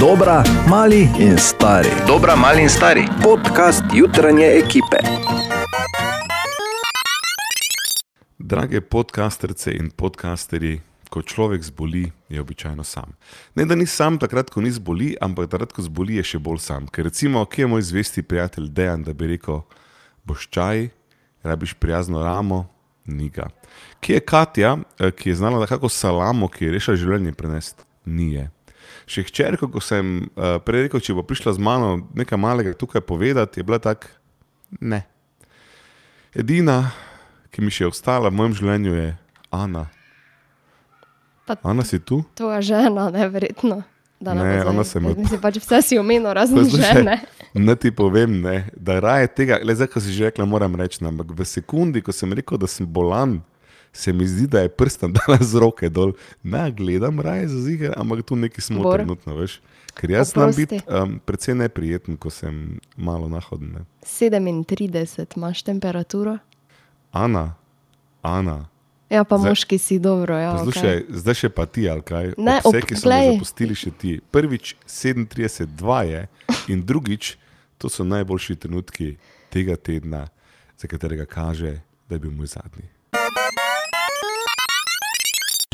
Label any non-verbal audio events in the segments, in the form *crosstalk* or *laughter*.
Dobra, mali in stari. Dobra, mali in stari. Podcast jutranje ekipe. Drage podcasterce in podcasterji, ko človek zboli, je običajno sam. Ne, da ni sam takrat, ko ni zboli, ampak takrat, ko zboli, je še bolj sam. Ker recimo, kje je moj zvesti prijatelj Dejan, da bi rekel, boš čaj, rabiš prijazno ramo, niga. Kje je Katja, eh, ki je znala, da kako salamo, ki je rešila življenje, prenesti? Nije. Še hčerko, ko sem uh, prej rekel, če bo prišla z mano nekaj malega tukaj povedati, je bila tak, ne. Edina, ki mi še je ostala v mojem življenju, je Ana. Pa Ana si tu? tvoja žena, neverjetno. Ne, nazaj. ona se me- Mislim, pač vse si omenil, razen žene. *laughs* Ne ti povem, ne, da raje tega, le zdaj, ko si že rekla, moram reči, ne, ampak v sekundi, ko sem rekel, da sem bolan, se mi zdi, da je prstan *laughs* dala z roke dol. Ne, gledam raje za ziger, ampak tu neki smo Bor. trenutno, veš. Ker jaz znam biti um, precej neprijeten, ko sem malo nahoden. Ne. 37 imaš temperaturo. Ana, Ana. Ja, pa Zdaj- moški si dobro. Ja, Poslušaj, okay. zdaj še pa ti, ali kaj? Ne, vse, ki so me zapustili, še ti. Prvič 37-2 je *laughs* in drugič, to so najboljši trenutki tega tedna, za katerega kaže, da je bil moj zadnji.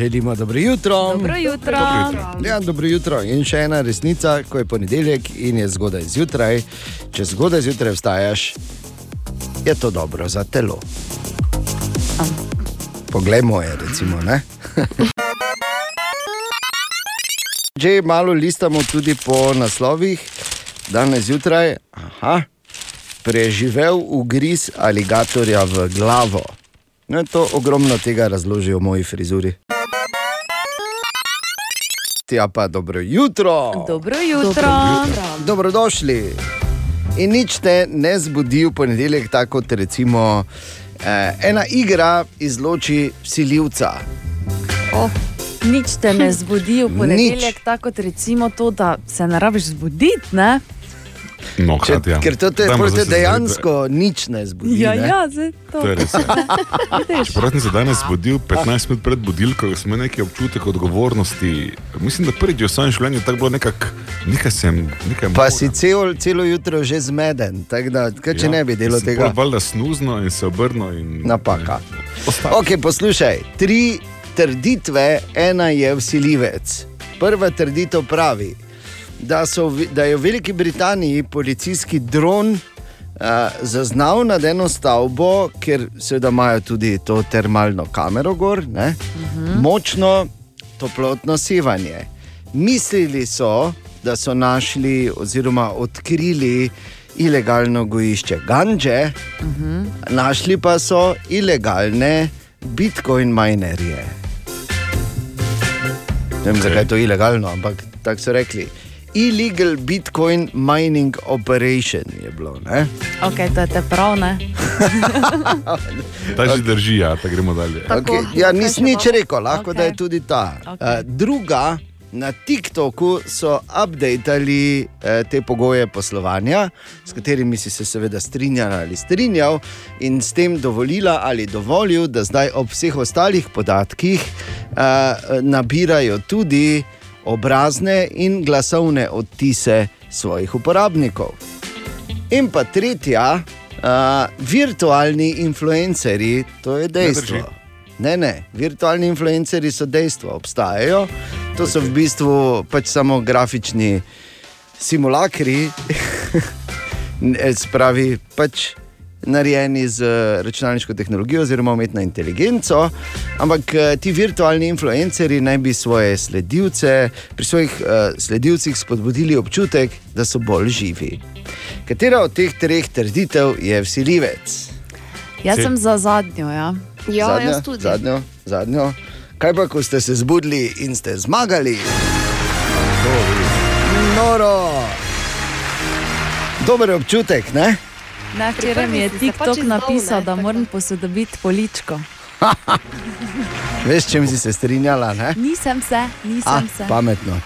Želimo dobro jutro. Dobro jutro. Ja, dobro jutro. In še ena resnica, ko je ponedeljek in je zgodaj zjutraj. Če zgodaj zjutraj vstajaš, je to dobro za telo. Poglejmo je, recimo. *laughs* Že malo listamo tudi po naslovih, danes zjutraj. Aha, preživel ugriz aligatorja v glavo. No, to ogromno tega razložijo v moji frizuri. Ja, pa dobro jutro. Dobro jutro. Dobrodošli. In nič te ne zbudi v ponedeljek, tako kot recimo eh, ena igra izloči vsiljivca. Oh, nič te ne zbudi v ponedeljek, tako kot recimo to, da se ne rabiš zbuditi. Ne? No, Če, Katja, ker to te, dajmo te dejansko nič ne zbudi. Ja, ne? ja, zdaj to. To je res. Ja. Čeprav sem se danes zbudil 15 minut pred budilko, sem imel neki občutek odgovornosti. Mislim, da prvič v svojem življenju tako bilo nekako, nekaj sem, nekaj Pa moram. si cel, celo jutro že zmeden, tako da kaj, če ja, ne bi sem tega. Valjda snuzno in se obrnil. In, Napaka. Ostalo. Ok, poslušaj, tri trditve, ena je vsiljivec. Prva trditev pravi, da, so, da je v Veliki Britaniji policijski dron uh, zaznal nad eno stavbo, ker seveda imajo tudi to termalno kamero gor, ne, uh -huh. močno toplotno sevanje. Mislili so, da so našli oziroma odkrili ilegalno gojišče ganže, uh -huh. našli pa so ilegalne bitcoin minerje. Ne vem, zakaj je to ilegalno, ampak tako so rekli. Illegal Bitcoin mining operation je bilo. Ne? Okay, to je te prav, ne? Ta že drži, ja, pa gremo dalje. Tako, Okay. Ja, kaj nisem nič rekel, lahko okay. da je tudi ta. Okay. Uh, druga, na TikToku so updateali uh, te pogoje poslovanja, s katerimi si se seveda strinjal ali strinjal, in s tem dovolila ali dovolil, da zdaj ob vseh ostalih podatkih uh, nabirajo tudi obrazne in glasovne odtise svojih uporabnikov. In pa tretja, uh, virtualni influencerji, to je dejstvo. drži. Ne, ne, virtualni influencerji so dejstvo, obstajajo. To so v bistvu pač samo grafični simulakri, *laughs* spravi pač narejeni z eh, računalniško tehnologijo oziroma umetno inteligenco. Ampak eh, ti virtualni influencerji naj bi svoje sledilce, pri svojih uh, sledilcih spodbudili občutek, da so bolj živi. Katera od teh treh trditev je vsiljivec? Jaz sem za zadnjo. Ja. Ja, zadnjo, jaz tudi. Zadnjo, zadnjo. Kaj pa, ko ste se zbudili in ste zmagali? Noro. Dober občutek, ne? Ne, včeraj mi je pač TikTok izdal, napisal, da moram posodobiti poličko. *laughs* Veš, čem si se strinjala? Ne? Nisem se, A, nisem se. pametno.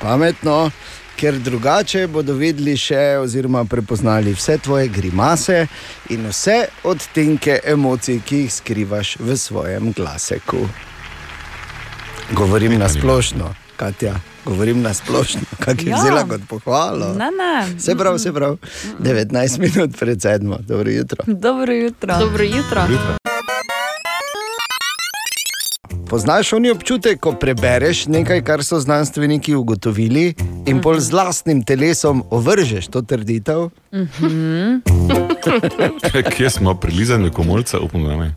pametno, ker drugače bodo vedeli še, oziroma prepoznali vse tvoje grimase in vse odtenke emocij, ki jih skrivaš v svojem glaseku. Govorim na splošno. Katja, govorim na splošno, kak je Ja. vzela kot pohvalo. Ne, ne. Se pravi, se pravi, 19 minut pred sedmo, dobro jutro. Dobro jutro. Dobro jutro. Jutro. Poznaš oni občutek, ko prebereš nekaj, kar so znanstveniki ugotovili, in pol z vlastnim telesom ovržeš to trditev? Kje smo prilizani komolca, upam,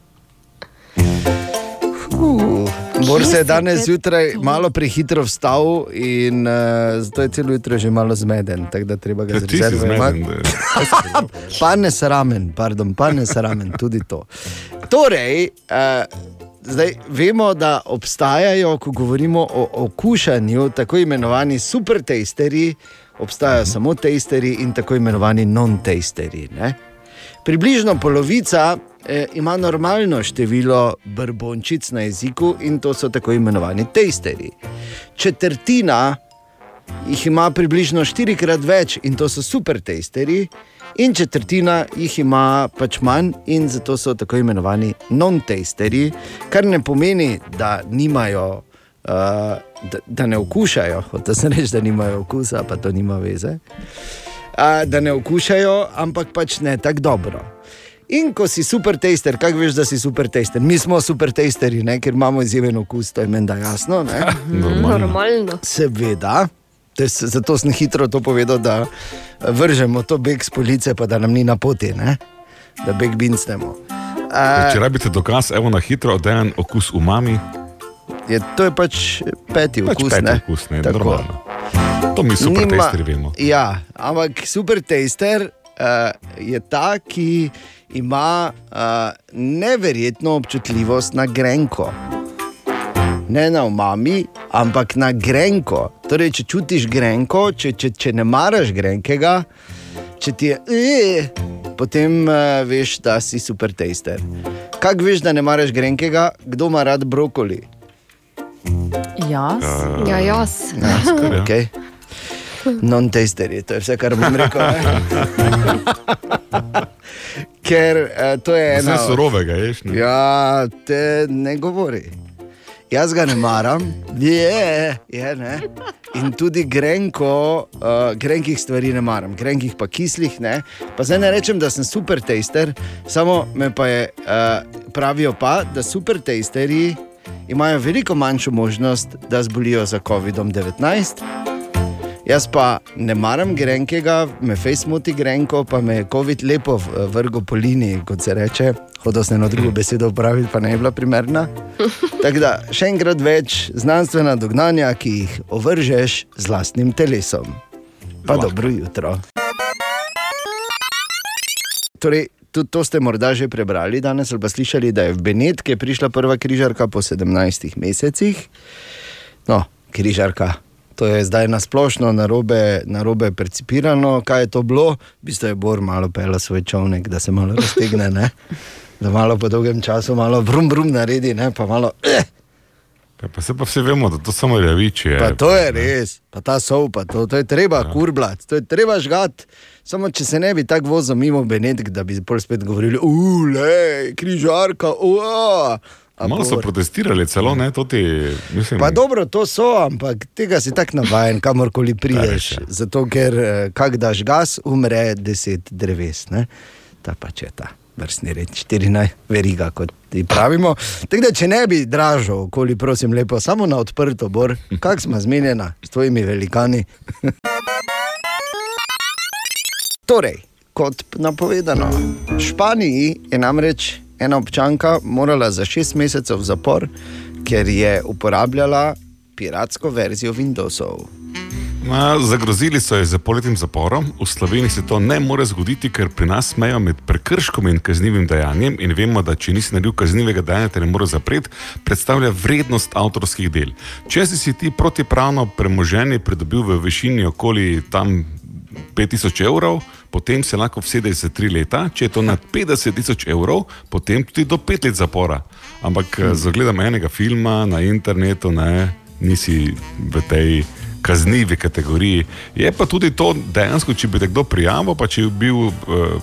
Uh, Bor se je danes zjutraj malo prehitro vstal in uh, zato je celo jutro že malo zmeden, tako da treba ga Ja, ti si zrezervati. zmeden. da- *laughs* Pa ne sramen, pardon, pa ne sramen, tudi to. Torej, uh, zdaj vemo, da obstajajo, ko govorimo o okušanju, tako imenovani super testeri, obstajajo samo testeri in tako imenovani non-testeri. ne. Približno polovica eh, ima normalno število brbončic na jeziku in to so tako imenovani testeri. Četrtina jih ima približno štirikrat več in to so super testeri, in četrtina jih ima pač manj in zato so tako imenovani non-testeri, kar ne pomeni, da nimajo. Uh, da, da ne okušajo, hoče se reči, da nimajo okusa, pa to nima veze. Uh, da ne okušajo, ampak pač ne tako dobro. In ko si super tester, kako veš, da si super tester? Mi smo super testeri, ne? ker imamo izjemen okus, to je menda jasno. Ne? *laughs* Normalno. Normalno. Seveda, to je s- zato sem hitro to povedal, da vržemo to beg z police, pa da nam ni na poti, ne? da beg bincnemo. Če rabite dokaz, evo na hitro, da je en okus umami, Je, to je pač peti pač okus. peti ne? okus, ne, normalno. To mi super Nima- testeri vemo. Ja, ampak super tester je ta, ki ima uh, neverjetno občutljivost na grenko. Ne na umami, ampak na grenko. Torej, če čutiš grenko, če, če, če ne maraš grenkega, če ti je, "Eh", potem uh, veš, da si super tester. Kako veš, da ne maraš grenkega, kdo ima rad brokoli? Jaz? Ja, jaz. Skoraj, ja. *laughs* Okay. Non-testeri, to je vse, kar bom rekel. ne. Ker uh, to je Vse ena. surovega, ješ. Ne? Ja, te ne govori. Jaz ga ne maram, je, je ne. In tudi grenko, uh, grenkih stvari ne maram, grenkih pa kislih ne. Pa zdaj ne rečem, da sem super tester, samo me pa je, uh, pravijo pa, da super testerji imajo veliko manjšo možnost, da zbolijo za COVID-19. Jaz pa ne maram grenkega, me face moti grenko, pa me je COVID lepo v- vrgel po liniji, kot se reče. Hodil sem eno drugo besedo upraviti, pa ne je bila primerna. *laughs* Tako da še enkrat več znanstvena dognanja, ki jih ovržeš z vlastnim telesom. Pa Lahko. dobro jutro. Torej, tudi to ste morda že prebrali danes ali pa slišali, da je v Benetke prišla prva križarka po 17 mesecih. No, križarka. To je zdaj nasplošno narobe, narobe percipirano. Kaj je to bilo? V bistvu je Bor malo pel svoj čovnek, da se malo raztegne, ne? da malo po dolgem času malo brum brum naredi, ne? pa malo. Eh, Ja, pa se pa vsi vemo, da to samo reviči je. pa to je res, pa ta sov, pa to, to je treba ja. kurblat, to je treba žgat. Samo če se ne bi tako vozil mimo Benetk, da bi spet govorili, ule, križarka, ua. A Malo so protestirali, celo ne, to ti, mislim, Pa dobro, to so, ampak tega si tako navaden, kamorkoli prideš. je. Zato, ker eh, kak daš gas, umre deset dreves. Ne? Ta pač je ta vrstni red, 14 veriga, kot ti pravimo. Tako da, če ne bi dražil, okoli, prosim, lepo, samo na odprto, bor, kak smo zmenjena s tvojimi velikani. *laughs* torej, kot napovedano, v Španiji je namreč ena občanka morala za šest mesecev v zapor, ker je uporabljala piratsko verzijo Windowsov. Ma, zagrozili so jo z poletnim zaporom, v Sloveniji se to ne more zgoditi, ker pri nas mejo med prekrškom in kaznivim dejanjem in vemo, da če nisi naredil kaznivega dejanja, te ne more zapreti, predstavlja vrednost avtorskih del. Če si ti protipravno premoženje pridobil v višini okoli tam 5000 evrov, potem se lahko vsedeš za tri leta, če je to nad 50 tisoč evrov, potem tudi do pet let zapora. Ampak hmm. za gledam enega filma na internetu, ne, nisi v tej kaznivi kategoriji. Je pa tudi to dejansko, če bi te kdo prijavil, pa če bi bil uh,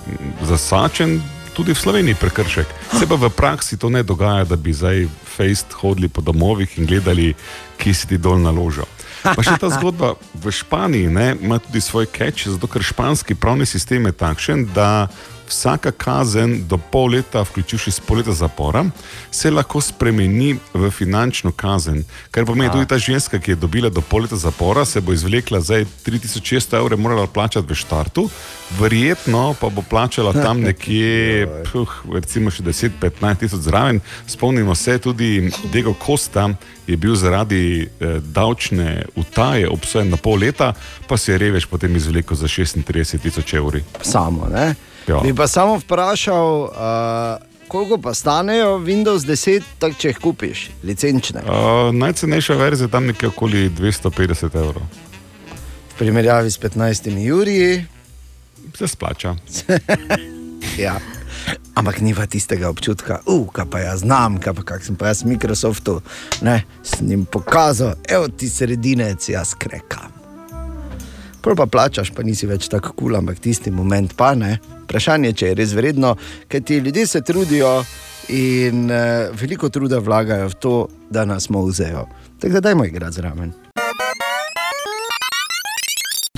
zasačen, tudi v Sloveniji prekršek. Se pa v praksi to ne dogaja, da bi zdaj fejst hodili po domovih in gledali, ki si ti dol naložil. Pa še ta zgodba v Španiji ne, ima tudi svoj catch, zato ker španski pravni sistem je takšen, da vsaka kazen do pol leta, vključujoči s pol leta zapora, se lahko spremeni v finančno kazen. Kar pomeni, tudi ta ženska, ki je dobila do pol leta zapora, se bo izvlekla zdaj 3600 evrov, morala plačati v štartu, verjetno pa bo plačala tam *laughs* nekje, puh, recimo še 10-15 tisoč zraven. Spomnimo se tudi Diego Costa. Je bil zaradi eh, davčne utaje obsojen na pol leta, pa se je revež potem izvlekel za 36 tisoč evrov. Samo, ne? Ja. Bi pa samo vprašal, uh, koliko pa stanejo Windows 10, tak, če jih kupiš, licenčne, Uh, najcenejša verzija je tam nekje okoli 250 evrov. v primerjavi s 15 Juriji. Se splača. *laughs* Ja. Ampak nima tistega občutka, uh, kaj pa jaz znam, kaj pa kak sem pa jaz Microsoftu, ne, s njim pokazal, evo ti sredinec, jaz krekam. Prav pa plačaš, pa nisi več tako kul, cool, ampak tisti moment pa ne. Vprašanje je, če je res vredno, ker ti ljudje se trudijo in uh, veliko truda vlagajo v to, da nas muzejo. Tako da dajmo igrati zraven.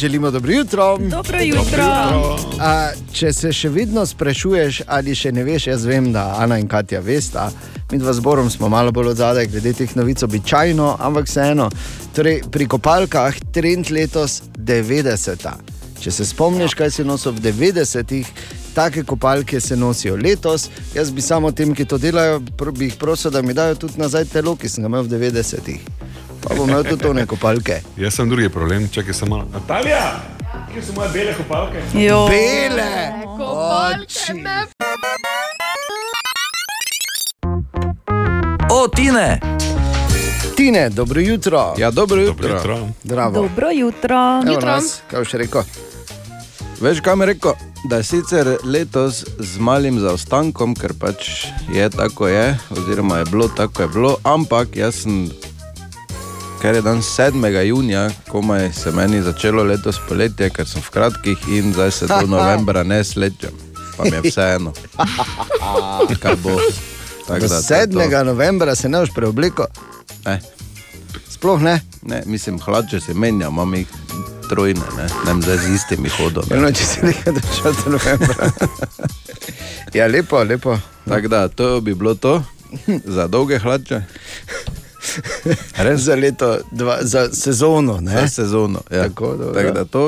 Želimo dobro jutro. Dobro jutro. A, če se še vedno sprašuješ, ali še ne veš, jaz vem, da Ana in Katja vesta. Mi dva zborom smo malo bolj odzadaj, glede teh novic, običajno, ampak vseeno. Torej, pri kopalkah trend letos 90. Če se spomniš, kaj se nosi v 90-ih, take kopalke se nosijo letos. Jaz bi samo tem, ki to delajo, bi jih prosil, da mi dajo tudi nazaj telo, ki sem ga imel v 90-ih. Pa bom imel tudi tone kopalke. Jaz sem drugi problem, čakaj samo. Natalija, kje so moje bele kopalke? Jo. Bele! Kopalke me O, Tine! Tine, dobro jutro. Ja, dobro Dobro jutro. jutro. Zdravo. Dobro jutro. Evo Jutro. nas, kaj boš rekel? Veš, kaj mi rekel? Da je sicer letos z malim zaostankom, ker pač je tako je, oziroma je bilo tako je bilo, ampak jaz sem, ker je dan 7. junija, komaj se meni začelo letos poletje, ker sem v kratkih in zdaj se do *laughs* novembra ne slečem, pa mi je vseeno. *laughs* Kaj bo? Tako Do da to je to. 7. novembra se ne boš preoblekel, Ne, sploh ne. ne, mislim, hlače se menjam, imam jih trojne, ne, ne vem, zdaj z istimi hodom. Eno, če si nekaj držal do novembra. *laughs* ja, lepo, lepo. Tako da to bi bilo to, za dolge hlače, Res *laughs* za leto, dva, za sezono. za Ne? sezono. Ja. Tako. Tako da to,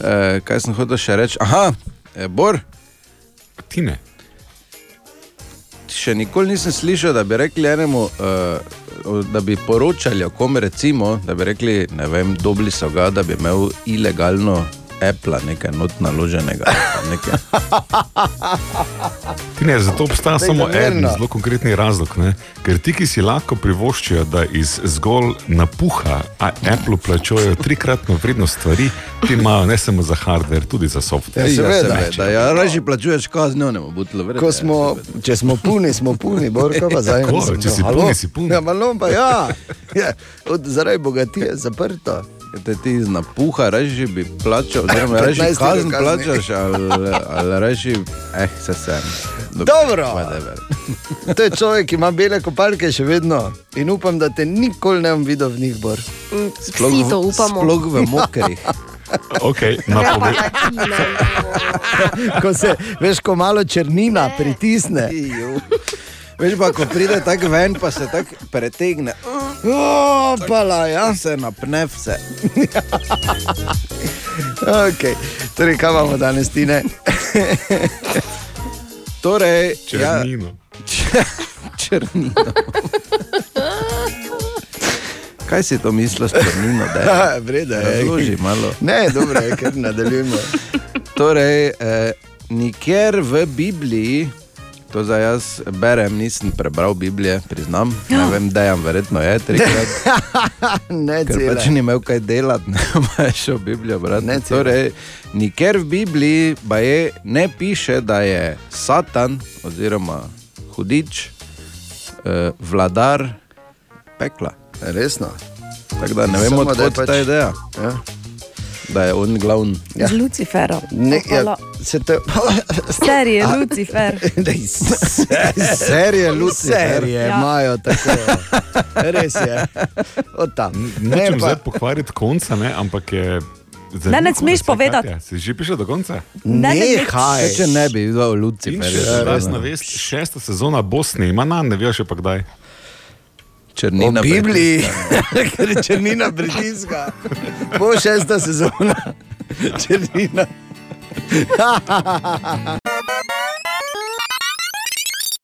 eh, kaj sem hotel še reči. Aha, eh, Bor, Tine. še nikoli nisem slišal, da bi rekli enemu, eh, da bi poročali o kom recimo, da bi rekli, ne vem, dobili so ga, da bi imel ilegalno Apple, nekaj not naloženega. Nekaj. *laughs* Tine, zato obstaja Daj, samo en zelo konkretni razlog. Ne? Ker ti, ki si lahko privoščijo, da iz zgolj napuha a Apple plačujejo trikratno vrednost stvari, ti imajo ne samo za hardware, tudi za software. Ja, seveda. seveda. Ja, raje plačuješ kazni, ne bo butlo vredno. Ko smo, če smo puni, smo puni, borka pa zdaj. Če si no, puni, si puni. Ja, malo pa ja. ja. Od, zaradi bogatije zaprto. Te ti napuha reži bi plačal, oziroma reži 15 kazen plačaš, ali, ali reži, eh, se sem. Dobro. Whatever. *laughs* To je človek, ki ima bele kopalke še vedno in upam, da te nikoli ne bom videl v njih, Bor. Vsi to upamo. Sploh v mokrih. *laughs* Okay, napovedal. Ko se, veš, ko malo črnina pritisne. Veš pa, ko pride tako ven, pa se tako pretegne. O, pala, ja. Se napne vse. *laughs* Okay. Torej, kaj imamo danes, Tine? *laughs* Torej, Črnino. Ja, *laughs* črnino. Kaj si to misliš, črnino? Da je? Vreda je. Razloži malo. Ne, dobro je, ker nadaljujemo. Torej, eh, nikjer v Bibliji, to za jaz berem, nisem prebral Biblije, priznam, ne vem, da jam verjetno je trikrat. *laughs* Ne, Ker cele. pač ni imel kaj delati, *laughs* ne je šel Biblijo brati. Ne, torej, nikjer v Bibliji pa je ne piše, da je Satan oziroma hudič, eh, vladar pekla. Resno. Tako da ne vemo, da je odkot pač... ta ideja. Ja. Da je on glavni. Ja. Z Luciferom. Ne, ja, se to, *laughs* *laughs* Serije Lucifer. Dej, serije, Ja. ja. imajo tako. Res je. Od tam. Ne Nočem pa, zdaj pokvariti konca, ne, ampak je. Ne, ne smeš povedati. Katja. Si že prišel do konca? Ne, ne, ne. nehaj. Če ne bi videl Lucifer, še vest, šesta sezona bo snemana, ne veš še pa kdaj. O črnina. Bibliji, *laughs* ker je črnina pritiska. Bo šesta sezona, črnina. *laughs*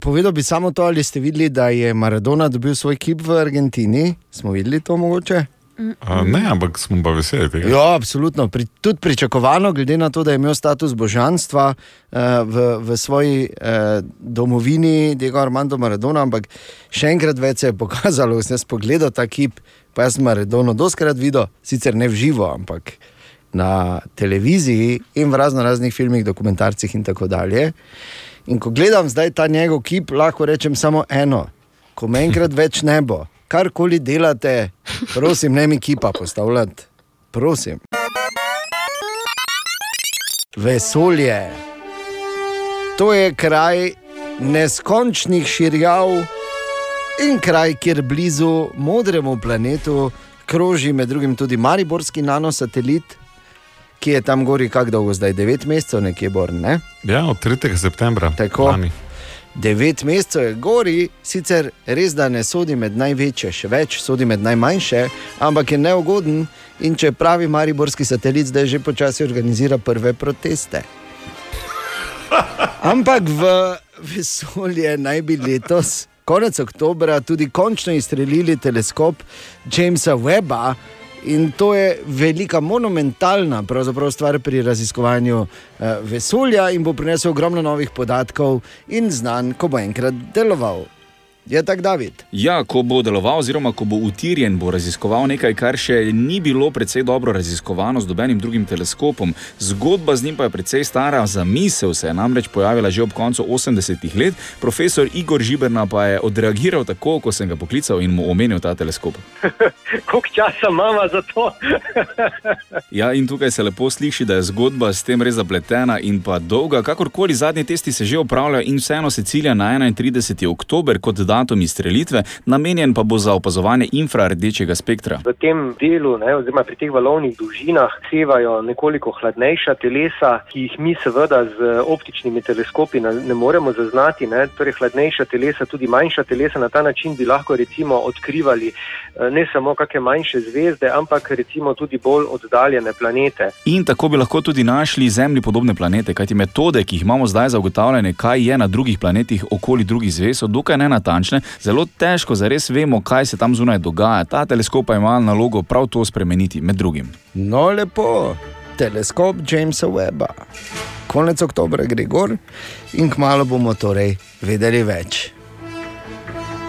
Povedal bi samo to, ali ste videli, da je Maradona dobil svoj kip v Argentini. Smo videli to mogoče? A, ne, ampak smo pa veseli tega. Ja, absolutno. Pri, tudi pričakovano, glede na to, da je imel status božanstva uh, v, v svoji uh, domovini, Diego Armando Maradona, ampak še enkrat več se je pokazalo, sem jaz pogledal ta kip, pa jaz sem Maradono doskrat videl, sicer ne v živo, ampak na televiziji in v razno raznih filmih, dokumentarcih in tako dalje. In ko gledam zdaj ta njegov kip, lahko rečem samo eno, ko me enkrat več ne bo. Karkoli delate, prosim, ne mi kipa postavljati, prosim. Vesolje. To je kraj neskončnih širjav in kraj, kjer blizu modremu planetu kroži med drugim tudi Mariborski nanosatelit, ki je tam gori, kako dolgo zdaj, 9 mesecev, nekje born. Ne? Ja, od 3. septembra. Tako. lani. 9 mesecev je gori, sicer res da ne sodi med največje, še več sodi med najmanjše, ampak je neugoden in če pravi Mariborski satelit zdaj že počasi organizira prve proteste. Ampak v vesolje naj bi letos, konec oktobra, tudi končno izstrelili teleskop Jamesa Webba. In to je velika, monumentalna stvar pri raziskovanju eh, vesolja in bo prinesel ogromno novih podatkov in znanj, ko bo enkrat deloval. Je tako, David? Ja, ko bo deloval, oziroma ko bo utirjen, bo raziskoval nekaj, kar še ni bilo precej dobro raziskovano z nobenim drugim teleskopom. Zgodba z njim pa je precej stara, za misel se je namreč pojavila že ob koncu 80-ih let. Profesor Igor Žiberna pa je odreagiral tako, ko sem ga poklical in mu omenil ta teleskop. *laughs* Koliko časa imamo za to? *laughs* Ja, in tukaj se lepo sliši, da je zgodba s tem res zapletena in pa dolga. Kakorkoli zadnji testi se že opravljajo in vseeno se cilja na 31. oktober kot datum izstrelitve, namenjen pa bo za opazovanje infrardečega spektra. V tem delu, ne, oziroma pri teh valovnih dolžinah, sevajo nekoliko hladnejša telesa, ki jih mi seveda z optičnimi teleskopi ne, ne moremo zaznati. Ne. Torej, hladnejša telesa, tudi manjša telesa, na ta način bi lahko recimo odkrivali eh, ne samo kakšne manjše zvezde, ampak recimo tudi bolj oddaljene planete. In tako bi lahko tudi našli Zemlji podobne planete, kajti metode, ki jih imamo zdaj za ugotavljanje, kaj je na drugih planetih okoli drugih zvezd, so dokaj nenatančne. Zelo težko zares vemo, kaj se tam zunaj dogaja. Ta teleskop pa ima nalogo prav to spremeniti, med drugim. No, lepo, teleskop Jamesa Webba. Konec oktobra gre gor in kmalo bomo torej vedeli več.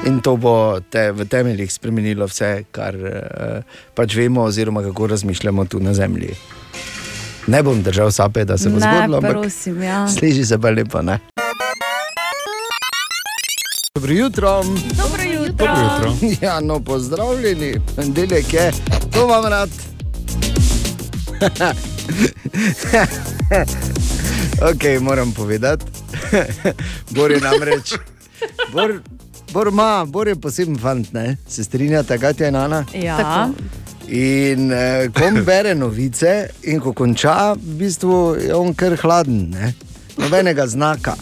In to bo te, v temeljih spremenilo vse, kar uh, pač vemo, oziroma kako razmišljamo tu na Zemlji. Ne bom držal sape, da se bo Ne, zgodilo, ampak prosim, ja. sliši se pa lepo. Ne? Dobro jutro. Dobro jutro. Dobro jutro. *laughs* Ja, no, pozdravljeni, delek je, to vam rad. *laughs* ok, moram povedati. *laughs* Bor je namreč. Bor, Bor, ma, Bor je poseben fant, ne? se strinjate, kaj je Nana. Ja. In eh, ko bere novice, in ko konča, v bistvu je on kar hladen, ne? nobenega znaka.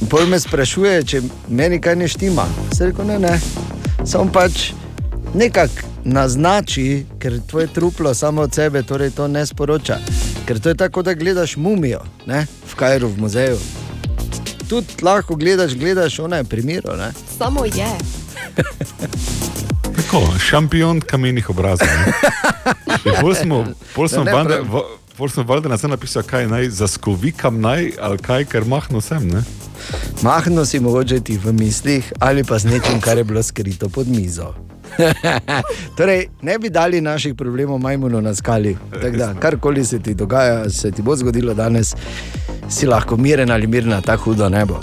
In pol me sprašuje, če meni kaj ne štima. Se reko, ne, ne. Sam pač nekako naznači, ker tvoje truplo samo od sebe torej to ne sporoča. Ker to je tako, da gledaš mumijo ne? v Kajru, v muzeju. Tudi lahko gledaš, gledaš, ona je primero. Ne? Samo je. Tako, šampion kamenih obrazov. *laughs* Pol smo, pol smo, Ne, pol smo valjda na sem napisali, kaj naj zaskovikam naj, ali kaj, ker mahno sem. Ne? Mahno si mogoče ti v mislih ali pa z nečim, kar je bilo skrito pod mizo. *laughs* torej, ne bi dali naših problemov majmunu na skali. Tako Da, karkoli se ti dogaja, se ti bo zgodilo danes, si lahko miren ali mirna, tako hudo ne bo.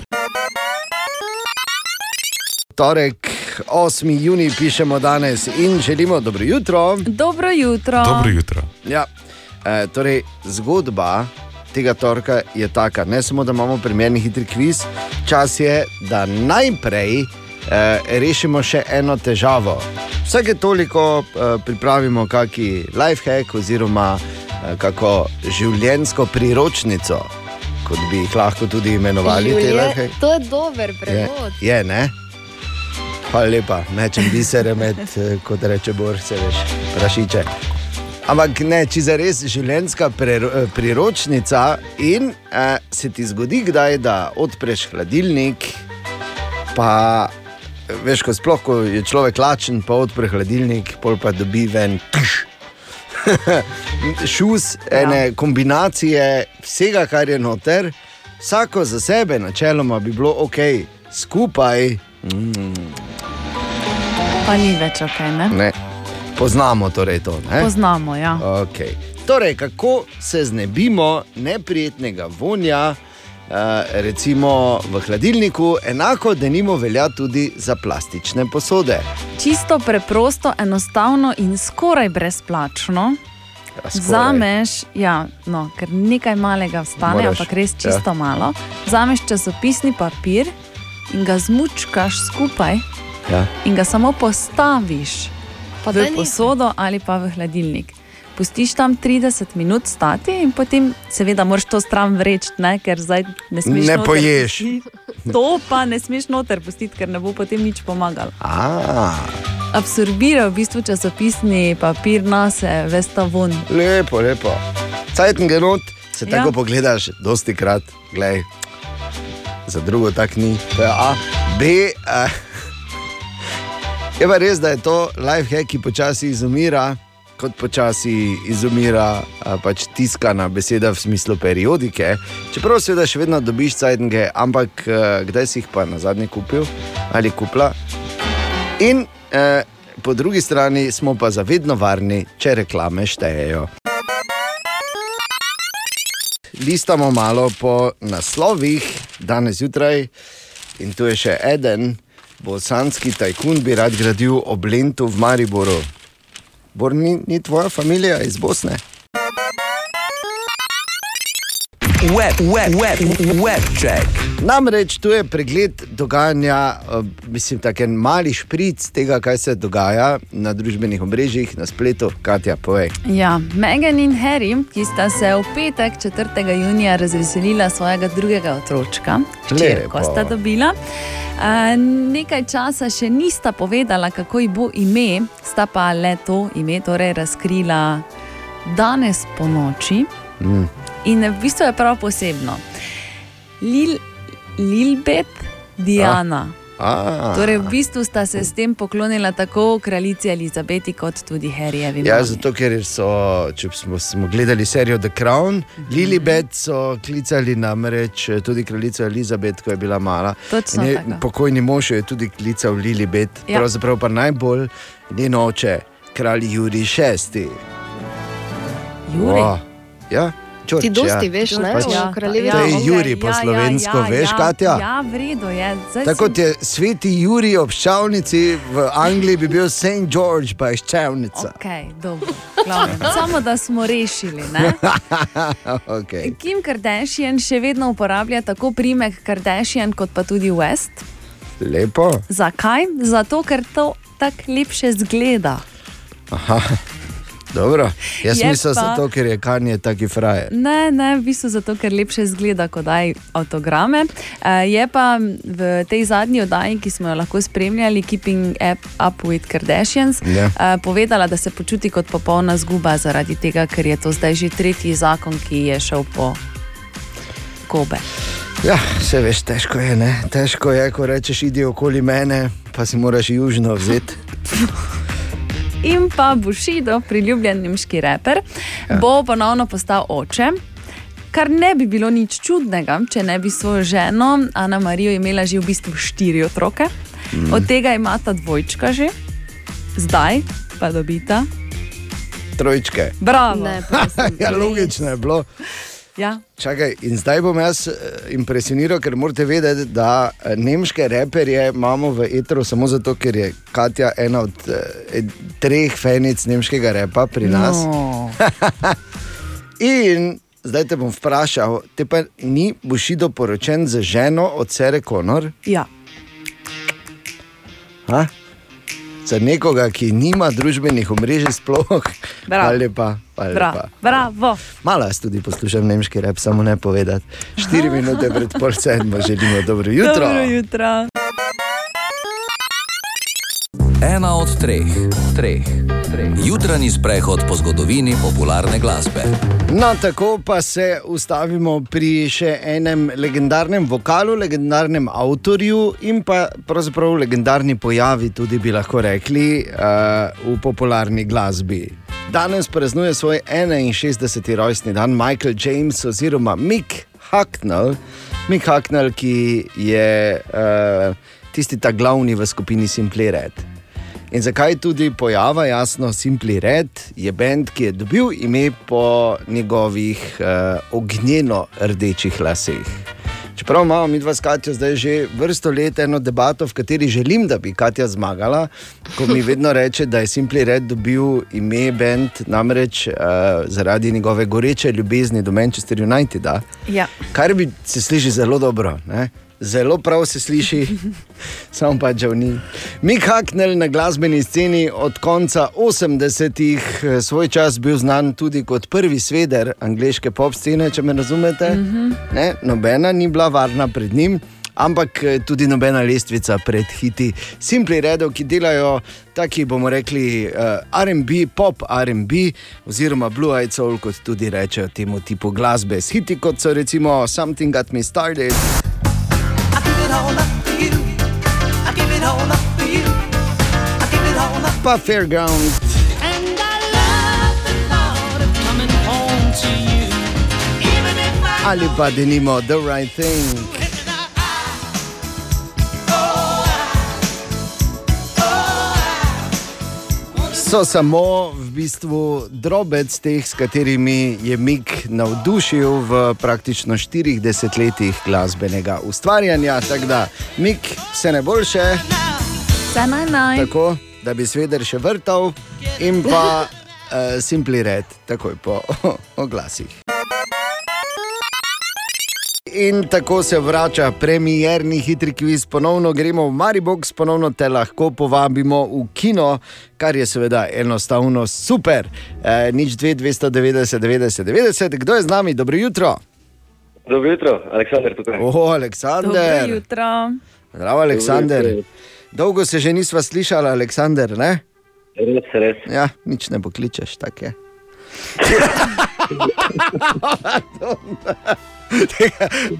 Torek, 8. juni, pišemo danes in želimo dobro jutro. Dobro jutro. Dobro jutro. Ja. E, torej, zgodba tega torka je taka, ne samo da imamo primerni hitri kviz, čas je, da najprej e, rešimo še eno težavo. Vsake toliko e, pripravimo kaki lifehack oziroma e, kako življenjsko priročnico, kot bi jih lahko tudi imenovali. te Julije, lifehack. to je dober Je, prevod. je ne? Hvala lepa, mečem bisere med, eh, kot reče Bor, se veš, prašiče. Ampak ne, če za res življenjska prero- eh, priročnica in eh, se ti zgodi kdaj, da odpreš hladilnik, pa eh, veš, ko sploh, ko je človek lačen, pa odpre hladilnik, pol pa dobi ven. Tš, *laughs* Šus, ene kombinacije vsega, kar je noter, vsako za sebe, načeloma bi bilo ok, skupaj. Mm, Pa ni več ok, ne? ne. Poznamo torej to. Ne? Poznamo, ja. Okay. Torej, kako se znebimo neprijetnega vonja, uh, recimo v hladilniku, enako da nimo velja tudi za plastične posode. Čisto preprosto, enostavno in skoraj brezplačno. Ja. Zameš, ja, no, ker nekaj malega vstane, Moraš, ampak res ja. čisto ja. malo. Zameš časopisni papir in ga zmučkaš skupaj Ja. in ga samo postaviš Pa v posodo ali pa v hladilnik. Pustiš tam 30 minut stati in potem, seveda, moraš to stran vreči, ne? ker zdaj ne smeš. Ne noter poješ. To pa ne smeš noter pustiti, ker ne bo potem nič pomagalo. A, Absorbira v bistvu časopisni papir na se, veš ta von. lepo, lepo. Cajten genot, se Ja. tako pogledaš, dosti krat, gledaj. Za drugo tak ni. To je A, B. Uh, je pa res, da je to lifehack, ki počasi izumira, kot počasi izumira pač tiskana beseda v smislu periodike. Čeprav seveda še vedno dobiš cajtnge, ampak kdaj si jih pa na zadnje kupil ali kupila. In eh, po drugi strani smo pa zavedno varni, če reklame štejejo. Listamo malo po naslovih, danes zjutraj, in tu je še en, bosanski tajkun bi rad gradil ob Lentu v Mariboru. Bor ni, ni tvoja družina iz Bosne? Web, web, web, web check. Namreč tu je pregled dogajanja, eh, mislim, tako en mali špric tega, kaj se dogaja na družbenih omrežjih, na spletu, Katja, povej. Ja, Megan in Harry, ki sta se v petek 4. junija razveselila svojega drugega otročka, črko Lepo. sta dobila. A, nekaj časa še nista povedala, kako ji bo ime, sta pa le to ime torej razkrila danes po noči. Mm. In v bistvu je prav posebno. Lil, Lilbet Diana. A, Torej, v bistvu sta se s tem poklonila tako kraljici Elizabeti, kot tudi Harryjevi. Ja, mami. zato ker so, če smo, smo gledali serijo The Crown, Mhm. Lilibet so klicali namreč eh, tudi kraljico Elizabet, ko je bila mala. Točno je, pokojni mož je tudi klical Lilibet, ja. pravzaprav pa najbolj njen oče, kralj Juri VI. Juri. Wow. Ja, George, Ti dosti ja. veš, ne? Pač- O kraljevi To je Romuniji. Juri po slovensko, veš, Katja? Ja, v redu je. Zdaj Tako si- kot je sveti Juri ob ščavnici, v Angliji bi bil St. George, pa je ščavnica. Okay, dobro. Samo da smo rešili. Ne? *laughs* okay. Kim Kardashian še vedno uporablja tako primek Kardashian kot pa tudi West. Lepo. Zakaj? Zato, ker to tako lepše zgleda. Aha. Dobro. Jaz Je mislim, pa- zato, ker je Kanye taki frajer. Ne, ne, v bistvu zato, ker lepše zgleda, ko daj avtograme. Uh, je pa v tej zadnji oddaji, ki smo jo lahko spremljali, Keeping Up, with Kardashians, Ja. uh, povedala, da se počuti kot popolna zguba zaradi tega, ker je to zdaj že tretji zakon, ki je šel po Kobe. Ja, vse veš, težko je, ne? Težko je, ko rečeš, idi okoli mene, pa si moraš južno vzeti. In pa Bushido, priljubljen nemški reper, ja. bo ponovno postal oče. Kar ne bi bilo nič čudnega, če ne bi svojo ženo Ana Marijo imela že v bistvu štiri otroke, mm. od tega imata dvojčka že, zdaj pa dobita. Trojčke. Bravo. Ne, prosim. *laughs* Ja, logično je bilo. Ja. Čakaj, in zdaj bom jaz eh, impresioniral, ker morate vedeti, da eh, nemške reperje imamo v etru samo zato, ker je Katja ena od eh, treh fenic nemškega repa pri nas. No. *laughs* In zdaj te bom vprašal, te pa ni Bušido poročen z ženo od Sere Konor? Ja. Ha? Za nekoga, ki nima družbenih omrežij, sploh. Bravo. Hvala lepa. hvala Bra, lepa. bravo. Malo jaz tudi poslušam nemški rep, samo ne povedati. Štiri *laughs* minute pred pol sedmo želimo dobro jutro. Dobro jutro. Ena od treh, treh, treh. Jutranji sprehod po zgodovini popularne glasbe. No, tako pa se ustavimo pri še enem legendarnem vokalu, legendarnem avtorju in pa pravzaprav legendarni pojavi, tudi bi lahko rekli, uh, v popularni glasbi. Danes praznuje svoj 61. rojstni dan Michael James oziroma Mick Hucknall, Mick Hucknall, ki je uh, tisti ta glavni v skupini Simply Red. In zakaj tudi pojava, jasno, Simply Red je bend, ki je dobil ime po njegovih uh, ognjeno rdečih laseh. Čeprav imamo mi dva s Katjo zdaj že vrsto let eno debato, v kateri želim, da bi Katja zmagala, ko mi vedno reče, da je Simply Red dobil ime bend namreč uh, zaradi njegove goreče ljubezni do Manchester Uniteda. Ja. Kar bi se sliši zelo dobro. Ne? Zelo prav se sliši, samo pa žal ni. Mik Haknel na glasbeni sceni od konca 80-ih, eh, svoj čas bil znan tudi kot prvi sveder angleške pop scene, če me razumete. Mm -hmm. ne, nobena ni bila varna pred njim. Ampak eh, tudi nobena lestvica pred hiti, simpli redov, ki delajo taki, bomo rekli, uh, RB, pop RB, oziroma Blue Eyed Soul, kot tudi rečejo temu tipu glasbe. S hiti kot so recimo Something Got Me Started. Tampa Fairground. And I love the thought of coming home to you. Even if I Ali the right thing. So samo v bistvu drobec teh, s katerimi je Mik navdušil v praktično štirih desetletjih glasbenega ustvarjanja. Tako da, Mik, vse najboljše, Vse naj naj. tako da bi sveder še vrtal in pa uh, simpli red, takoj po *laughs* oglasih. In tako se vrača premierni hitri kviz, ponovno gremo v Maribox, ponovno te lahko povabimo v kino, kar je seveda enostavno super. E, nič 2, 290, 90, 90, kdo je z nami, dobro jutro? Dobro jutro, Aleksandr tukaj. Dobro Aleksandr. jutro. Zdravo, Aleksandr. Dobro jutro. Dolgo se že nisva slišala, Aleksandr, ne? Res, res. Ja, nič ne pokličeš, tako je. *laughs* *laughs*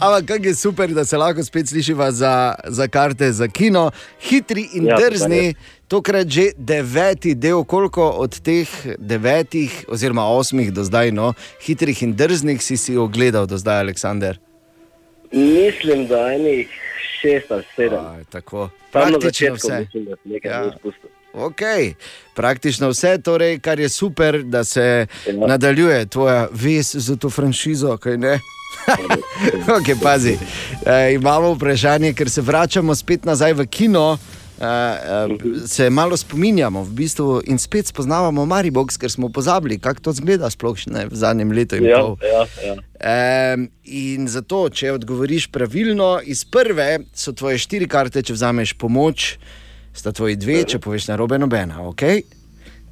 Ampak kako je super, da se lahko spet slišiva za, za karte za kino, hitri in Ja, drzni. Tokrat že deveti del, koliko od teh devetih, oziroma osmih do zdaj, no, hitrih in drznih si si ogledal do zdaj, Aleksandr. Mislim, da enih šest ali sedem. Aj, tako. Praktično vse. mislim, da nekaj Ja. izpustil. Ok, praktično vse, torej, kar je super, da se ja. nadaljuje tvoja vez za to franšizo. kaj ne? *laughs* okay, pazi. E, imamo vprašanje, ker se vračamo spet nazaj v kino. Uh, uh, se malo spominjamo v bistvu in spet spoznavamo Maribox, ker smo pozabili, kako to zgleda, sploh ne, v zadnjem letu in Ja, pol. ja, ja. Um, in zato, če odgovoriš pravilno, iz prve so tvoje štiri karte, če vzameš pomoč, sta tvoji dve, če poveš na robe nobena. Okay?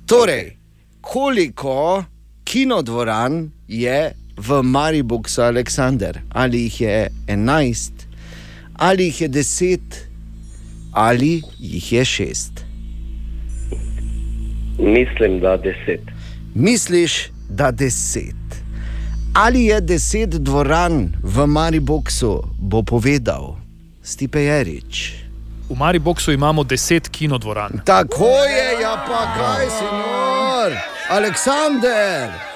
Torej, koliko kinodvoran je v Mariboku, Aleksandr? Ali jih je 11, ali jih je 10, ali jih je 6? Mislim, da deset. Misliš, da 10. Ali je 10 dvoran v Mariboku, bo povedal Stipe Jerič. V Mariboku imamo deset kinodvoran. Tako je, ja pa kaj, senor, Aleksandr,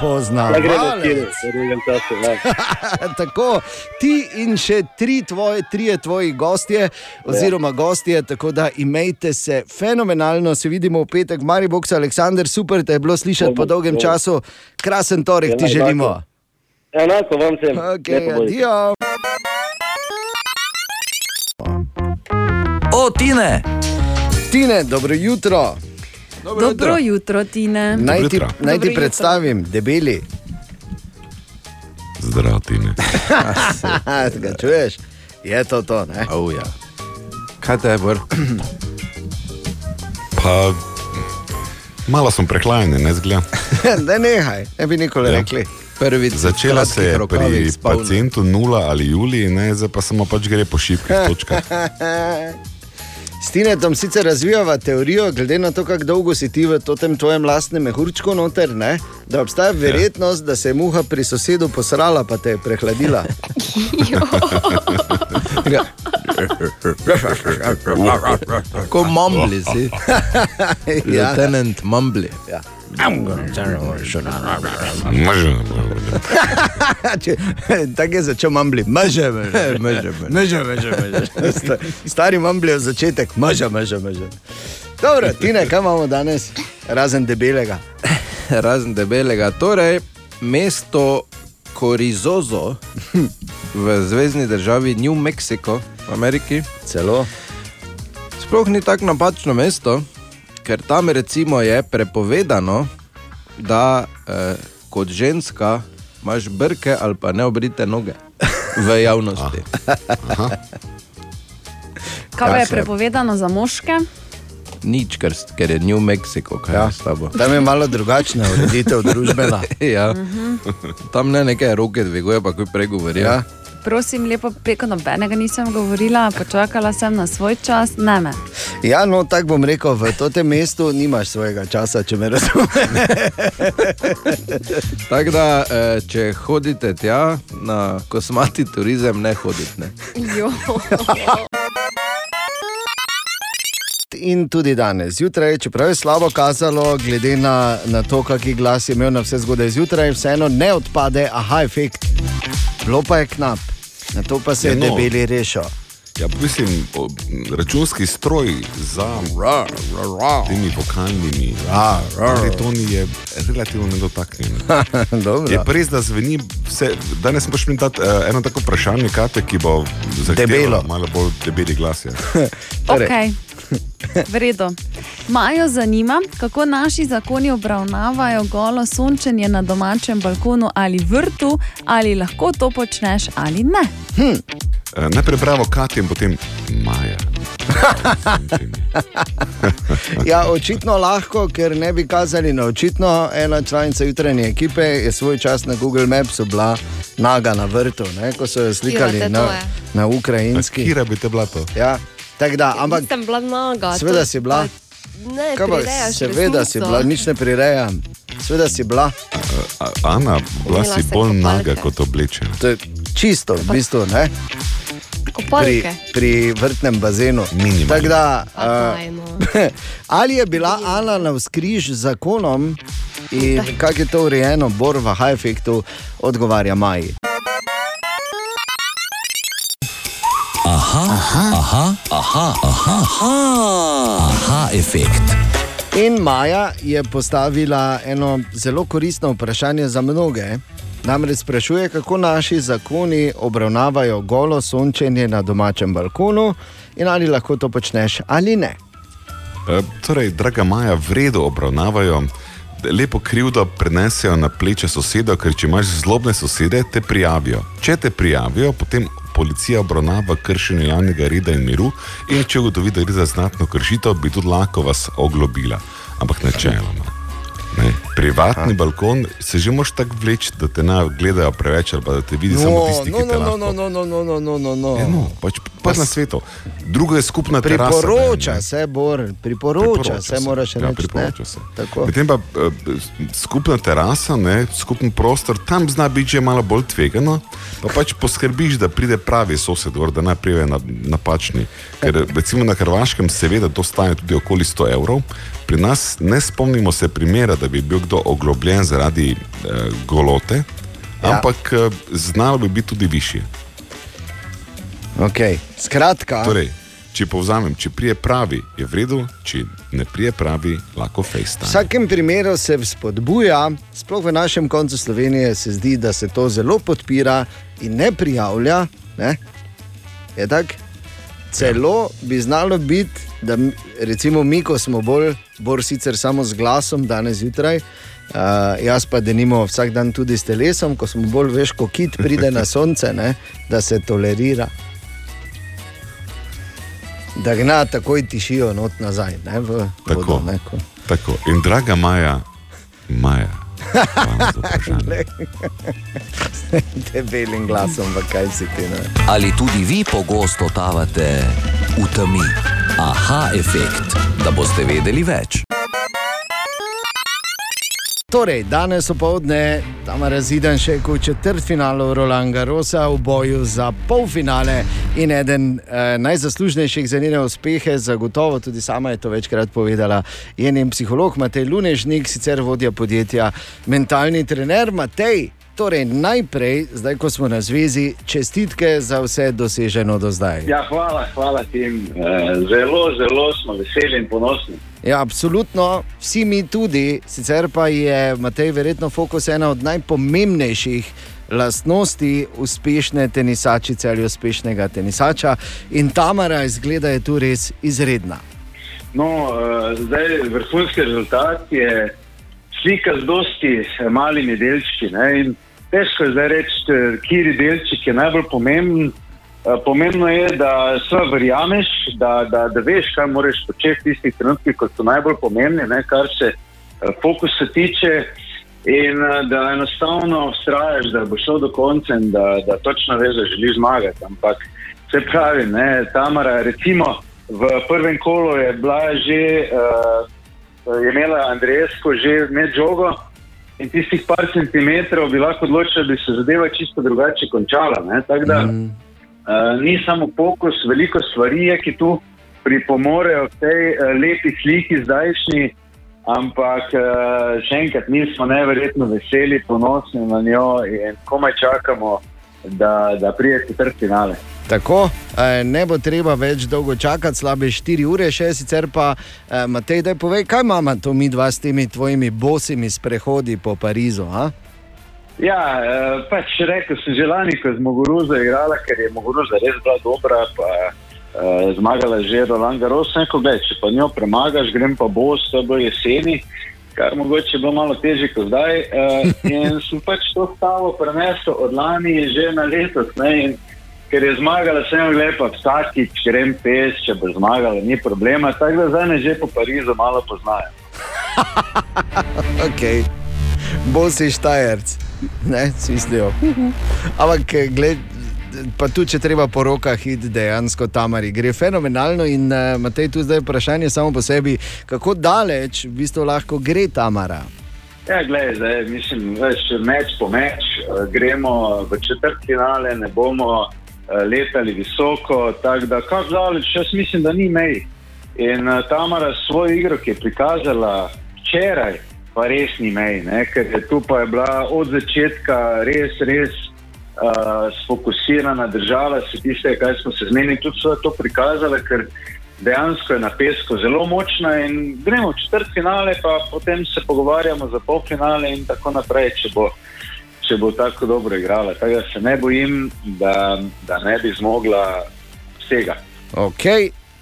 poznavalec. v drugem času. Ja. *laughs* tako, ti in še tri tvoje, trije tvoji gostje, oziroma gostje, tako da imejte se fenomenalno, se vidimo v petek v Mariboku, Aleksandr, super, te je bilo slišati po dolgem času, krasen torek ti Ja, želimo. Enako vam sem. Okay, adijo. O, Tine! Tine, dobro jutro. Dobro jutro, Tine. Naj ti, jutro. naj ti Dobro jutro. predstavim, debeli. Zdrav ti ne. *laughs* Ga čuješ? Je to to, ne? Oh, ja. Kaj te je, bor? Pa malo sem prehlajen, ne zgleda. *laughs* ne nehaj, ne bi nikoli Ja. rekli. Prvič Začela se je pri pacijentu nula ali Juliji, ne, zdaj pa samo pač gre po šipkih točkah. *laughs* S Tinetom sicer razvijava teorijo, glede na to, kako dolgo si ti v tem tvojem lastnem mehurčku noter, ne, da obstaja verjetnost, da se je muha pri sosedu posrala, pa te je prehladila. Ko mumbli si. *laughs* Ja. Lieutenant Mumbli. Ja. *laughs* Tako je začel mambli, mrže. maže, maže, maže. Sta- Stari mambli je začetek, maže, maže, maže. Dobro, Tine, kaj imamo danes, razen debelega? *laughs* Razen debelega. Torej, mesto Korizozo v zvezdni državi New Mexico v Ameriki. Celo. Sploh ni tako napačno mesto, ker tam recimo je prepovedano, da eh, kot ženska imaš brke ali pa neobrite noge v *laughs* javnosti. Kaj pa Ja, je prepovedano za moške? Nič, ker, ker je New Mexico, kaj ja. je s tabo. Tam je malo drugačna ureditev družbena. *laughs* ja. Mhm. Tam ne nekaj roke dviguje, pa ko pregovorijo. Ja. Prosim, lepo preko nobenega nisem govorila, počakala sem na svoj čas, ne me. Ja, no, tako bom rekel, v tem mestu nimaš svojega časa, če me razumeš. *laughs* Tako da, eh, če hodite tja na kosmati turizem, ne hodite. Ne. *laughs* In tudi danes, zjutraj, čeprav je slabo kazalo, glede na, na to, kakšen glas je imel na vse zgodaj zjutraj, vseeno ne odpade, aha, efekt. Bilo pa je knap, na to pa se je Ja, no. debeli rešil. Ja, mislim, računski stroj za temi vokalnimi baritoni je relativno nedotaknjen. *laughs* Dobro. Je pa res, da zveni vse. Danes moš mi dati uh, eno tako vprašanje, kate, ki bo zahtevalo malo bolj debeli glas. Ja. *laughs* Torej. Okay. V redu. Majo zanima, kako naši zakoni obravnavajo golo sončenje na domačem balkonu ali vrtu, ali lahko to počneš ali ne. Hm. Uh, najprej bravo Katja in potem Maja. *laughs* Ja, očitno lahko, ker ne bi kazali na očitno. Ena članica jutranje ekipe je svoj čas na Google Maps bila naga na vrtu, ne, ko so jo slikali Kira te na, na ukrajinski. Kira bi te bila to? Ja, tako da, ampak Nisem bila naga. seveda to- si bila. Ne, Kaj pa, prirejaš seveda si resnico. bila, nič ne prirejam. Seveda si bila. Uh, Ana, bila Imela si sem bolj kopalke. naga kot oblečena. To je čisto, v bistvu, ne? Pri, Kopalke. pri vrtnem bazenu. Tako da, uh, *laughs* ali je bila Ana na vzkriž z zakonom in kako je to urejeno, Bor v high-efektu odgovarja Maji. Aha, aha, aha, aha, aha, aha, aha efekt. In Maja je postavila eno zelo koristno vprašanje za mnoge. Namreč sprašuje, kako naši zakoni obravnavajo golo sončenje na domačem balkonu in ali lahko to počneš ali ne. Uh, torej, draga Maja, v redu obravnavajo. Lepo krivdo prenesejo na pleče soseda, ker če imaš zlobne sosede, te prijavijo. Če te prijavijo, potem policija obravnava kršenje javnega reda in miru, in če ugotovi, da gre za znatno kršitev, bi tudi lahko vas oglobila. Ampak načeloma. Ne. Privatni balkon se že moš tako vleči, da te ne gledajo preveč ali pa da te vidi samo tisti, no, ki te no, lahko. no, no, no, no, no, no, no, no. Ja, no, pač, pač na svetu. Drugo je skupna terasa. Priporoča ne. se, Bor, priporoča se, moraš ja, reči. ne? priporoča se. Tako. Medtem pa eh, skupna terasa, ne, skupen prostor, tam zna biti že malo bolj tvegano, pa pač poskrbiš, da pride pravi sosed, gor, da ne pride na, napačni. Ker recimo na Hrvaškem seveda to stane tudi okoli 100 evrov, pri nas ne spomnimo se primera, da bi bil kdo oglobljen zaradi eh, golote, Ja. ampak eh, znalo bi biti tudi višje. Okay. Skratka, Torej, če povzamem, če prije pravi, je v redu, če ne prije pravi, lahko v fejsta. vsakem primeru se spodbuja, sploh v našem koncu Slovenije se zdi, da se to zelo podpira in ne prijavlja. Ne? Je tako? Celo bi znalo biti, da recimo mi, ko smo bolj, bolj sicer samo z glasom danes zjutraj, uh, jaz pa denimo vsak dan tudi s telesom, ko smo bolj veš, ko kit pride na *laughs* sonce, ne, da se tolerira. Da gna takoj tišijo not nazaj, ne, v Tako. vodo. Ne, ko. Tako. In draga Maja, Maja. Debelim *laughs* glasom, pa kaj si ti. Ne? Ali tudi vi pogosto totavate v temi? Aha, efekt, da boste vedeli več. Torej, danes opoldne tam raziden še v četrtfinalu Roland Garrosa v boju za polfinale in eden eh, najzaslužnejših za njene uspehe, zagotovo tudi sama je to večkrat povedala, je njen psiholog Matej Lunežnik, sicer vodja podjetja Mentalni trener Matej. Torej, najprej, zdaj ko smo na zvezi, čestitke za vse doseženo do zdaj. Ja, hvala, hvala tim. Eh, Zelo, zelo smo veseli in ponosni. Ja, absolutno, vsi mi tudi, sicer pa je Matej verjetno fokus ena od najpomembnejših lastnosti uspešne tenisačice ali uspešnega tenisača in Tamara izgleda je tu res izredna. No, eh, zdaj vrhunski rezultat je slika z dosti eh, malimi delčki. Ne? in Težko je zdaj reči, eh, kateri delček je najbolj pomemben. Eh, Pomembno je, da se verjameš, da, da, da veš, kaj moraš početi v tistih trenutkih, ko so najbolj pomembni, ne, kar se eh, fokusa tiče, in eh, da enostavno vztrajaš, da bo šel do konca in da, da točno veš, da želiš zmagati. Ampak se pravi, ne, Tamara, recimo v prvem kolu je bila že, uh, je imela Andrejesko že med žogo. In tistih par centimetrov bi lahko odločila, da bi se zadeva čisto drugače končala. ne. Tako da mm. Uh, ni samo fokus, veliko stvari je, ki tu pripomorejo k tej uh, lepi sliki zdajšnji, ampak uh, še enkrat mi smo neverjetno veseli, ponosni na njo in komaj čakamo, da, da pride četrt finale. Tako, ne bo treba več dolgo čakati, slabe 4 ure, še sicer pa Matej, da povej, kaj imamo to mi dva s temi tvojimi bosimi sprehodi po Parizu. A? Ja, eh, pač rekel sem že lani, ko je Mogoruza igrala, ker je Mogoruza res bila dobra, pa eh, zmagala že Roland Garros, neko gledaj, če pa njo premagaš, grem pa bos, to bo jeseni, kar mogoče bo malo težje kot zdaj. Eh, in sem pač to stavo prenesel od lani že na letos. Ne, in, Ker je zmagala, sem jo lepa, vsakič grem pes, če bo zmagala, ni problema. Tako da zdaj me že po Parizu malo poznajo. *laughs* Okay. Bosi štajerc, ne, smislijo. Ampak, eh, gled, pa tu, če treba po rokah iti, dejansko Tamari gre fenomenalno. In uh, Matej, tu zdaj vprašanje samo po sebi, kako daleč v bistvu lahko gre Tamara. Ja, gledaj, zdaj, mislim, veš, meč po meč, eh, gremo v četrt finale, ne bomo letali visoko. Tako da, kar daleč, jaz mislim, da ni mej. In Tamara svojo igro, ki je prikazala včeraj, pa res ni mej, ne? ker je tu pa je bila od začetka res, res uh, sfokusirana, držala se tiste, kaj smo se zmenili, tudi so to prikazala, ker dejansko je na pesku zelo močna in gremo v četrt finale, pa potem se pogovarjamo za polfinale in tako naprej, če bo, če bo tako dobro igrala. Da se ne bojim, da, da ne bi zmogla vsega. Ok,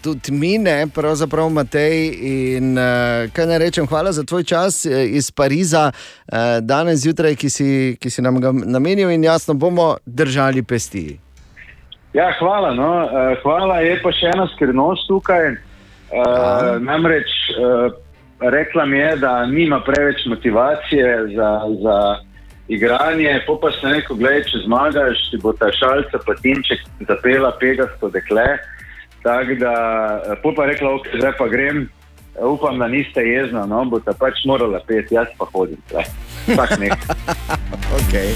tudi mi ne, pravzaprav Matej. In uh, kaj naj rečem, hvala za tvoj čas eh, iz Pariza, uh, danes zjutraj, ki si, ki si nam ga namenil in jasno bomo držali pesti. Ja, hvala. No. Uh, hvala je pa še ena skrivnost tukaj. Uh, namreč uh, rekla mi je, da nima preveč motivacije za, za igranje. Po pa se neko gledaj, če zmagaš, ti bo ta šalca patinček zapela pegasto dekle. Tako da, eh, po pa rekla, ok, zdaj pa grem. Upam, da niste jezna, no, bo ta pač morala pet, jaz pa hodim. Vsak nekaj. *laughs* Okay.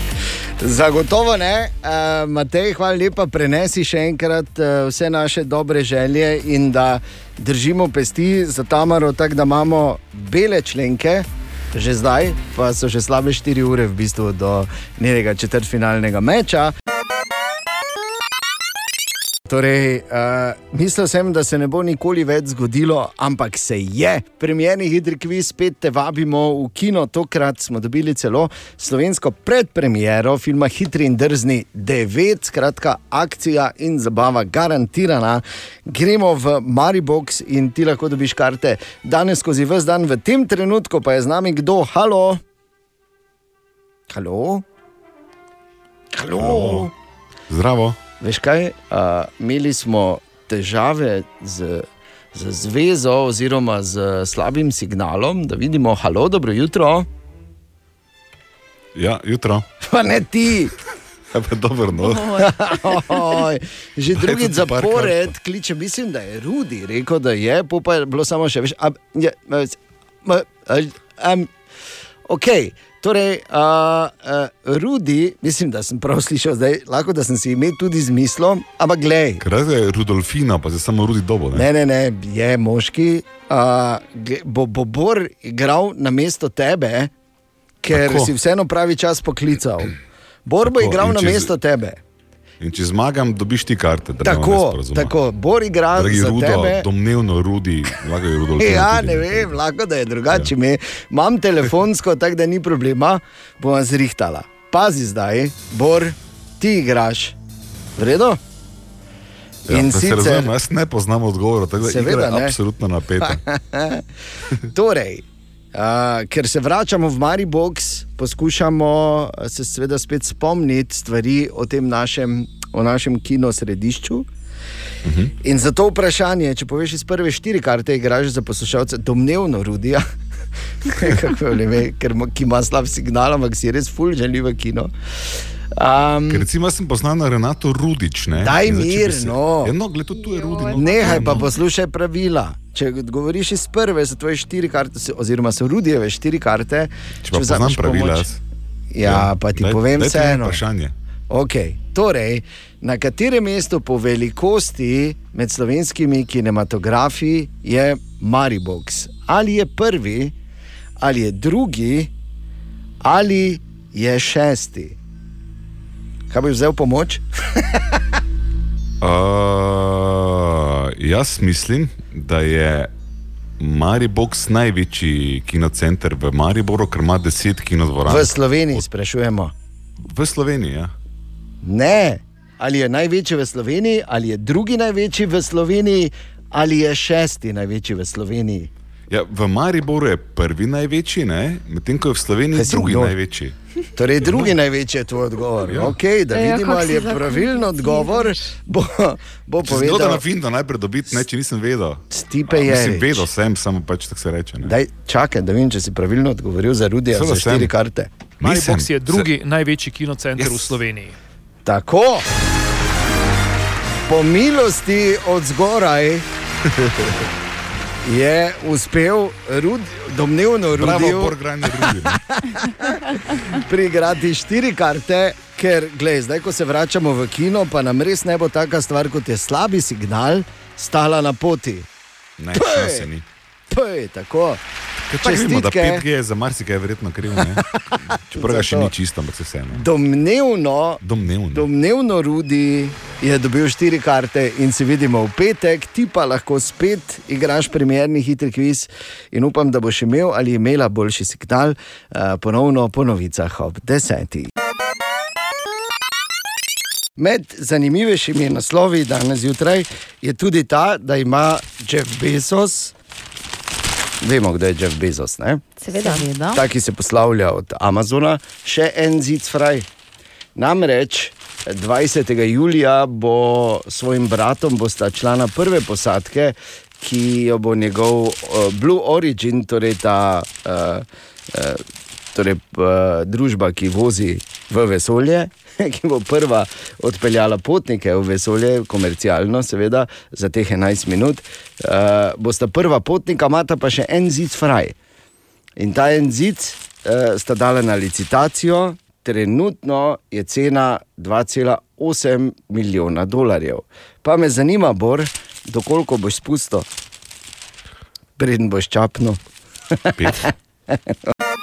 Zagotovo ne, uh, Matej, hvala lepa, prenesi še enkrat uh, vse naše dobre želje in da držimo pesti za Tamaro, tako da imamo bele členke, že zdaj, pa so še slabe 4 ure v bistvu do njenega četrtfinalnega meča. Torej, uh, mislil sem, da se ne bo nikoli več zgodilo, ampak se je. Premjerni hitri kviz spet te vabimo v kino. Tokrat smo dobili celo slovensko predpremiero filma Hitri in drzni 9, skratka, akcija in zabava garantirana. Gremo v Maribox in ti lahko dobiš karte danes skozi vse dan, v tem trenutku pa je z nami kdo? Halo? Halo? Halo? Zdravo. Veš kaj, uh, imeli smo težave z, z zvezo oziroma z slabim signalom, da vidimo, halo, dobro jutro. Ja, jutro. Pa ne ti. Ja, pa dobro, no. Oj, že par zapored kliče, mislim, da je Rudi rekel, da je, pa je bilo samo še več. A, je, a, a, a, a, ok, torej, a, a, Rudi, mislim, da sem prav slišal, zdaj lahko da sem si ime tudi zmislil, ampak glej. Ker je Rudolfina, pa se samo Rudi dobo. Ne? Ne, ne, ne, je moški. Gle- bo, bo Bor igral na mesto tebe, ker Tako. Si vseeno pravi čas poklical. Bor bo Tako, igral na mesto tebe. In če zmagam, dobiš ti karte. Tako, tako, Bor igra Dragi za Rudo, tebe. domnevno Rudi, lahko je Rudolfina. *laughs* Ja, ne vem, lahko da je drugače. Ja. Imam telefonsko, *laughs* tako da ni problema, bom zrihtala. Pazi zdaj, Bor, ti igraš. V redu? Ja, In se sicer- razumem, jaz ne poznam odgovora, tako da je absolutno napeta. *laughs* torej, uh, ker se vračamo v Maribox, poskušamo uh, se seveda spet spomniti stvari o tem našem, o našem kino središču. In za to vprašanje, če poveš iz prve štiri karte, igraš za poslušalce, domnevno rudija, *laughs* kako ve, ker ima, ki ima slab signal, ampak si res ful želi v kino. Um, Ker recimo sem poznal na Renato Rudič. Ne? Daj če mir, se- no. Ja, no, gled, tudi tu je Rudi. No. Nehaj pa No. poslušaj pravila. Če govoriš iz prve, so tvoje štiri karte, oziroma so Rudijeve štiri karte. Če pa poznam pravila, pomoč- jaz. Ja, pa ti daj- povem vseeno. Vprašanje. Okay. Torej, na katerem mestu po velikosti med slovenskimi kinematografi je Maribox? Ali je prvi, ali je drugi, ali je šesti? Kaj bi vzel pomoč? *laughs* Uh, jaz mislim, da je Maribox največji kinocenter v Mariboru, ker ima 10 kinodvoran. V Sloveniji sprašujemo. V Sloveniji, ja. Ne, ali je največji v Sloveniji, ali je drugi največji v Sloveniji, ali je šesti največji v Sloveniji. Ja. V Mariboru je prvi največji, ne? medtem ko je v Sloveniji Kaj drugi kdo? največji. Torej, drugi največji je tvoj odgovor. Ja. Okay, da Ja, vidimo, kako ali je pravilen odgovor. Bo, bo povedal, na finto najprej dobiti, ne, če nisem vedel. Stipe A, Mislim, Jerič. vedel sem, samo pač tako se reče. Ne? Daj, čakaj, da vidim, če si pravilno odgovoril za Rudija Seveda za štiri sem. karte. Maribox Nisem. je drugi se... največji kinocenter yes. v. Sloveniji. Tako, po milosti od zgoraj *laughs* je uspel Rud, domnevno Bravo, Rudiju Borgranje Rudi. ne. *laughs* priigrati štiri karte, ker glej, zdaj, ko se vračamo v kino, pa nam res ne bo taka stvar, kot je slabi signal, stala na poti. Ne, Pej! šanse ni. Je tako. Ker Če vemo, da Čestitke. 5G je za marsikaj verjetno kriv, ne? *laughs* čeprav ga še ni čisto, ampak se vseeno. Domnevno, Domnevno. domnevno Rudi je dobil štiri karte in se vidimo v petek, ti pa lahko spet igraš premjerni hitri kviz in upam, da boš imel ali imela boljši signal, eh, ponovno po novicah ob desetih. Med zanimivejšimi naslovi danes zjutraj je tudi ta, da ima Jeff Bezos, vemo, kdo je Jeff Bezos, ne? Seveda. Seveda. ta, ki se poslavlja od Amazona, še en zid fraj. Namreč 20. julija bo s svojim bratom bosta člana prve posadke, ki jo bo njegov uh, Blue Origin, torej ta uh, uh, torej, uh, družba, ki vozi v vesolje. *laughs* Ki bo prva odpeljala potnike v vesolje, komercialno, seveda, za teh 11 minut, uh, bosta prva potnika, imata pa še en zid fraj. In ta en zid uh, sta dala na licitacijo, trenutno je cena 2,8 milijona dolarjev. Pa me zanima, Bor, dokoliko boš spustil, preden boš čapnil. *laughs*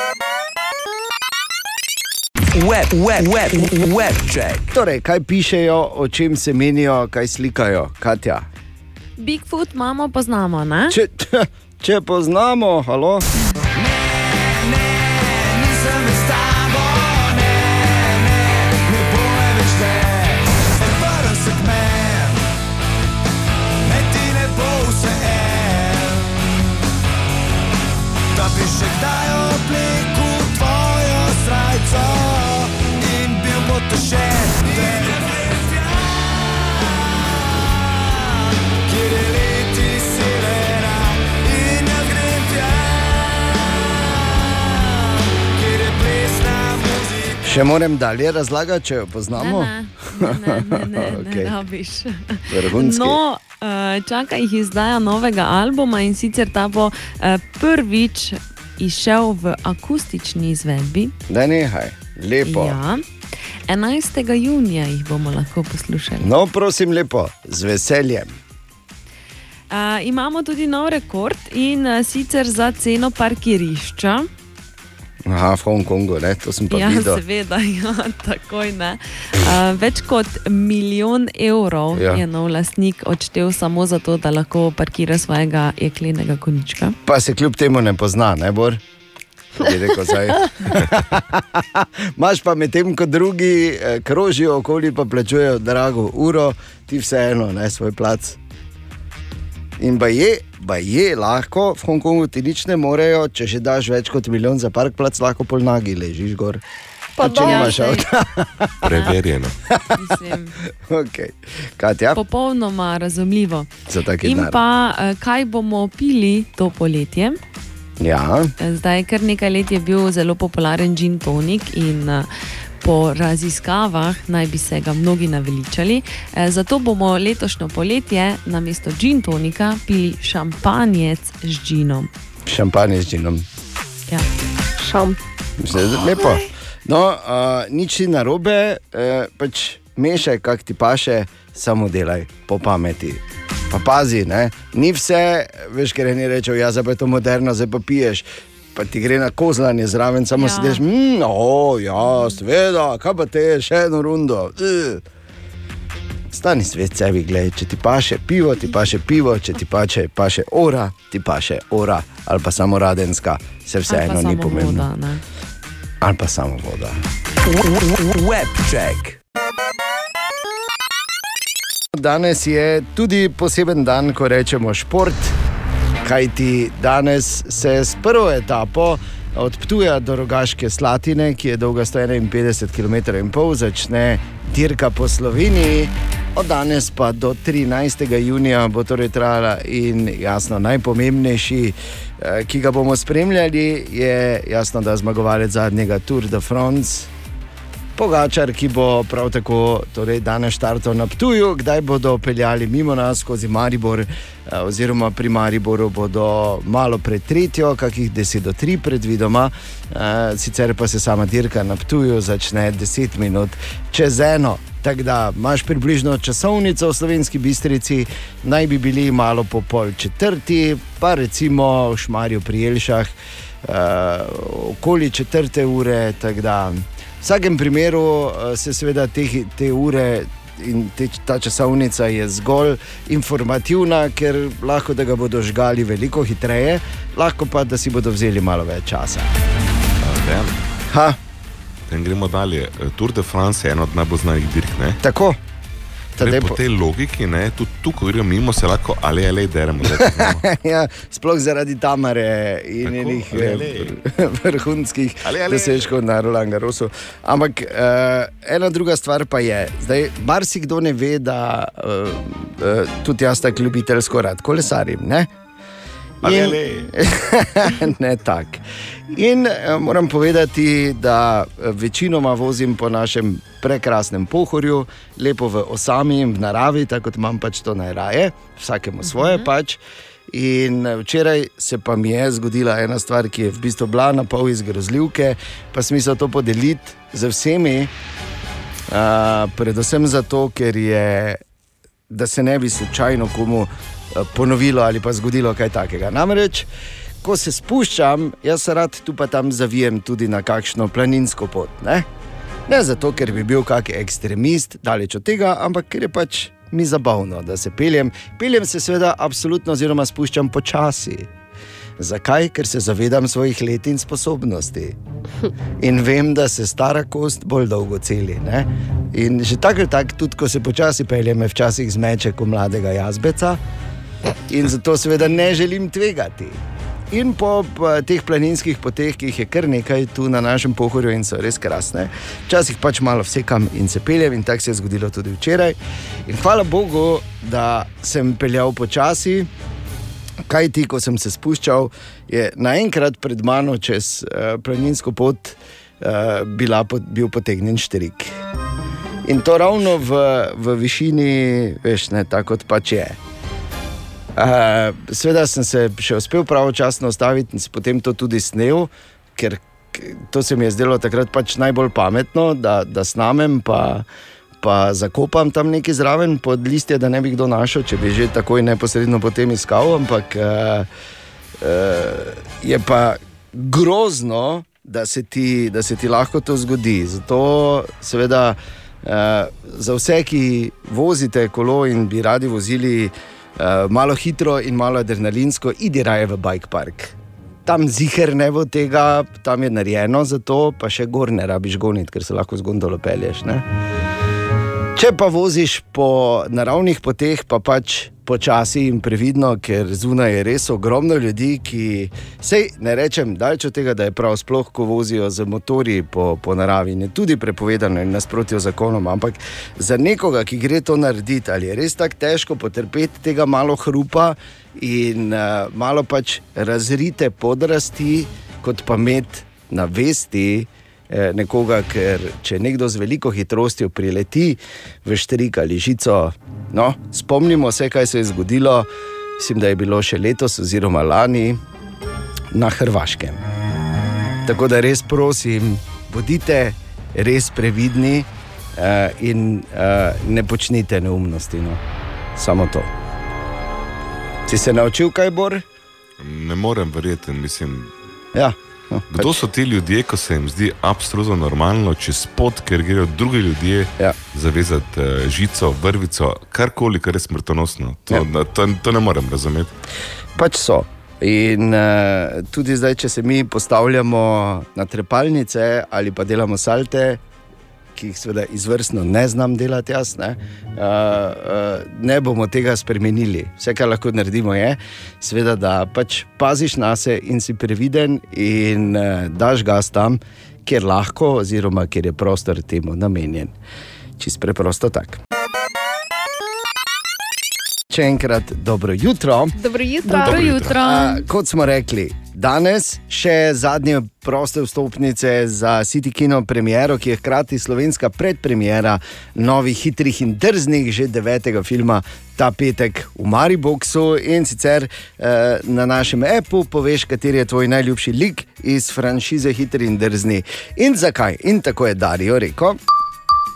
Web, web, web, web check. Torej, kaj pišejo, o čem se menijo, kaj slikajo, Katja? Bigfoot imamo, poznamo, ne? Če, *laughs* če poznamo, halo. Še moram dalje razlagati, če jo poznamo. Ne, ne, ne, ne, ne, *laughs* Okej. ne rabiš. Vrhunski. No, eh, čaka jih izdaja novega albuma in sicer ta bo eh, prvič izšel v akustični izvedbi. Da nehaj, lepo. Ja. 11. junija jih bomo lahko poslušali. No, prosim, lepo, z veseljem. Uh, imamo tudi nov rekord in uh, sicer za ceno parkirišča. Aha, v Hongkongu, ne, to sem pa Ja, videl. seveda, *laughs* ja, takoj ne. Uh, več kot milijon evrov Ja. ja. je nov lastnik odštel samo zato, da lahko parkira svojega jeklenega konjička. Pa se kljub temu ne pozna, ne bor. *laughs* Imaš pa medtem, ko drugi eh, krožijo okoli, pa plačujejo drago uro, ti vseeno, ne svoj plac. In pa je, pa je lahko, v Hongkongu ti nič ne morejo, če že daš več kot milijon za park plac, lahko pol nagi ležiš gor. Pa če saj. avta. *laughs* Preverjeno. Okay. Katja, popolnoma razumljivo. za taki In denar. pa, eh, kaj bomo pili to poletje? Ja, Zdaj, kar nekaj let je bil zelo popularen gin tonik in eh, po raziskavah naj bi se ga mnogi naveličali. Eh, Zato bomo letošnjo poletje na mesto gin tonika pili šampanjec z ginom. šampanje z džinom. Ja. Šam. Mislim, da je lepo. No, uh, nič ni narobe, uh, pač mešaj, kak ti paše, samo delaj po pameti. Pa pazi, ne? ni vse, veš, ker eni rečejo, ja, zdaj pa je to moderno, zdaj pa piješ. Pa ti gre na kozlanje zraven, samo Ja. ja. sediš, mm, oh, ja, seveda, kaj pa te, še eno rundo. Uh. Stani svet sebi, gledaj, če ti paše pivo, ti paše pivo, če ti paše, paše ora, ti paše ora, ali pa samo radenska, se vseeno ni pomembno. voda, ne. Ali pa samo voda. Web check. Danes je tudi poseben dan, ko rečemo šport, kajti danes se s prvo etapo od Ptuja do Rogaške Slatine, ki je dolga 151 km, in pol, začne dirka po Sloveniji. Od danes pa do 13. junija bo torej trajala in jasno najpomembnejši, eh, ki ga bomo spremljali, je jasno, da zmagovalec zadnjega Tour de France, Pogačar, ki bo prav tako torej danes štartal na Ptuju, kdaj bodo peljali mimo nas skozi Maribor, eh, oziroma pri Mariboru bodo malo pred tretjo, kakih 10 do 3 predvidoma, eh, sicer pa se sama dirka na Ptuju začne 10 minut čez eno. Tako da imaš približno časovnico v slovenski bistrici, naj bi bili malo po pol četrti, pa recimo v Šmarju pri Jelšah, uh, okoli četrte ure. tako da V vsakem primeru eh, se seveda te, te ure in te, ta časovnica je zgolj informativna, ker lahko da ga bodo žgali veliko hitreje, lahko pa da si bodo vzeli malo več časa. Potem gremo dalje. Tour de France je ena od najbolj znanih dirk. Ne? tako. Tadej po tej logiki, ne, tudi tu, ko gremo mimo, se lahko ali ali deremo. *laughs* ja, sploh zaradi Tamare in njenih eh, vrhunskih Ale, ale. dosežkov na Roland Garrosu. Ampak uh, ena druga stvar pa je, da marsikdo ne ve, da uh, uh, tudi jaz tako ljubiteljsko rad kolesarim. Ne? In- *laughs* ne tako. In eh, moram povedati, da eh, večinoma vozim po našem prekrasnem pohorju, lepo v osami in v naravi, tako kot imam pač to najraje, vsakemu svoje pač. In eh, včeraj se pa mi je zgodila ena stvar, ki je v bistvu bila na pol iz grozljivke, pa smisel to podeliti z vsemi. Uh, predvsem zato, ker je, da se ne bi slučajno komu eh, ponovilo ali pa zgodilo kaj takega. Namreč, ko se spuščam, jaz rad tu pa tam zavijem tudi na kakšno planinsko pot. Ne? Ne zato, ker bi bil kakšen ekstremist, daleč od tega, ampak ker je pač mi zabavno, da se peljem. Peljem se seveda absolutno, oziroma spuščam počasi. Zakaj? Ker se zavedam svojih let in sposobnosti. In vem, da se stara kost bolj dolgo celi. Ne? In že tako, tak, tudi ko se počasi pelje, me včasih zmeče kot mladega jazbeca. In zato seveda ne želim tvegati. In po teh planinskih poteh, ki jih je kar nekaj tu na našem pohorju in so res krasne, včasih pač malo vsekam in se peljem, in tako se je zgodilo tudi včeraj. In hvala Bogu, da sem peljal počasi, kaj ti, ko sem se spuščal, je naenkrat pred mano čez uh, planinsko pot uh, bila, pot, bil potegnjen štrik. In to ravno v, v višini, veš, ne tako kot pač je. Uh, Sveda sem se še uspel pravočasno ustaviti in se potem to tudi snel, ker to se mi je zdelo takrat pač najbolj pametno, da, da snamem, pa, pa zakopam tam nekaj zraven pod listje, da ne bi kdo našel, če bi že takoj neposredno potem iskal. Ampak uh, uh, je pa grozno, da se, ti, da se ti lahko to zgodi. Zato, seveda, za vse, ki vozite kolo in bi radi vozili uh, malo hitro in malo adrenalinsko, idi raje v bike park. Tam ziger ne bo tega, tam je narejeno za to, pa še gor ne rabiš goniti, ker se lahko z gondolo pelješ. Ne? Če pa voziš po naravnih poteh, pa pač počasi in previdno, ker zunaj je res ogromno ljudi, ki sej ne rečem, daleč od tega, da je prav, sploh ko vozijo z motorji po, po naravi, je tudi prepovedano in nasprotjo zakonom. Ampak za nekoga, ki gre to narediti, ali je res tako težko potrpeti tega malo hrupa in uh, malo pač razrite podrasti, kot pa imeti na vesti nekoga, ker če nekdo z veliko hitrostjo prileti v štrik ali žico, no, spomnimo se, kaj se je zgodilo, mislim, da je bilo še letos oziroma lani na Hrvaškem. Tako da res prosim, bodite res previdni eh, in eh, ne počnite neumnosti. No. Samo to. Si se naučil, kaj bor? Ne morem verjeti, mislim. Ja. *laughs* Kdo so ti ljudje, ko se jim zdi absolutno normalno čez pot, ker grejo drugi ljudje ja. zavezati uh, žico, vrvico, karkoli, kar je smrtonosno? To, ja. to, to ne morem razumeti. Pač so. In uh, tudi zdaj, če se mi postavljamo na trepalnice ali pa delamo salte, ki jih seveda izvrstno ne znam delati, jaz, ne, uh, uh, ne bomo tega spremenili. Vse, kar lahko naredimo, je, seveda, da pač paziš na sebe in si previden in uh, daš gas tam, kjer lahko, oziroma kjer je prostor temu namenjen. Čist preprosto tako. Še enkrat dobro jutro. Dobro jutro. Dobro jutro. A, kot smo rekli, danes še zadnje proste vstopnice za City Kino premiero, ki je hkrati slovenska predpremiera novih hitrih in drznih, že devetega filma ta petek v Mariboku. In sicer eh, na našem appu poveš, kateri je tvoj najljubši lik iz franšize Hitri in drzni. In zakaj? In tako je Darijo rekel.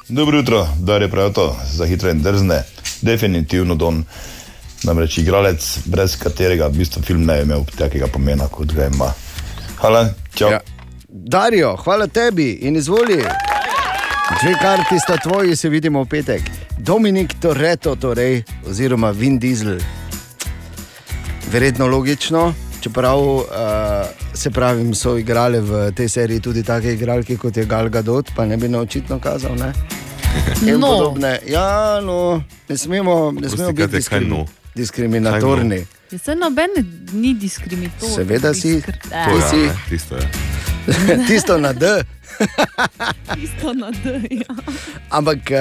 Dobro jutro, da je prav to, za hitre in drzne, definitivno Don. Namreč igralec, brez katerega v bistvu film ne bi imel takega pomena, kot ga ima. Hvala, čau. Ja. Darijo, hvala tebi in izvoli. Dve karti sta tvoji, se vidimo v petek. Dominik Toreto, torej, oziroma Vin Diesel. Verjetno logično, čeprav uh, se pravim, so igrali v tej seriji tudi take igralke kot je Gal Gadot, pa ne bi na očitno kazal. Ne? *laughs* In No. podobne. Ja, no, ne smemo, ne smemo Oprosti, kaj biti kaj no? diskriminatorni. Ja, saj noben ni diskriminatorni. Seveda si. Diskri- To Ti je, si. ne, tisto je. *laughs* Tisto na D. *laughs* Tisto na D. Ja. Ampak uh,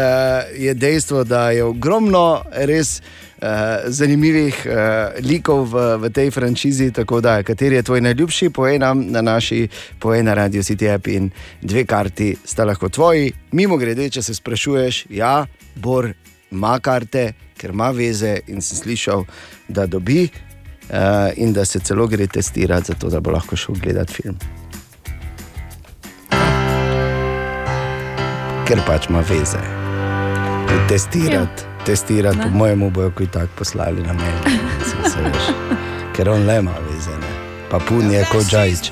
je dejstvo, da je ogromno res uh, zanimivih uh, likov v, v tej franšizi. Tako da, kateri je tvoj najljubši, povej nam na naši, povej na Radio City App in dve karti sta lahko tvoji. Mimo grede, če se sprašuješ, ja, Bor ima karte, ker ima veze in sem slišal, da dobi. Uh, in da se celo gre testirati, zato da bo lahko šel gledati film. Ker pač ima veze. Testirati, testirati, po mojem, bojo kaj tak poslali na meni. *laughs* Saj se veš. Ker on le ima veze, ne. pa pun je kot Džajč.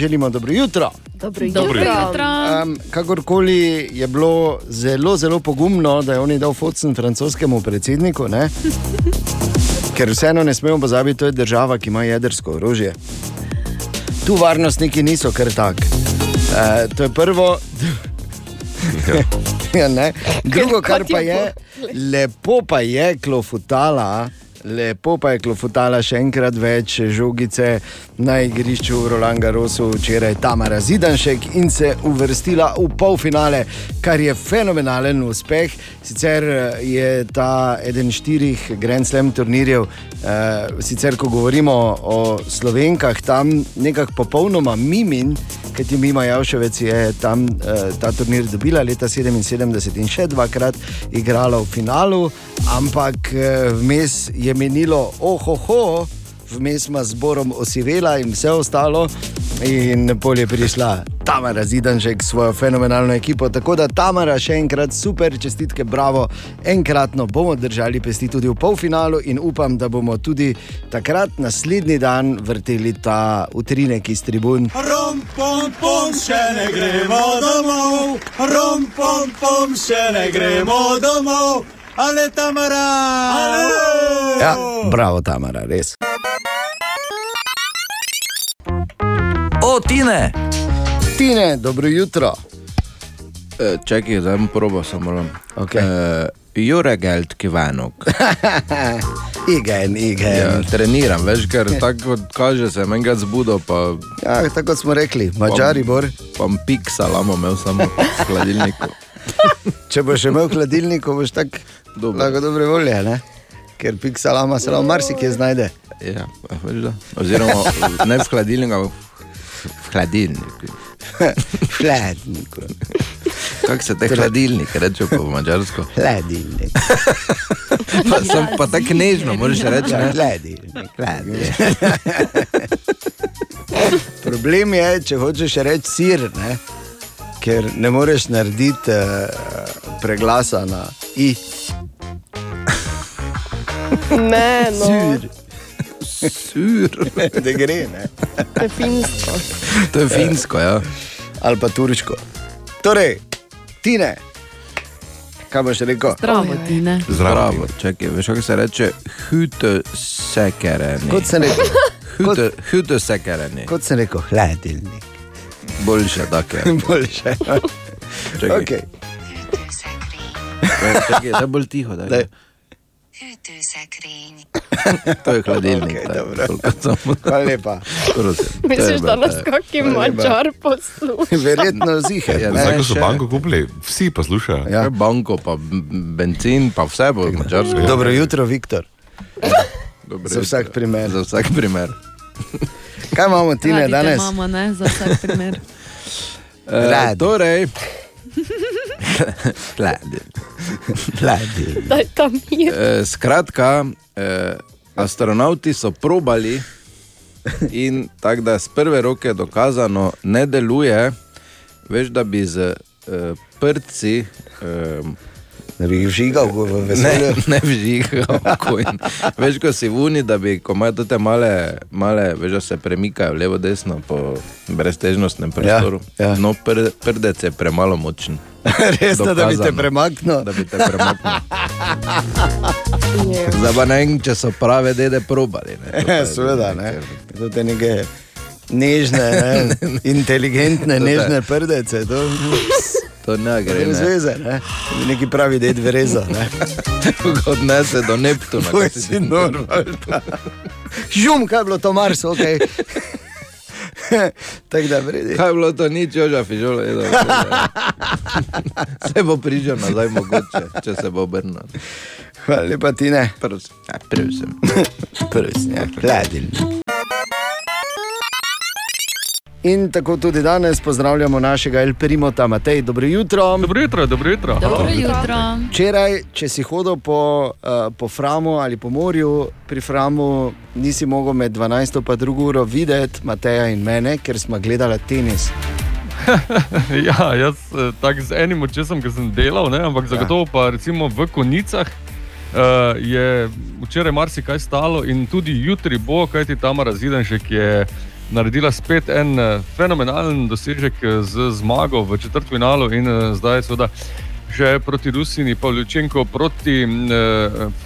želimo dobro jutro. Dobro Dobro jutro. jutro. Um, kakorkoli je bilo zelo, zelo pogumno, da je on dal focen francoskemu predsedniku, ne? *laughs* ker vseeno ne smemo pozabiti, to je država, ki ima jedrsko orožje. Tu varnostniki niso kar tak. Uh, to je prvo. Ja, ne. Drugo, kar pa je, lepo pa je klofutala. Lepo pa je klofutala še enkrat več žogice na igrišču v Roland Garrosu, včeraj Tamara Zidanšek in se uvrstila v polfinale, kar je fenomenalen uspeh. Sicer eh, je ta eden štirih Grand Slam turnirjev, uh, sicer ko govorimo o slovenkah, tam nekako popolnoma mimin, ker ti Mima Javševec je tam uh, ta turnir dobila leta 77 in še dvakrat igrala v finalu, ampak uh, vmes je menilo, ohoho, vmes ima zborom osivela in vse ostalo. In pol je prišla Tamara Zidanžek s svojo fenomenalno ekipo. Tako da Tamara še enkrat super, čestitke, bravo. Enkratno bomo držali pesti tudi v polfinalu in upam, da bomo tudi takrat naslednji dan vrteli ta utrinek iz tribun. Rom, pom, pom, še ne gremo domov, rom, pom, pom, še ne gremo domov, ale Tamara! Ja, bravo, Tamara, res. O, Tine! Tine, dobro jutro. E, čakaj, zdaj bom probo samo. Okay. E, Juregeld Kivanok. *laughs* Igen, igen. Ja, treniram, veš, ker *laughs* tako kot kaže, se enkrat zbudil, pa Ja, tako kot smo rekli, mačari bor. pa pik salamo imel samo v hladilniku. *laughs* Če boš imel v hladilniku, boš tako Dobro. lahko dobre volje, ne? ker pik salama se lahko marsikje znajde. Ja, veš da. Oziroma ne v hladilniku, ampak v- hladilniku. *laughs* hladilniku. Kako se te hladilnik reče po mačarsko? Hladilnik. *laughs* Pa, sem pa tako nežno, moraš reči. Ne? hladilnik, hladilnik. *laughs* Problem je, če hočeš reči sir, ne? ker ne moreš narediti uh, preglasa na i. Ne, *laughs* no. Sur. Sur. Da gre, ne. To je finsko. To je finsko, ja. Ali pa turško. Torej, Tine, kaj boš rekel? Zdravo, Tine. Zdravo, čakaj, veš, kako se reče? Hute sekereni. Kot sem rekel, Hute, hute sekereni. kot sem rekel, hladilnik. Boljše, tako je. *laughs* Boljše. Čakaj. Okay. Čakaj, da bolj tiho. Daj. Daj. *laughs* To je hladilnik. Tak, dobro. Hvala lepa. Misliš, da nas kakšen mačar posluša? *laughs* Verjetno zihe. Ja, ne, Zdaj, ko so banko kupili, vsi poslušajo. Ja. Ja. Banko, pa benzin, pa vse bo mačarsko. Dobro jutro, Viktor. Dobro Za vsak primer. Za vsak primer. *laughs* Kaj imamo, Tine, Radi te danes? Imamo, ne, za vsak primer. Radi. torej, hladilnik. Hladilnik. Daj tam mir. E, skratka, e, astronauti so probali in tako da z prve roke dokazano ne deluje, veš, da bi z e, prci. E, Da bi jih vžigal v Ne, veselje. ne vžigal. coin. Veš, ko si vuni, da bi, ko imajo te male, male veš, se premikajo levo, desno po breztežnostnem prostoru. ja. No, pr, prdec je premalo močen. Resno, da bi te Dokazano. premaknil. Da bi te premaknil. *laughs* Zdaj pa ne vem, če so prave dede probali. Ne, *laughs* Ja, seveda, ne. nekaj- To te neke nežne, ne? *laughs* inteligentne, nežne prdece. To To ne gre. je Ne. zveze, ne? Neki pravi ded verezo. Ne? *laughs* Odnese do Neptuna. Kaj si ti- normalno. Žum, kaj je bilo to Mars, ok. *laughs* Tako da vredi. Kaj je bilo to, nič, Joža Fižola, je dobro. *laughs* Se bo prižal nazaj, mogoče, če se bo obrnil. Hvala lepa, Tine. Prosim. Ja, prosim. Prosim, ja, hladilnik. In tako tudi danes pozdravljamo našega El Primota, Matej, dobro jutro. Dobro jutro, dobro jutro. Dobro jutro. Včeraj, če si hodil po, uh, po Framu ali po morju, pri Framu nisi mogel med 12 in 2 uro videti Mateja in mene, ker smo gledali tenis. *laughs* Ja, jaz eh, tako z enim očesom, ki sem delal, ne, ampak zagotovo pa recimo v konicah. Uh, je včeraj marsikaj stalo in tudi jutri bo, kajti tam razidenšek je naredila spet en eh, fenomenalen dosežek eh, z zmago v četrtfinalu in eh, zdaj seveda. Že proti Rusiji, pa Ljučenko proti eh,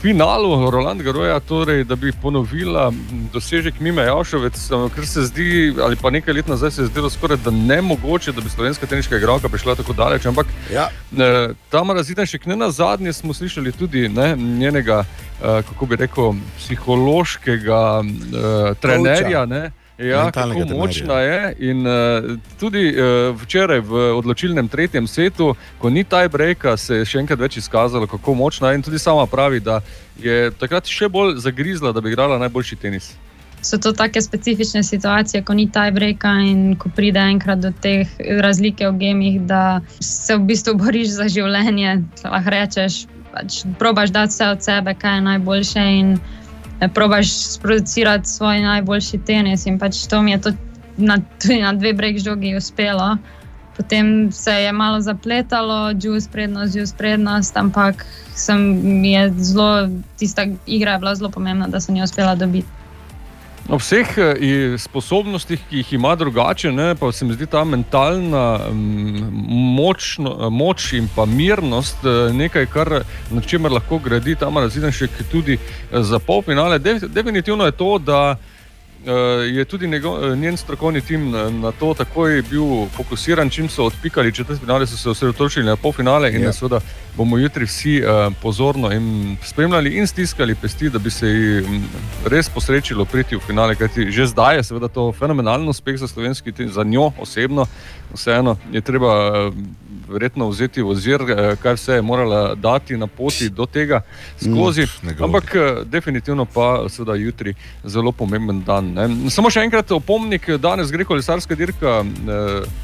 finalu Roland Garoja, torej, da bi ponovila dosežek Mime Javšovec, eh, ker se zdi, ali pa nekaj let nazaj se je zdelo skoraj da nemogoče, da bi slovenska teniška igralka prišla tako daleč. Ampak Ja. eh, Tamara Zidanšek, ne na zadnje smo slišali tudi ne, njenega, eh, kako bi rekel, psihološkega eh, trenerja. Ne, Ja, kako močna je. In uh, tudi uh, včeraj v odločilnem tretjem setu, ko ni tiebreaka, se je še enkrat več izkazalo, kako močna je. In tudi sama pravi, da je takrat še bolj zagrizla, da bi igrala najboljši tenis. so to take specifične situacije, ko ni tiebreaka in ko pride enkrat do teh razlike v gemih, da se v bistvu *laughs* boriš za življenje. Lahko rečeš, pač probaš dati vse od sebe, kaj je najboljše in probaš sproducirati svoj najboljši tenis. In pač to mi je to na, tudi na dve breg žogi uspelo. Potem se je malo zapletalo, juice prednost, juice prednost, ampak sem, je zelo, tista igra je bila zelo pomembna, da sem jo uspela dobiti. O vseh eh, sposobnostih, ki jih ima drugače, ne, pa se mi zdi ta mentalna mm, močno, moč in pa mirnost eh, nekaj, kar, na čemer lahko gradi tam razvidenšek tudi eh, za polfinale. De, definitivno je to, da eh, je tudi njegov, eh, njen strokovni tim na, na to takoj bil fokusiran, čim so odpikali četrtfinale, so se osredotočili na polfinale in Ja. ja. seveda bomo jutri vsi uh, pozorno in spremljali in stiskali pesti, da bi se ji mm, res posrečilo priti v finale. Kajti že zdaj je seveda to fenomenalen uspeh za slovenski tim, za njo osebno. Vseeno je treba eh, verjetno vzeti v ozir, eh, kaj vse je morala dati na poti do tega skozi. Mm, govori. Ampak eh, definitivno pa seveda jutri zelo pomemben dan. Ne. Samo še enkrat opomnik, danes gre kolesarska dirka. Eh,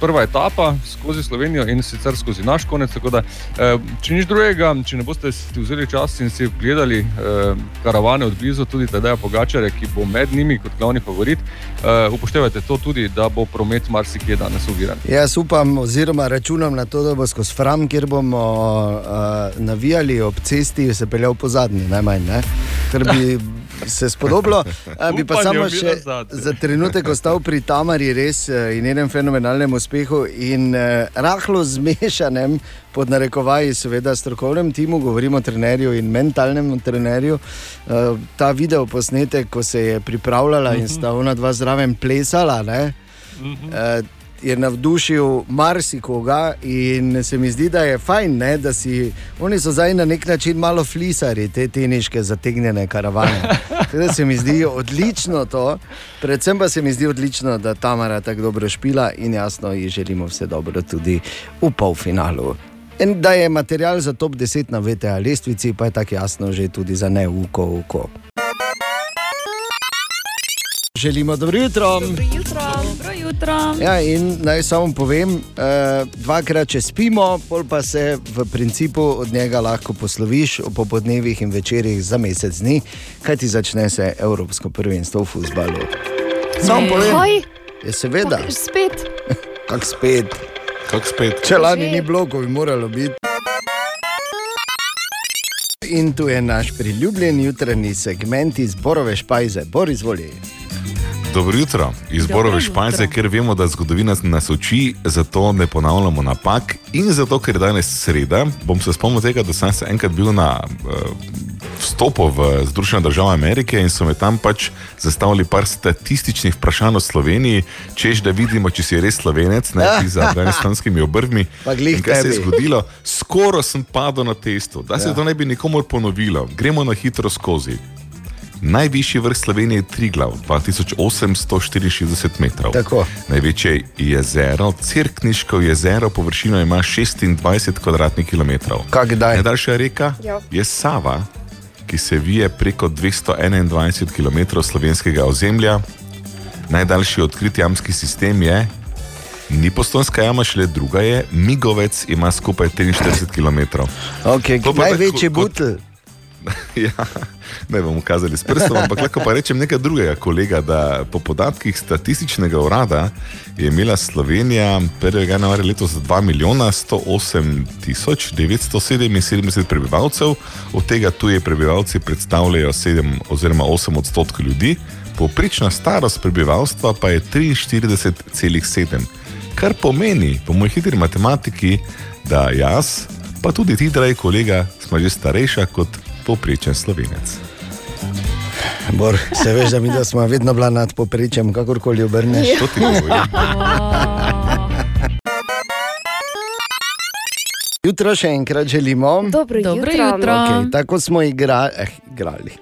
Prva etapa skozi Slovenijo in sicer skozi naš konec. Da, eh, če nič drugega, če ne boste si vzeli čas in si gledali eh, karavane od blizu, tudi Tadeja Pogačare, ki bo med njimi kot glavni favorit, eh, upoštevajte to tudi, da bo promet marsikje danes uviran. Jaz upam, oziroma računam na to, da bo skozi Fram, kjer bomo uh, navijali ob cesti, se peljal po zadnji, najmanj. Ne? Se spodobilo. Bi pa samo še za trenutek ostal pri Tamari res eh, in njenem fenomenalnem uspehu in eh, rahlo zmešanem, pod narekovaji, seveda, strokovnem timu, govorimo o trenerju in mentalnem trenerju. Eh, ta video posnetek, ko se je pripravljala in sta ona dva zraven plesala. Ne? Eh, Je navdušil marsikoga, in se mi zdi, da je fajn, ne, da si oni so zdaj na nek način malo flisari, te teniške zategnjene karavane. Tako Da se mi zdi odlično to, predvsem pa se mi zdi odlično, da Tamara tako dobro špila in jasno ji želimo vse dobro tudi v polfinalu. In da je material za top 10 na VTA lestvici, pa je tako jasno že tudi za ne uko oko. Želimo dobro jutro. Dobro jutro. Dobro jutro. Ja, in naj samo povem, eh, dvakrat če spimo, pol pa se v principu od njega lahko posloviš ob popodnevih in večerjih za mesec dni, kaj ti začne se Evropsko prvenstvo v futbalu. Samo povem, je seveda, Spet. *laughs* kak spet. Kako spet? Če lani ni bilo, bi moralo biti. In tu je naš priljubljen jutranji segment iz Borove špajze. Bor izvoli. Dobro jutro, izborove špajze, ker vemo, da zgodovina nas uči, zato ne ponavljamo napak. In zato, ker je danes sreda, bom se spomnil tega, da sem se enkrat bil na uh, vstopu v Združene države Amerike in so me tam pač zastavili par statističnih vprašanj o Sloveniji, češ da vidimo, če si res slovenec, ne ti za *laughs* afganistanskimi obrvmi. In kaj se je zgodilo? Skoraj sem padel na testu, da se ja. to ne bi nikomor ponovilo. Gremo na hitro skozi. Najvišji vrh Slovenije je Triglav, 2864 metrov. Tako. Največje jezero, Cirkniško jezero, površino ima 26 kvadratnih kilometrov. Najdaljša reka Ja. je Sava, ki se vije preko 221 km slovenskega ozemlja. Najdaljši odkrit jamski sistem je. Ni postonska jama, šele druga je, Migovec ima skupaj 43 km. Okay, največji tako kot- butl. *laughs* Ja, ne bomo kazali s prstom, ampak lahko pa rečem nekaj drugega, kolega. Da po podatkih statističnega urada je imela Slovenija 1. januarja letos 2 milijona 108 tisoč 977 prebivalcev, od tega tuje prebivalci predstavljajo 7 oziroma 8 odstotkov ljudi. Poprečna starost prebivalstva pa je 43,7, kar pomeni, po moji hitri matematiki, da jaz, pa tudi ti, dragi kolega, smo že starejša kot poprečen slovenec. Bor, se veš, da mi da smo vedno bila nad poprečjem, kakorkoli obrneš. To ti govorim. *laughs* Jutro še enkrat želimo. Dobro Dobro jutro. jutro. Okay, tako smo igra, eh, igrali. *laughs*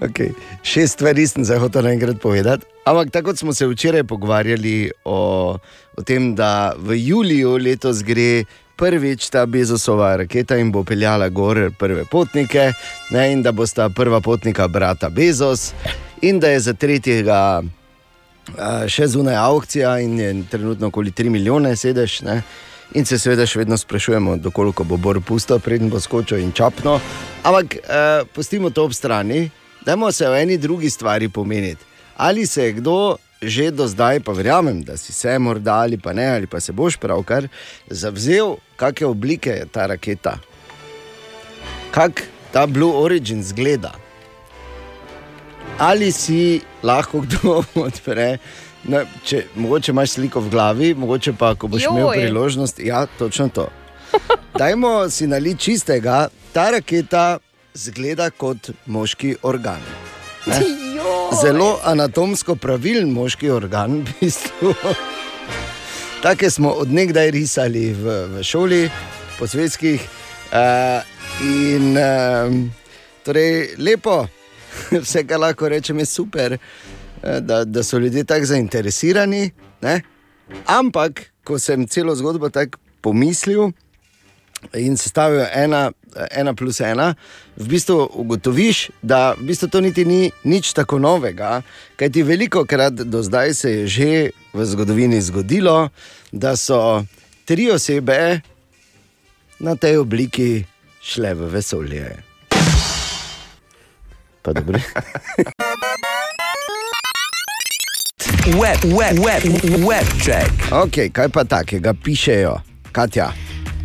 Okay. Šest stvari sem se hotel enkrat povedati. Ampak tako smo se včeraj pogovarjali o, o tem, da v juliju letos gre prvič ta Bezosova raketa in bo peljala gor prve potnike, ne, in da bosta prva potnika brata Bezos, in da je za tretjega še zunaj aukcija in je trenutno okoli 3 milijone sedež. Ne. In se seveda še vedno sprašujemo, dokoliko bo Bor pustil, preden bo skočil in čapno. Ampak eh, pustimo to ob strani, dajmo se o eni drugi stvari pomeniti. Ali se je kdo že do zdaj, pa verjamem, da si se morda ali pa ne, ali pa se boš pravkar zavzel, kakšne oblike je ta raketa, kak ta Blue Origin zgleda. Ali si lahko kdo *laughs* odpre, ne, če, mogoče imaš sliko v glavi, mogoče pa, ko boš Joj. imel priložnost, ja, točno to. *laughs* Dajmo si naliti čistega, ta raketa zgleda kot moški organ. Zelo anatomsko pravilen moški organ, *laughs* v bistvu. Take smo odnegdaj risali v, v šoli, po svetskih. Uh, in uh, torej, lepo, *laughs* vse, kar lahko rečem, je super, eh, da, da so ljudje tako zainteresirani. Ne? Ampak, ko sem celo zgodbo tako pomislil in sestavil ena, ena plus ena, v bistvu ugotoviš, da v bistvu to niti ni nič tako novega, kajti veliko krat do zdaj se je že v zgodovini zgodilo, da so tri osebe na tej obliki šle v vesolje. Pa dobro. *laughs* Web, web, web, web check. Okay, kaj pa takega pišejo, Katja?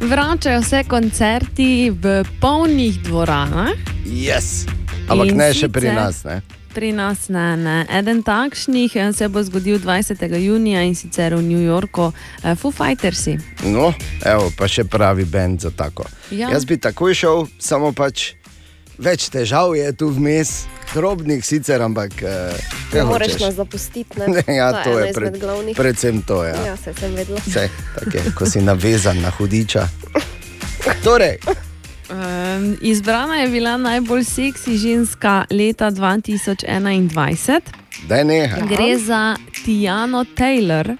Vračajo se koncerti v polnih dvoranah. Yes. Ampak In ne še pri nas. Ne? Pri nas ne, ne. Eden takšnih eh, se bo zgodil 20. junija in sicer v New Yorku, eh, Foo Fightersi. No, evo, pa še pravi bend za tako. Ja. Jaz bi takoj šel, samo pač več težav je tu vmes, drobnih sicer, ampak eh, Ne moreš hočeš? nas zapustiti. Ne? *laughs* ja, to, to je je pred, glavnih. predvsem to. Ja. Ja, se sem vedela. Vse, tako je, ko si navezan na hudiča. Torej, Um, izbrana je bila najbolj seksi ženska leta 2021. da je nekaj. Gre za Tiano Taylor,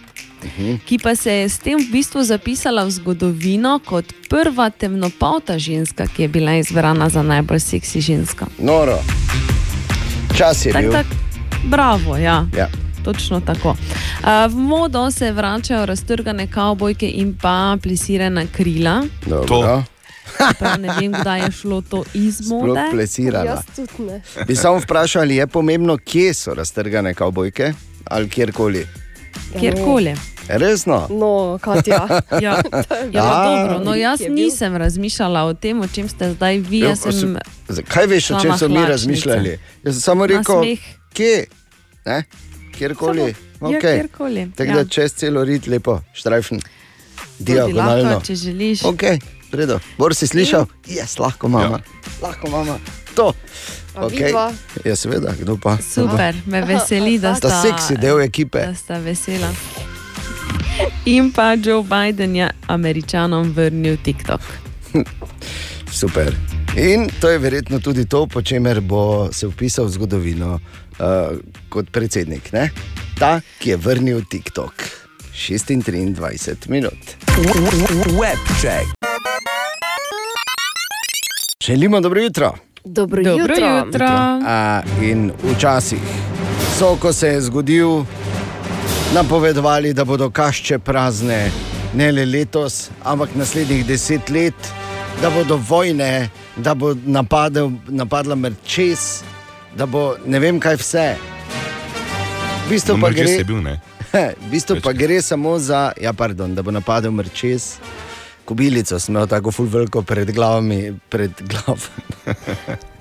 ki pa se je s tem v bistvu zapisala v zgodovino kot prva temnopolta ženska, ki je bila izbrana za najbolj seksi ženska. Noro. Čas je Tak, bil. tak, bravo, ja. Ja. Točno tako. V modo se vračajo raztrgane kavbojke in pa plisirana krila. Dobro. Prav ne vem, kdaj je šlo to iz Sploh mode. plesirala. Jaz tudi ne. Bi samo vprašal, ali je pomembno, kje so raztrgane kavbojke ali kjerkoli. Kjerkoli. Resno? No, Katja. Ja, *laughs* ja A, pa dobro, no, jaz je nisem razmišljala o tem, o čem ste zdaj vi. Ja, Jaz sem z- Kaj veš, o čem so mi razmišljali? Jaz sem samo rekel, kje, ne? kjerkoli. Samo- ja, Okay. kjerkoli, Tako ja. da čez celo rit lepo, štrajfen, diagonalno. lahko, če želiš. Okay. Redo. Bor si slišal? Jaz, lahko mama. Ja. Lahko mama. To. Okay. Ja, seveda, kdo pa? Super, me veseli, da Sta sta, seksi del ekipe. da sta vesela. In pa Joe Biden je američanom vrnil TikTok. Super. In to je verjetno tudi to, po čemer bo se vpisal v zgodovino uh, kot predsednik. Ne? Ta, ki je vrnil TikTok. 26 minut. Web check. Želimo dobro jutro. Dobro, Dobro jutro. jutro. A, in včasih so, ko se je zgodil, napovedovali, da bodo kašče prazne, ne le letos, ampak naslednjih deset let, da bodo vojne, da bo napadel, napadla mrčes, da bo ne vem kaj vse. V bistvu No, pa gre, bil, ne? *laughs* v bistvu pa gre samo za, ja, pardon, da bo napadel mrčes. Kobilico sem imel tako ful veliko pred glavami, pred glavami.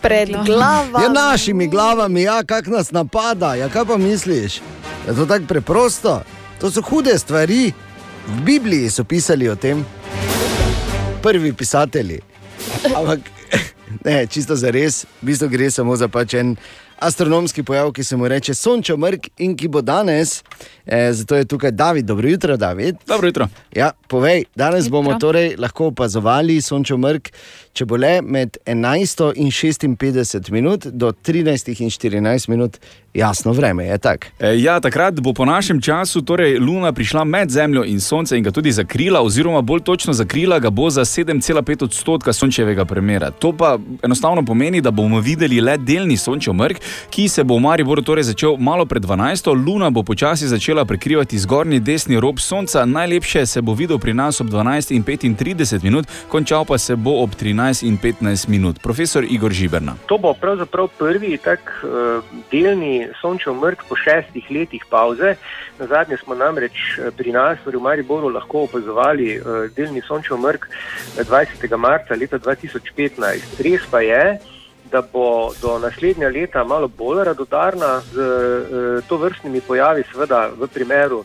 Pred glavami. Ja, našimi glavami, ja, kak nas napada, ja, kaj pa misliš? Je to tako preprosto? To so hude stvari. V Bibliji so pisali o tem, prvi pisatelji. Ampak, *laughs* ne, čisto za res, v bistvu gre samo za pač en astronomski pojav, ki se mu reče Sončo mrk in ki bo danes. E, zato je tukaj David, dobro jutro, David. Dobro jutro. Ja, povej, danes bomo torej lahko opazovali Sončo mrk, če bo le med 11 in 56 minut do 13 in 14 minut jasno vreme. Je tako? E, ja, takrat bo po našem času torej Luna prišla med Zemljo in Sonce in ga tudi zakrila, oziroma bolj točno zakrila ga bo za 7,5 odstotka sončevega premjera. To pa enostavno pomeni, da bomo videli le delni sončev mrk, ki se bo v Mariboru torej začel malo pred 12. Luna bo počasi začela prekrivati zgornji desni rob Sonca, najlepše se bo videl pri nas ob 12 in 35 minut, končal pa se bo ob 13 in 15 minut. Profesor Igor Žiberna. To bo pravzaprav prvi tak uh, delni sončev mrk po šestih letih pauze. Na zadnje smo namreč eh, pri nas torej v Mariboru lahko opazovali uh, delni sončev mrk 20. marca leta 2015. Res pa je, da bo do naslednja leta malo bolj radodarna z to vrstnimi pojavi, seveda v primeru.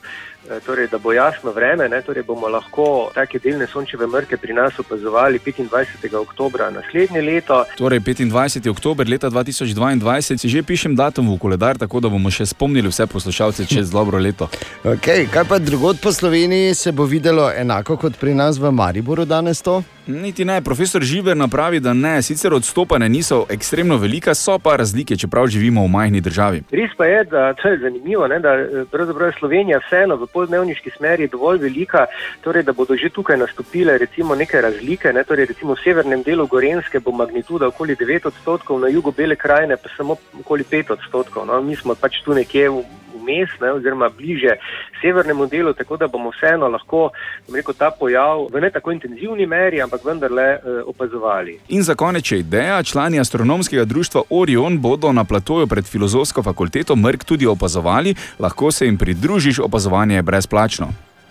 Torej, da bo jasno vreme, ne, torej bomo lahko take delne sončeve mrke pri nas opazovali 25. oktober naslednje leto. Torej, 25. oktober leta 2022, si že pišem datum v koledar, tako da bomo še spomnili vse poslušalce čez dobro leto. *laughs* Okay, kaj pa drugod po Sloveniji se bo videlo enako kot pri nas v Mariboru danes to? Niti ne, profesor Živer napravi, da ne. Sicer odstopanja niso ekstremno velika, so pa razlike, čeprav živimo v majhni državi. Res pa je, da to je zanimivo, ne, da pravzaprav je Slovenija vseeno v poldnevniški smeri dovolj velika, torej da bodo že tukaj nastopile recimo neke razlike. Ne, torej recimo v severnem delu Gorenske bo magnituda okoli 9 odstotkov, na jugu Bele krajine pa samo okoli 5 odstotkov. No, mi smo pač tu nekje v vmes, ne, oziroma bliže severnemu delu, tako da bomo vseeno lahko rekel, ta pojav v ne tako intenzivni meri, ampak vendarle eh, opazovali. In za konec je ideja, člani astronomskega društva Orion bodo na platoju pred filozofsko fakulteto Mrk tudi opazovali, lahko se jim pridružiš, opazovanje je brezplačno.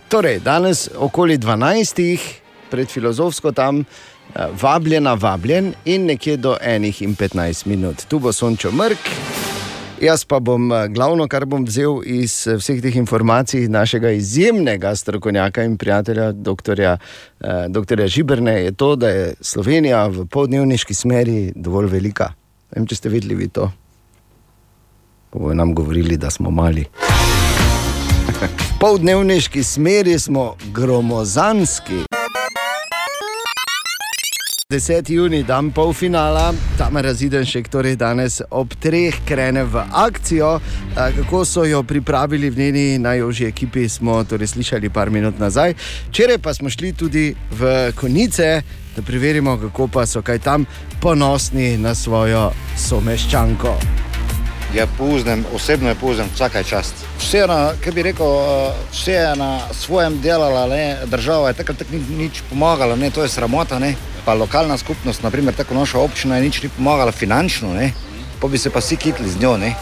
Torej, danes okoli 12. pred filozofsko tam. Vabljena, vabljen in nekje do 1 in 15 minut. Tu bo sončo mrk, Jaz pa bom eh, glavno, kar bom vzel iz eh, vseh teh informacij našega izjemnega strokovnjaka in prijatelja, dr. Eh, Žibrne, je to, da je Slovenija v poldnevniški smeri dovolj velika. Vem, če ste videli vi to. Bomo nam govorili, da smo mali. V poldnevniški smeri smo gromozanski. 10. juni, dan polfinala, tam raziden še, torej danes ob treh krene v akcijo. Kako so jo pripravili v njeni najožji ekipi, smo torej slišali par minut nazaj. Včeraj pa smo šli tudi v konice, da preverimo, kako pa so kaj tam ponosni na svojo someščanko. Je poznem, osebno je poznem, vsakaj čast. Vse, na, bi rekel, vse je na svojem delala, ne? država je takrat tak ni nič pomagala, ne? to je sramota. Ne? Pa lokalna skupnost, naprimer tako naša občina, je nič ni pomagala finančno, ne? pa bi se pa vsi kitli z njo. Ne?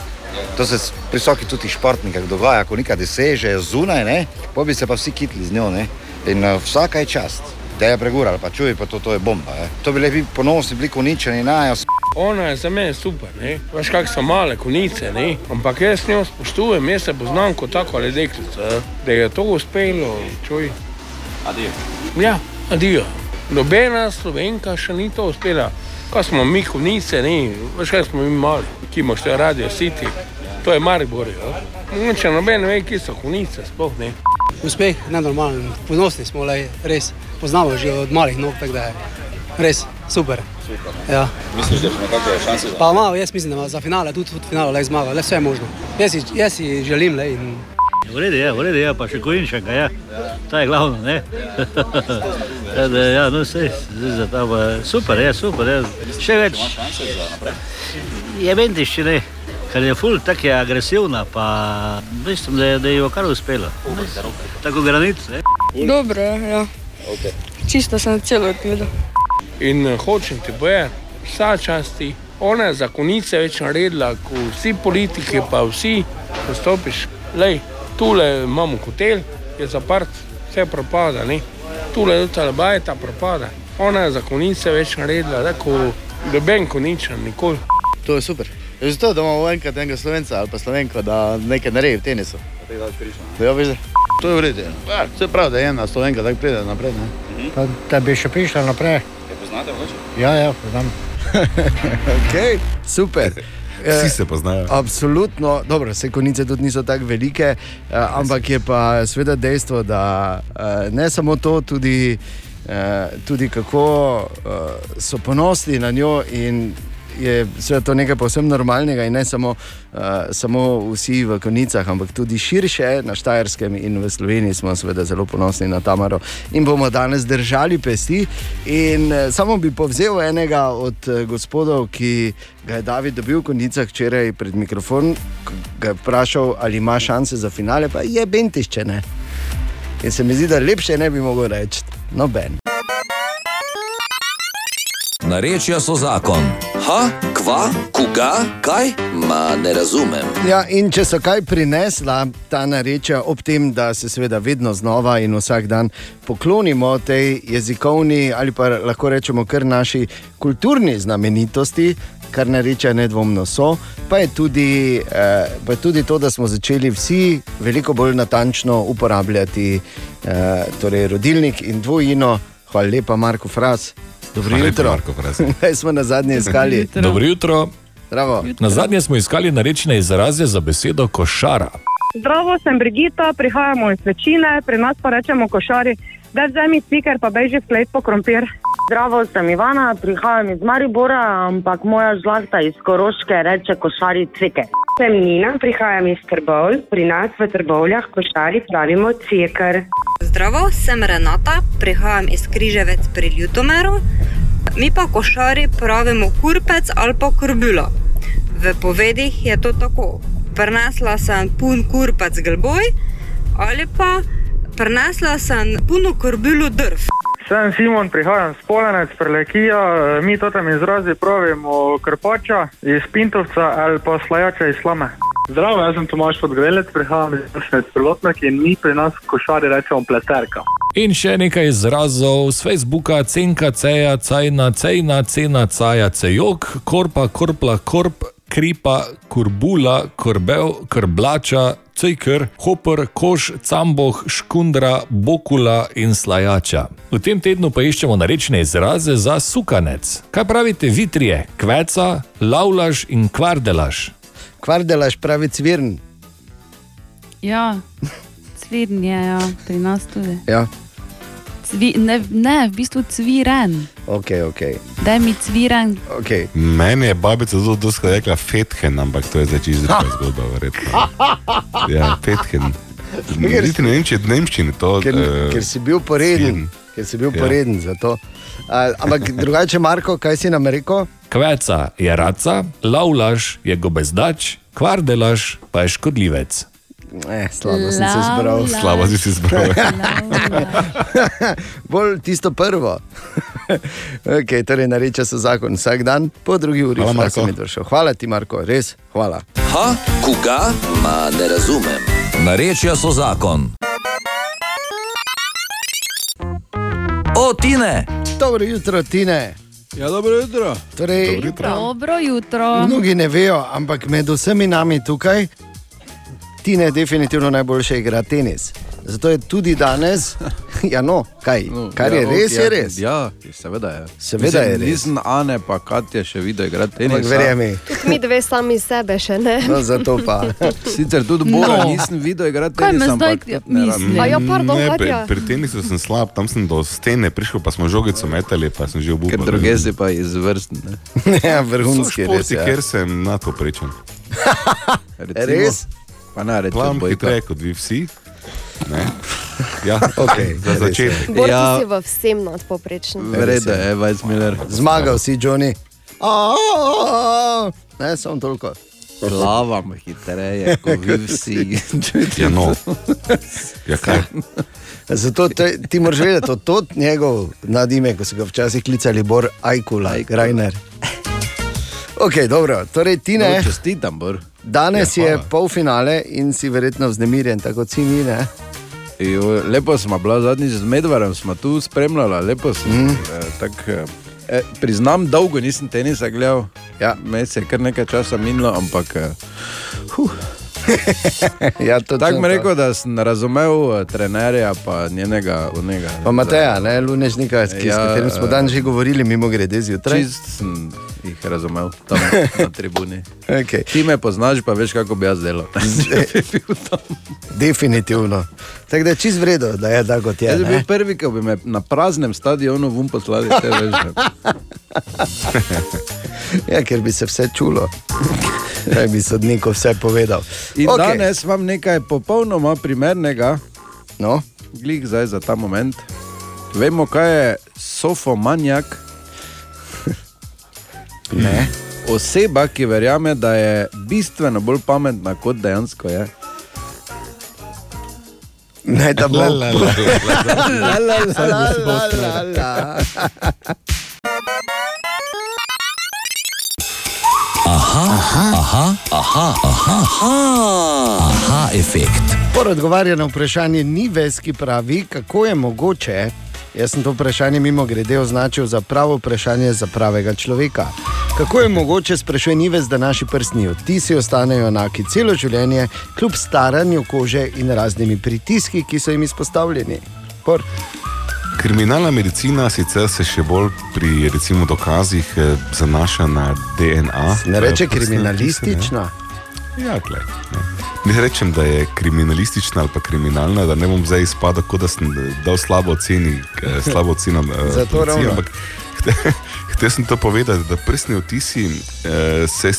To se pri vsaki tudi športnikih dogaja, ko nekaj dosežejo zunaj, ne? pa bi se pa vsi kitli z njo. Ne? In uh, vsakaj čast. Da je pregural, pa čuj, pa to, to je bomba. Je. To bi bili ponosni, bili uničeni, najo. Ona je za me super, ne? veš, kako so male konice, ne? ampak jaz njo spoštujem, jaz se poznam kot tako ali deklica, da je to uspelo, čuj. Adijo. Ja, adijo. Nobena slovenka še ni to uspela. Ko smo mi konice, ne? veš, kaj smo mi mali, ki imaš te radio city, to je Maribor. Če noben ne ve, kje so konice, sploh ne. Uspeh, ne normalen, ponosni smo, le, res poznamo že od malih nog, tako da je res super. super ja. Misliš, da ima kakšne šanse? Pa malo, jaz mislim, da ima za finale, tudi v finalu, le zmaga, le vse je možno. Jaz si, jaz si želim, le in V redu je, v redu je, pa še kojenčaka, ja. To je glavno, ne? *laughs* da, ja, no, vse, za ta pa super, je, super, je. Še več. Je ventiš, ne? Ker je ful, tako je agresivna, pa mislim, da je, da je jo kar uspelo. Tako granit, ne? Dobro, ja. Okay. Čisto sem celo odgledal. In uh, hočem ti povedati, vsa časti, ona je zakonice več naredila, kot vsi politiki, pa vsi, ko stopiš, lej, tule imamo hotel, je zaprt, vse propada, ne. tule do Talabaj ta propada. Ona je za konice več naredila, da ko doben koničen, nikoli. To je super. Je zato, da imamo enkrat enega slovenca ali pa slovenko, da nekaj naredi v tenisu. Ja, veš, da. To je v redu. Ja, se pravi, da je ena slovenka, da pride naprej. Ne? Pa, da bi še prišla naprej. Poznate mogoče? Ja, ja, poznam. *laughs* okay, super. Vsi se poznajo. Absolutno, dobro, se konice tudi niso tako velike, eh, ampak je pa seveda dejstvo, da eh, ne samo to, tudi, eh, tudi kako eh, so ponosni na njo in je to nekaj povsem normalnega in ne samo, uh, samo vsi v konicah, ampak tudi širše na Štajerskem in v Sloveniji smo seveda zelo ponosni na Tamaro in bomo danes držali pesti. In uh, samo bi povzel enega od uh, gospodov, ki ga je David dobil v konicah včeraj pred mikrofon, ga je vprašal, ali ima šanse za finale, pa je bentišče ne. In se mi zdi, da lepše ne bi mogel reči, noben. Narečja so zakon. Ha, kva, koga, kaj? Ma ne razumem. Ja, in če so kaj prinesla ta narečja, ob tem, da se seveda vedno znova in vsak dan poklonimo tej jezikovni ali pa lahko rečemo kar naši kulturni znamenitosti, kar narečja nedvomno so, pa je, tudi, eh, pa je tudi to, da smo začeli vsi veliko bolj natančno uporabljati eh, torej rodilnik in dvojino. Hvala lepa, Marko Fras. Dobro jutro. Marko. Kaj *laughs* smo na zadnje iskali? Dobro jutro. Zdravo. Na zadnje smo iskali narečne izraze za besedo košara. Zdravo, sem Brigita, prihajamo iz večine, pri nas pa rečemo košari, da vzemi stiker, pa beži klet po krompir. Zdravo, sem Ivana, prihajam iz Maribora, ampak moja žlahta iz Koroške reče košari cvike. Sem Nina, prihajam iz Trbovl. Pri nas v Trbovljah košari pravimo cekar. Zdravo, sem Renata, prihajam iz Križevec pri Ljutomeru. Mi pa košari pravimo kurpec ali pa krbulo. V povedih je to tako. Prinesla sem pun kurpec glboj ali pa prinesla sem puno krbulo drv. Sem Simon, prihajam z Polenec, prelekija, mi to tam izrazi pravimo krpača iz Pintovca ali pa slajača iz Slame. Zdravo, jaz sem Tomaš Podgrelec, prihajam iz Vršnec Prvotnak in mi pri nas košari rečemo pleterka. In še nekaj izrazov z Facebooka: cenka, ceja, cajna, cejna, cena, caja, cejok, korpa, korpla, korp, kripa, kurbula, korbev, krblača, cejker, hopr, koš, camboh, škundra, bokula in slajača. V tem tednu pa iščemo narečne izraze za sukanec. Kaj pravite vitrije, kveca, lavlaž in kvardelaž? Kvardelaž pravi cvirn. Ja, cvirn je, ja, pri nas tudi. Ja. Cvi, ne, ne, v bistvu cviren. Okay, okay. Daj mi cviren. Okay. Meni je babica zelo dosta rekla fethen, ampak to je zdaj čisto druga zgodba, verjetno. Ja, fethen. Niti ne vem, če je nemščini to. Ker, eh, ker si bil poreden, ker si bil Ja. poreden za to. Uh, ampak drugače, Marko, kaj si nam rekel? Kveca je raca, lavlaž je gobezdač, kvardelaž pa je škodljivec. Eh, slabo sem se zbral. Lavlaž. Slabo si se zbral. *laughs* Bolj tisto prvo. *laughs* okay, torej, nareče se zakon vsak dan, po drugi uri Hvala, sem došel. Hvala ti, Marko, res, hvala. Ha, koga? Ma ne razumem. Narečja so zakon. O, Tine! Dobro jutro, Tine. Ja, dobro jutro. Torej, Dobro jutro. Dobro jutro. Mnogi ne vejo, ampak med vsemi nami tukaj, Tine definitivno najboljše igra tenis. Zato je tudi danes, *laughs* ja, no, kaj, kar je ja, res, ok, je res. Ja, seveda je. Seveda je res. Nisem Ane, pa Katja še videl igrati tenis. Ampak verjemi. Mi dve sami sebe še ne. No, zato pa. *laughs* Sicer tudi Bora No. nisem videl igrati Kaj tenis, me zdaj misli? ja, pardon, Ne, pri, pri tenisu sem slab, tam sem do stene prišel, pa smo žogico metali, pa sem že obupal. Ker druge si pa izvrsten. Ne? *laughs* ja, vrhunski res. športi, Ja. kjer sem nadpoprečen. Recimo, Res? Pa ne rečem, Plavam bojka. hitreje kot vi vsi. Ne? Ja, *laughs* Okej, *laughs* za je. začetek. Bor Ja. si v vsem nadpoprečen. Vrede, je Weissmiller. Zmagal si, Johnny. Ne, samo toliko. Plavam hitreje, kot vi vsi. Ja, no. Ja, kaj? *laughs* Zato te, ti moraš vedeti, to je njegov nadime, ko so ga včasih klicali Bor Ajkula, Grajner. Ok, dobro, torej ti ne. No, čestitam, Bor. Danes Ja, je hvala. polfinale in si verjetno vznemirjen, tako kot si mi. Ne? Jo, lepo smo bila zadnjič z Medvarjem, smo tu spremljali, lepo smo. Mm. Eh, tak, eh, priznam, dolgo nisem tenisa gledal. Ja. Mes je kar nekaj časa minilo, ampak. Eh, huh. Ja, Tako mi je rekel, da sem razumel eh, trenerja, pa njenega unega. Pa Mateja, ne, Lunežnika, s, ja, s katerim smo danes že govorili, mimo grede zjutraj. Čist sem jih razumel tam na tribuni. *laughs* Okay. Ti me poznaš, pa veš, kako bi jaz delal. *laughs* Definitivno. Tako da je čist vredno, da je tako kot je. Jaz bi bil prvi, ki bi me na praznem stadionu vum poslali, te veš. da- *laughs* Ja, ker bi se vse čulo. Da bi sodniku vse povedal. In okay. danes imam nekaj popolnoma primernega, no? glih zdaj za ta moment. Vemo, kaj je sofomanjak. Ne. Oseba, ki verjame, da je bistveno bolj pametna, kot dejansko je. Ne, da bo. La, la, la, la, la, la, La, la, la, la. Aha, aha, aha, aha, aha, aha, aha efekt. Por odgovarja na vprašanje Nives, ki pravi, kako je mogoče. Jaz sem to vprašanje mimo grede označil za pravo vprašanje za pravega človeka. Kako je mogoče, sprašuje Nives, da naši prstni odtisi ostanejo enaki celo življenje, kljub staranju kože in raznimi pritiski, ki so jim izpostavljeni? Por. Kriminalna medicina sicer se še bolj pri recimo, dokazih eh, zanaša na DNA. Ne reče eh, kriminalistična. odtise, ne. Ja, glej, ne. ne rečem, da je kriminalistična ali pa kriminalna, da ne bom zdaj izpadel, kot da sem eh, dal slabo oceni, eh, slabo oceno. eh, Zato ravno. ampak *laughs* Hotel sem to povedati, da prstni odtisi eh, se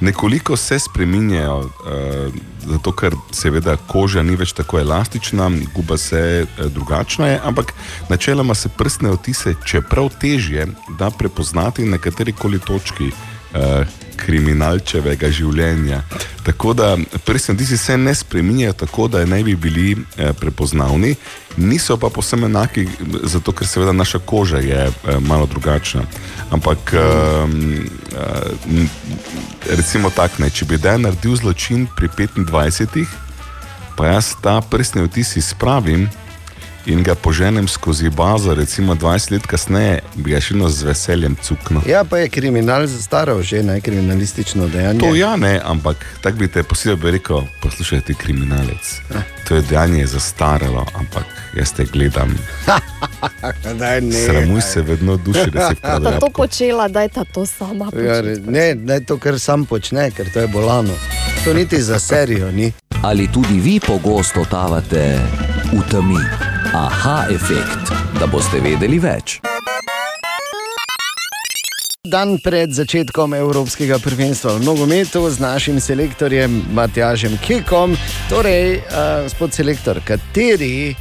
nekoliko se spreminjajo, eh, zato ker seveda koža ni več tako elastična, guba se eh, drugačna je, ampak načeloma se prstne odtise, čeprav težje, da prepoznati na kateri koli točki. Eh, kriminalčevega življenja. Tako da prstni odtisi se ne spreminjajo tako, da ne bi bili eh, prepoznavni, niso pa posebno enaki, zato ker seveda naša koža je eh, malo drugačna. Ampak eh, eh, recimo tako, ne, če bi dan naredil zločin pri 25, pa jaz ta prstni odtis izpravim. In ga poženem skozi bazo, recimo 20 let kasneje, bi ga še vedno z veseljem cuknil. Ja, pa je kriminal zastaral, že ne kriminalistično dejanje. To ja, ne, ampak tako bi te posebej bi rekel, poslušaj ti kriminalec. To je dejanje zastaralo, ampak jaz te gledam. Daj, ne, Sramuj se vedno duši, da si Da vkladal. to počela, da je ta to sama. Ja, početi. ne, ne to, kar sam počne, ker to je bolano. To niti za serijo ni. Ali tudi vi pogosto totavate v temi? Aha efekt, da boste vedeli več. Dan pred začetkom Evropskega prvenstva v nogometu z našim selektorjem Matjažem Kekom. Torej, uh, gospod selektor, kateri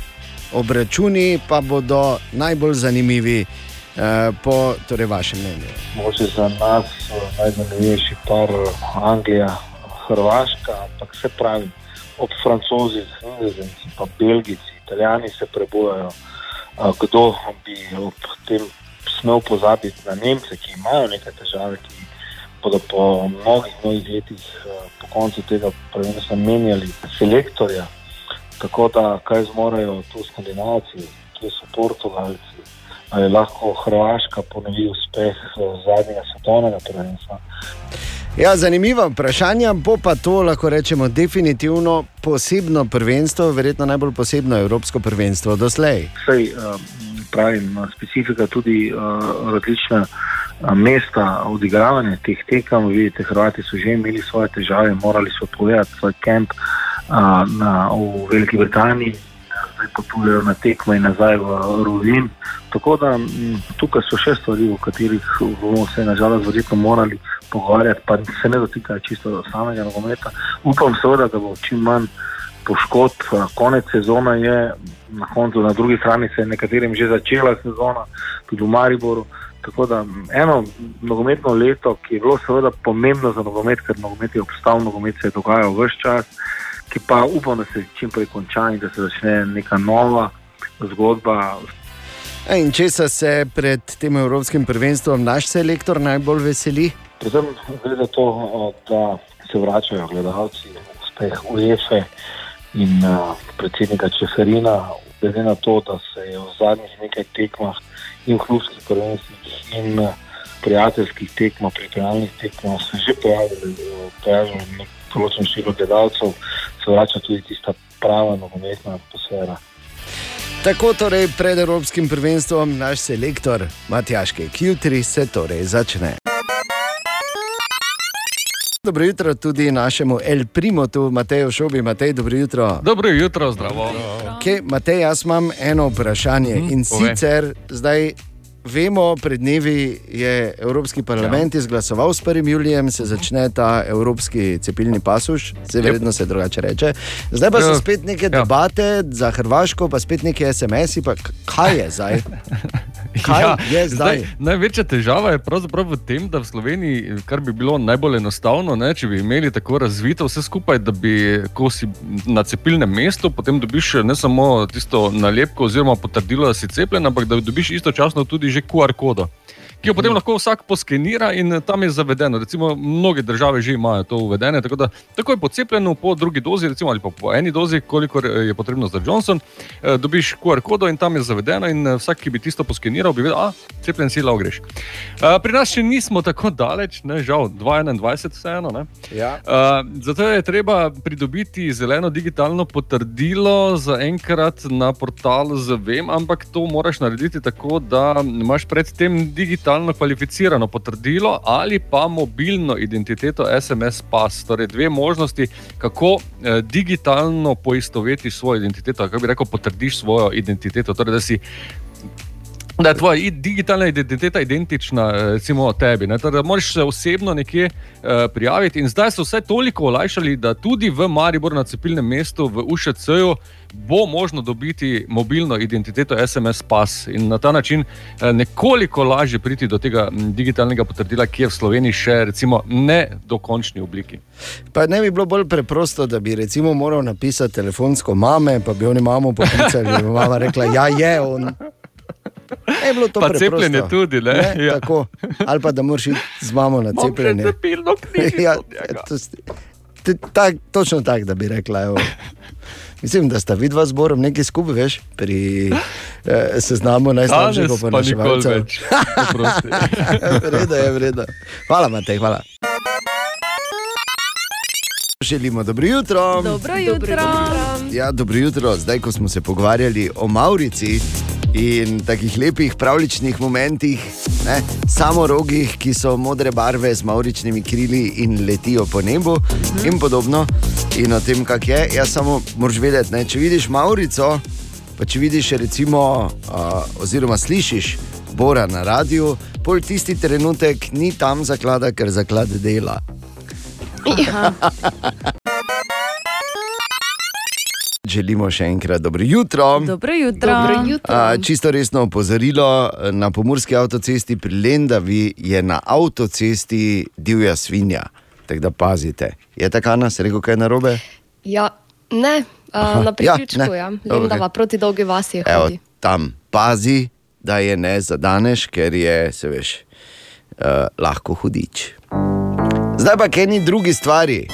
obračuni pa bodo najbolj zanimivi uh, po torej, vašem mnenju? Mogoče za nas eh, najzanimivejši par eh, Anglija, Hrvaška, ampak se pravi, ob Francozih, Nizozemci, pa Belgijci, Italijani se prebojajo. Kdo bi ob tem smel pozabiti na Nemce, ki imajo nekaj težave, ki bodo po mnogih, mnogih letih po koncu tega prvenstva menjali selektorja. Tako da, kaj zmorejo tu skandinavci, kje so Portugalci, ali lahko Hrvaška ponovi uspeh eh, zadnjega svetovnega prvenstva. Ja, zanimiva vprašanja, bo pa to lahko rečemo definitivno posebno prvenstvo, verjetno najbolj posebno evropsko prvenstvo doslej. Sej, um, pravim, specifika tudi uh, različna mesta odigravanja teh tekem. Vidite, Hrvati so že imeli svoje težave, morali so povedati svoj kamp na, v Veliki Britaniji, zdaj potujejo na tekme in nazaj v Rovin. Tako da tukaj so še stvari, o katerih bomo se nažalost verjetno morali pogovarjati, pa se ne dotikajo čisto samega nogometa. Upam seveda, da bo čim manj poškodb, konec sezone je, na koncu na drugi strani se je nekaterim že začela sezona, tudi v Mariboru. Tako da eno nogometno leto, ki je bilo seveda pomembno za nogomet, ker nogomet je obstal, nogomet se je dogajal vse čas, ki pa upam, da se čim prej konča in da se začne neka nova zgodba. E, In če se pred tem evropskim prvenstvom naš selektor najbolj veseli? Predvsem gre za to, o, da se vračajo gledalci, uspeh UEFA, in uh, predsednika Čeferina, glede na to, da se je v zadnjih nekaj tekmah in v klubskih prvenstvih in uh, prijateljskih tekmah, pripravljalnih tekmah se že pojavili, pojavili nek določen število gledalcev, se vrača tudi tista prava nogometna atmosfera. Tako torej pred Evropskim prvenstvom naš selektor Matjaške Kjutri se torej začne. Dobro jutro tudi našemu El Primotu, Mateju Šobi. Matej, dobro jutro. Dobro jutro, zdravo. Okay, Matej, jaz imam eno vprašanje. Mhm, In povej. sicer zdaj. Vemo, pred dnevi je Evropski parlament ja. izglasoval s 1. julijem, se začne ta evropski cepilni pasuš, se verjetno se drugače reče. Zdaj pa so Ja. spet neke debate za Hrvaško, pa spet neki SMS-i. Kaj je zdaj? *laughs* Kaj Ja, je zdaj? Največja težava je pravzaprav v tem, da v Sloveniji, kar bi bilo najbolj enostavno, ne, če bi imeli tako razvito vse skupaj, da bi, ko si na cepilnem mestu, potem dobiš ne samo tisto nalepko oziroma potrdilo, da si cepljen, ampak da dobiš istočasno tudi že QR kodo. Ki jo potem lahko vsak poskenira in tam je zavedeno. Recimo, mnoge države že imajo to uvedene, tako da takoj po cepljenju, po drugi dozi, recimo, ali pa po eni dozi, kolikor eh, je potrebno za Johnson, eh, dobiš QR kodo in tam je zavedeno, in eh, vsak, ki bi tisto poskeniral, bi vedel, da cepljen si lahko greš. Eh, Pri nas še nismo tako daleč, ne, žal, 2021 vseeno. Ne. Ja. Zato je treba pridobiti zeleno digitalno potrdilo za enkrat na portalu z VEM, ampak to moraš narediti tako, da imaš predtem digitalno kvalificirano potrdilo ali pa mobilno identiteto SMS pas. Torej, dve možnosti, kako eh, digitalno poistovetiš svojo identiteto, kako bi rekel, potrdiš svojo identiteto. Torej, da si Da je tvoja digitalna identiteta identična eh, recimo, tebi. Ne? Torej, moraš se osebno nekje uh, prijaviti. In zdaj so vse toliko olajšali, da tudi v Mariboru na cepilnem mestu, v UŠC-ju, bo možno dobiti mobilno identiteto SMS pas in na ta način uh, nekoliko lažje priti do tega digitalnega potrdila, ki je v Sloveniji še recimo, ne dokončni obliki. Pa ne bi bilo bolj preprosto, da bi recimo moral napisati telefonsko mame, pa bi oni mamo poklicali in mama rekla, ja je on. Je bilo to Pa preprosto. cepljenje tudi, ne? ne Ja. tako. Ali pa da moraš iti z mamo na cepljenje. ja, to, s- t- tak, točno tako, da bi rekla. Evo. Mislim, da sta vidva zborom nekaj skupaj, veš, pri eh, seznamu najslabših oponaševalcev. Vreda je, vreda. Hvala, Matej, hvala. Želimo dobro jutro. Dobro jutro. Ja, dobro jutro. Zdaj, ko smo se pogovarjali o Maurici in takih lepih pravličnih momentih, ne, samorogih, ki so modre barve z mauričnimi krili in letijo po nebu Mhm. in podobno, in o tem, kak je. Jaz samo moraš vedeti, ne, če vidiš Maurico, pa če vidiš recimo, uh, oziroma slišiš Bora na radiju, pol tisti trenutek ni tam zaklada, ker zaklad dela. Ja. *laughs* Želimo še enkrat dobro jutro. Dobro jutro. Dobro jutro. A, čisto resno opozorilo na pomorski avtocesti pri Lendavi je na avtocesti divja svinja. Tako da pazite. Je tako, nas rekel, kaj je narobe? Ja, ne, Aha. uh, na Ja, priključku ja, Dobro, Lendava okej. proti dolgi vasi Evo, hodi. tam pazi, da je ne zadaneš, ker je, se veš, uh, lahko hudič. Zdaj pa k eni drugi stvari.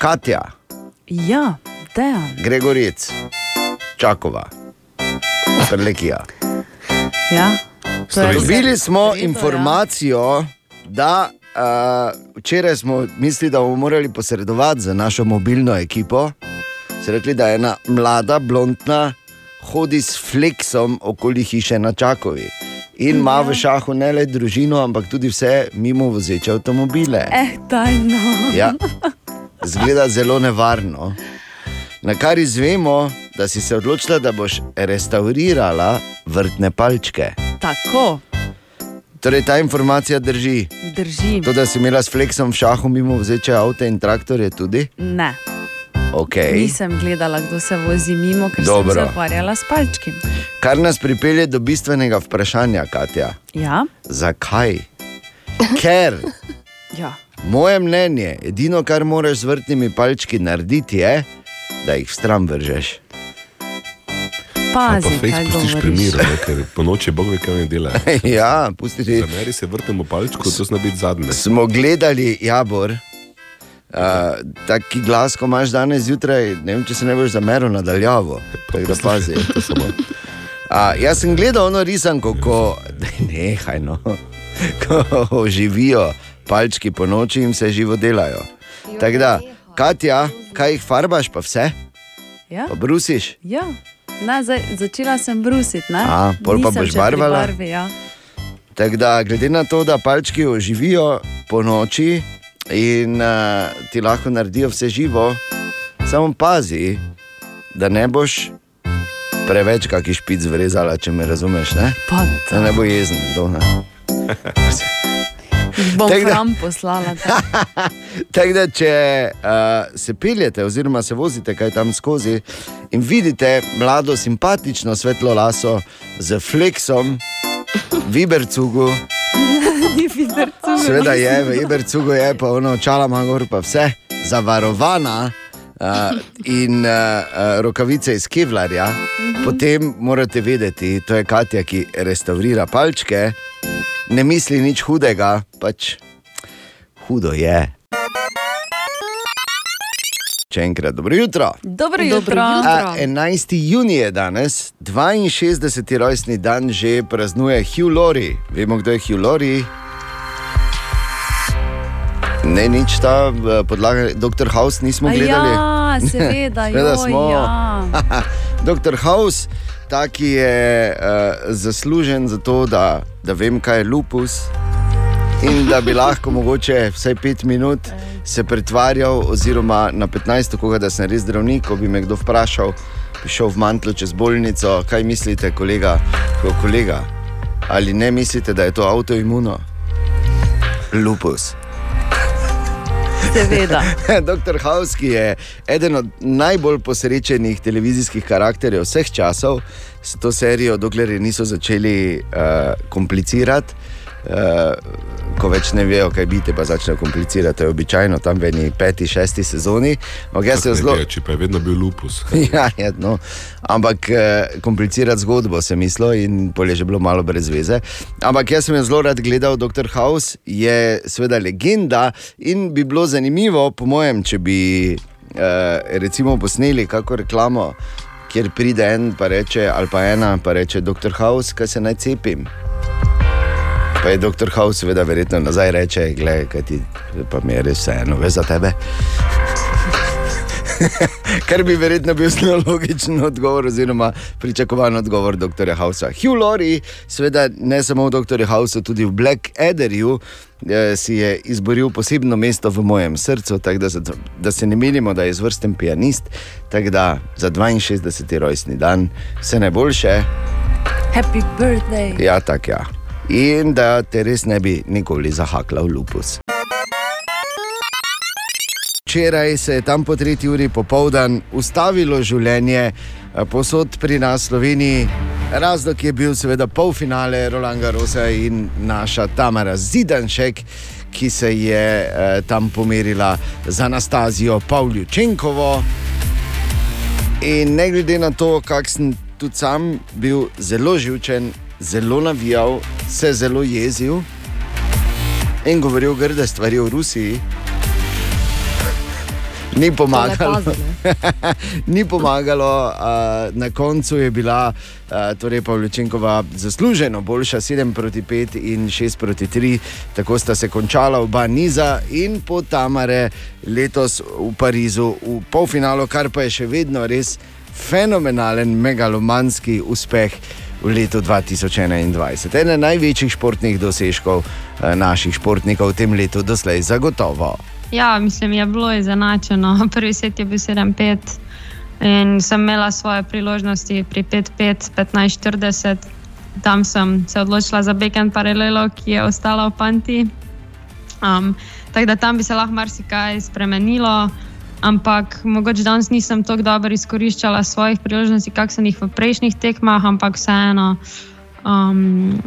Katja, Ja, dejan. Gregoric, Čakova, Prlekija. Ja. Dobili smo ja. informacijo, da uh, včeraj smo mislili, da bomo morali posredovati za našo mobilno ekipo. So rekli, da je ena mlada, blondna, hodi s fleksom okoli hiše na Čakovi. In ima v šahu ne le družino, ampak tudi vse mimo vozeče avtomobile. Eh, tajno. Ja, zgleda zelo nevarno. Na kar izvemo, da si se odločila, da boš restaurirala vrtne palčke. Tako, Torej, ta informacija drži. drži. To, da si imela s fleksom v šahu mimo vzeče avto in traktorje tudi. Ne. Okay. Nisem gledala, kdo se vozi mimo, ker Dobro. sem se ukvarjala s palčkim. Kar nas pripelje do bistvenega vprašanja, Katja. Ja, Zakaj? *laughs* Ker, ja. moje mnenje, edino, kar moraš z vrtnimi palčki narediti, je, da jih stran vržeš. Pazi, Pa kaj govoriš. miru, ne, ker po noči Bog ve, kaj ne dela. *laughs* ja, pustiti. Zameri se vrtemo palčko, to zna biti zadnje. Smo gledali Jabor, Uh, taki glas, ko imaš danes zjutraj, ne vem, če se ne boš zameril nadaljavo. *laughs* Tako da pazi, to samo. Uh, jaz sem gledal ono risanko, ko *laughs* ne, hajno, ko živijo palčki po noči in se živo delajo. Tako da, Katja, kaj jih farbaš, pa vse? Ja. Pa brusiš? Ja. Ne, zdaj, začela sem brusiti. ne. A, pol pa Nisem boš še pri barvala? Barvi, ja. Tako da, glede na to, da palčki oživijo po noči in uh, ti lahko naredijo vse živo, samo pazi, da ne boš preveč kakšnih špic vrezala, če me razumeš. Ne? Pa Da ne bo jezen, kdo ne. *laughs* Bom Tako da- poslala. tak. *laughs* Tako da, če uh, se peljete, oziroma se vozite kaj tam skozi in vidite mlado, simpatično, svetlo laso z fleksom, vibercugu, *laughs* seveda je, v vibercugu je pa ono čala magor, pa vse zavarovana. Uh, in uh, uh, rokavice iz Kevlarja, mm -hmm. potem morate vedeti, to je Katja, ki restaurira palčke, ne misli nič hudega, pač hudo je. Še enkrat dobro jutro. Dobro jutro. A, 11. juni je danes, 62. rojstni dan že praznuje Hugh Lori. Vemo, kdo je Hugh Lori? Ne, nič ta eh, podlaga, doktor House nismo gledali. Ja, seveda, *laughs* Seveda joj, smo. ja. *laughs* Doktor House, ta, ki je uh, zaslužen za to, da, da vem, kaj je lupus. In da bi lahko *laughs* mogoče vsaj pet minut se pretvarjal, oziroma na 15, koga da sem res zdravnik, ko bi me kdo vprašal, bi šel v mantlo čez bolnico, kaj mislite, kolega, ko kolega, ali ne mislite, da je to avtoimuno? Lupus. Seveda. *laughs* Doktor House, ki je eden od najbolj posrečenih televizijskih karakterjev vseh časov, s to serijo, dokler je niso začeli uh, komplicirati. Uh, ko več ne vejo, kaj biti, pa začnejo komplicirati. To je običajno tam v eni peti, šesti sezoni. Se zelo. vejo, Če pa je vedno bil lupus. *laughs* Ja, je, no. Ampak eh, komplicirati zgodbo sem mislil in pol je že bilo malo brez veze. Ampak jaz sem jo zelo rad gledal, Dr. House je seveda legenda in bi bilo zanimivo, po mojem, če bi eh, recimo posneli kako reklamo, kjer pride en pa reče, ali pa ena pa reče, Dr. House, kaj se naj cepim. Pa je doktor House, seveda, verjetno nazaj reče, gledaj, kaj ti pa mi je res vseeno, veš za tebe. *laughs* Kar bi verjetno bil zelo logičen odgovor, oziroma pričakovan odgovor dr. Hausa. Hugh Laurie, seveda ne samo v dr. Hausu, tudi v Black Adderju. eh, Si je izboril posebno mesto v mojem srcu, tako da, da se ne menimo, da je izvrsten pianist. Tako da za 62. rojstni dan vse najboljše, Happy birthday. ja, tako ja. In da te res ne bi nikoli zahakla v lupus. Včeraj se je tam po tretji uri popoldan ustavilo življenje, eh, posod pri nas v Sloveniji. Razlog je bil seveda polfinale Rolanda Rosa in naša Tamara Zidanšek, ki se je eh, tam pomerila z Anastazijo Pavljučenkovo. In ne glede na to, kak sem tudi sam bil zelo živčen, zelo navijal, se zelo jezil in govoril grde stvari o Rusiji. Ni pomagalo. *laughs* Ni pomagalo, uh, na koncu je bila uh, torej Pavličenkova zasluženo boljša 7 proti 5 in 6 proti 3, tako sta se končala oba niza in po Tamare letos v Parizu v polfinalu, kar pa je še vedno res fenomenalen, megalomanski uspeh. V letu 2021. Eden največjih športnih dosežkov eh, naših športnikov v tem letu doslej, zagotovo. Ja, mislim, je bilo izenačeno. *laughs* Prvi set je bil 7-5 in sem imela svoje priložnosti pri 5-5, 15-40. Tam sem se odločila za backend paralelo, ki je ostala v panti. Um, tako da tam bi se lahko marsikaj spremenilo, ampak mogoče danes nisem tako dobro izkoriščala svojih priložnosti, kak sem jih v prejšnjih tekmah, ampak vseeno. Um,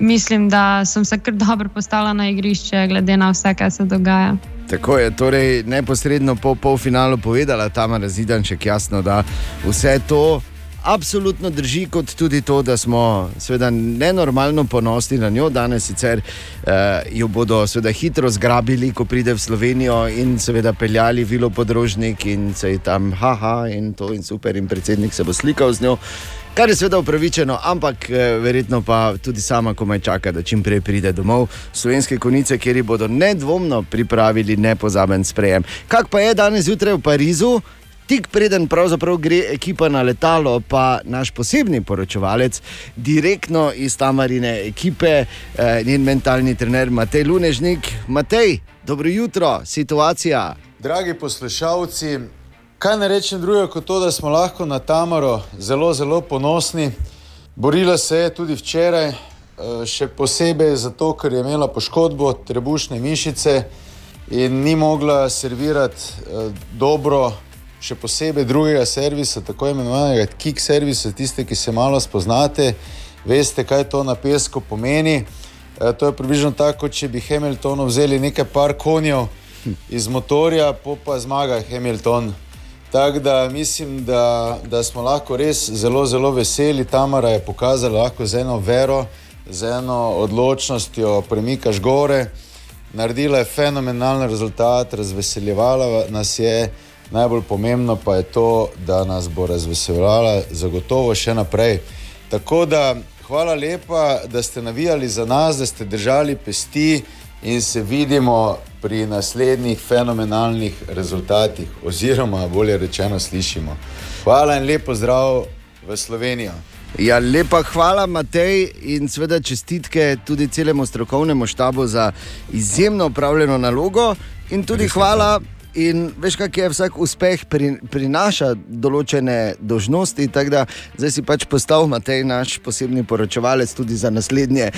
mislim, da sem se kar dobro postavila na igrišče, glede na vse, kar se dogaja. Tako je torej neposredno po polfinalu povedala Tamara Zidanček, jasno, da vse to absolutno drži kot tudi to, da smo seveda nenormalno ponosni na njo. Danes sicer uh, jo bodo seveda hitro zgrabili, ko pride v Slovenijo in seveda peljali vilo podrožnik in se je tam haha in to in super in predsednik se bo slikal z njo. Kar je seveda upravičeno, ampak eh, verjetno pa tudi sama komaj čaka, da čim prej pride domov slovenske konice, kjer ji bodo nedvomno pripravili nepozaben sprejem. Kak pa je danes zjutraj v Parizu? Tik preden gre ekipa na letalo, pa naš posebni poročevalec, direktno iz Tamarine ekipe, eh, njen mentalni trener Matej Lunežnik. Matej, dobro jutro, situacija. Dragi poslušalci, kaj ne rečem drugega kot to, da smo lahko na Tamaro zelo, zelo ponosni. Borila se je tudi včeraj, eh, še posebej zato, ker je imela poškodbo trebušne mišice in ni mogla servirati eh, dobro, še posebej drugega servisa, tako imenovanega kick servisa. Tiste, ki se malo spoznate, veste, kaj to na pesku pomeni. Eh, To je približno tako, če bi Hamiltonu vzeli nekaj par konjev iz motorja, po pa zmaga Hamilton. Tako da mislim, da, da smo lahko res zelo, zelo veseli. Tamara je pokazala lahko z eno vero, z eno odločnostjo, premikaš gore. Naredila je fenomenalen rezultat, razveseljevala nas je. Najbolj pomembno pa je to, da nas bo razveseljevala zagotovo še naprej. Tako da hvala lepa, da ste navijali za nas, da ste držali pesti in se vidimo pri naslednjih fenomenalnih rezultatih, oziroma bolje rečeno, slišimo. Hvala in lepo zdrav v Slovenijo. Ja, lepa hvala, Matej, in seveda čestitke tudi celemu strokovnemu štabu za izjemno upravljeno nalogo. In tudi hvala. In veš, kak je vsak uspeh pri, prinaša določene dožnosti, tako da zdaj si pač postal Matej, naš posebni poročevalec tudi za naslednje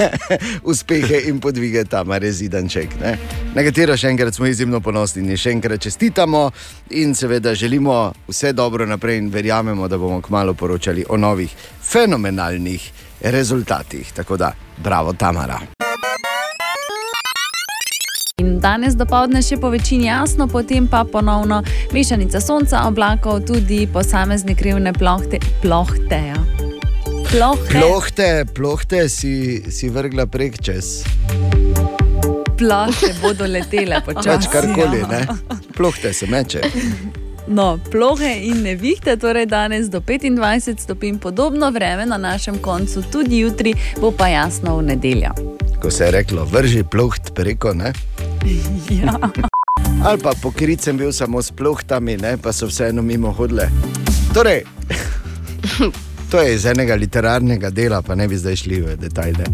*laughs* uspehe in podvige tam, rezidanček. Ne? Na katero še enkrat smo izjemno ponosni in še enkrat čestitamo in seveda želimo vse dobro naprej in verjamemo, da bomo kmalo poročali o novih fenomenalnih rezultatih. Tako da, bravo, Tamara. In danes dopoledne še po večini jasno, potem pa ponovno mešanica sonca, oblakov, tudi posamezne krivne plohte. Plohteja. Plohte. Plohte, plohte si, si vrgla prek čez. Plohte bodo letele Pač počasi. karkoli, ja. ne? Plohte se meče. No, plohe in nevihte, torej danes do 25 stopinj, podobno vreme na našem koncu, tudi jutri bo pa jasno v nedeljo. Ko se je reklo, vrži ploht preko, ne? *laughs* Ja. Ali pa pokrit sem bil samo s plohtami, ne? pa so vseeno mimo hodile. Torej, *laughs* to je iz enega literarnega dela, pa ne bi zdaj šli v detajle.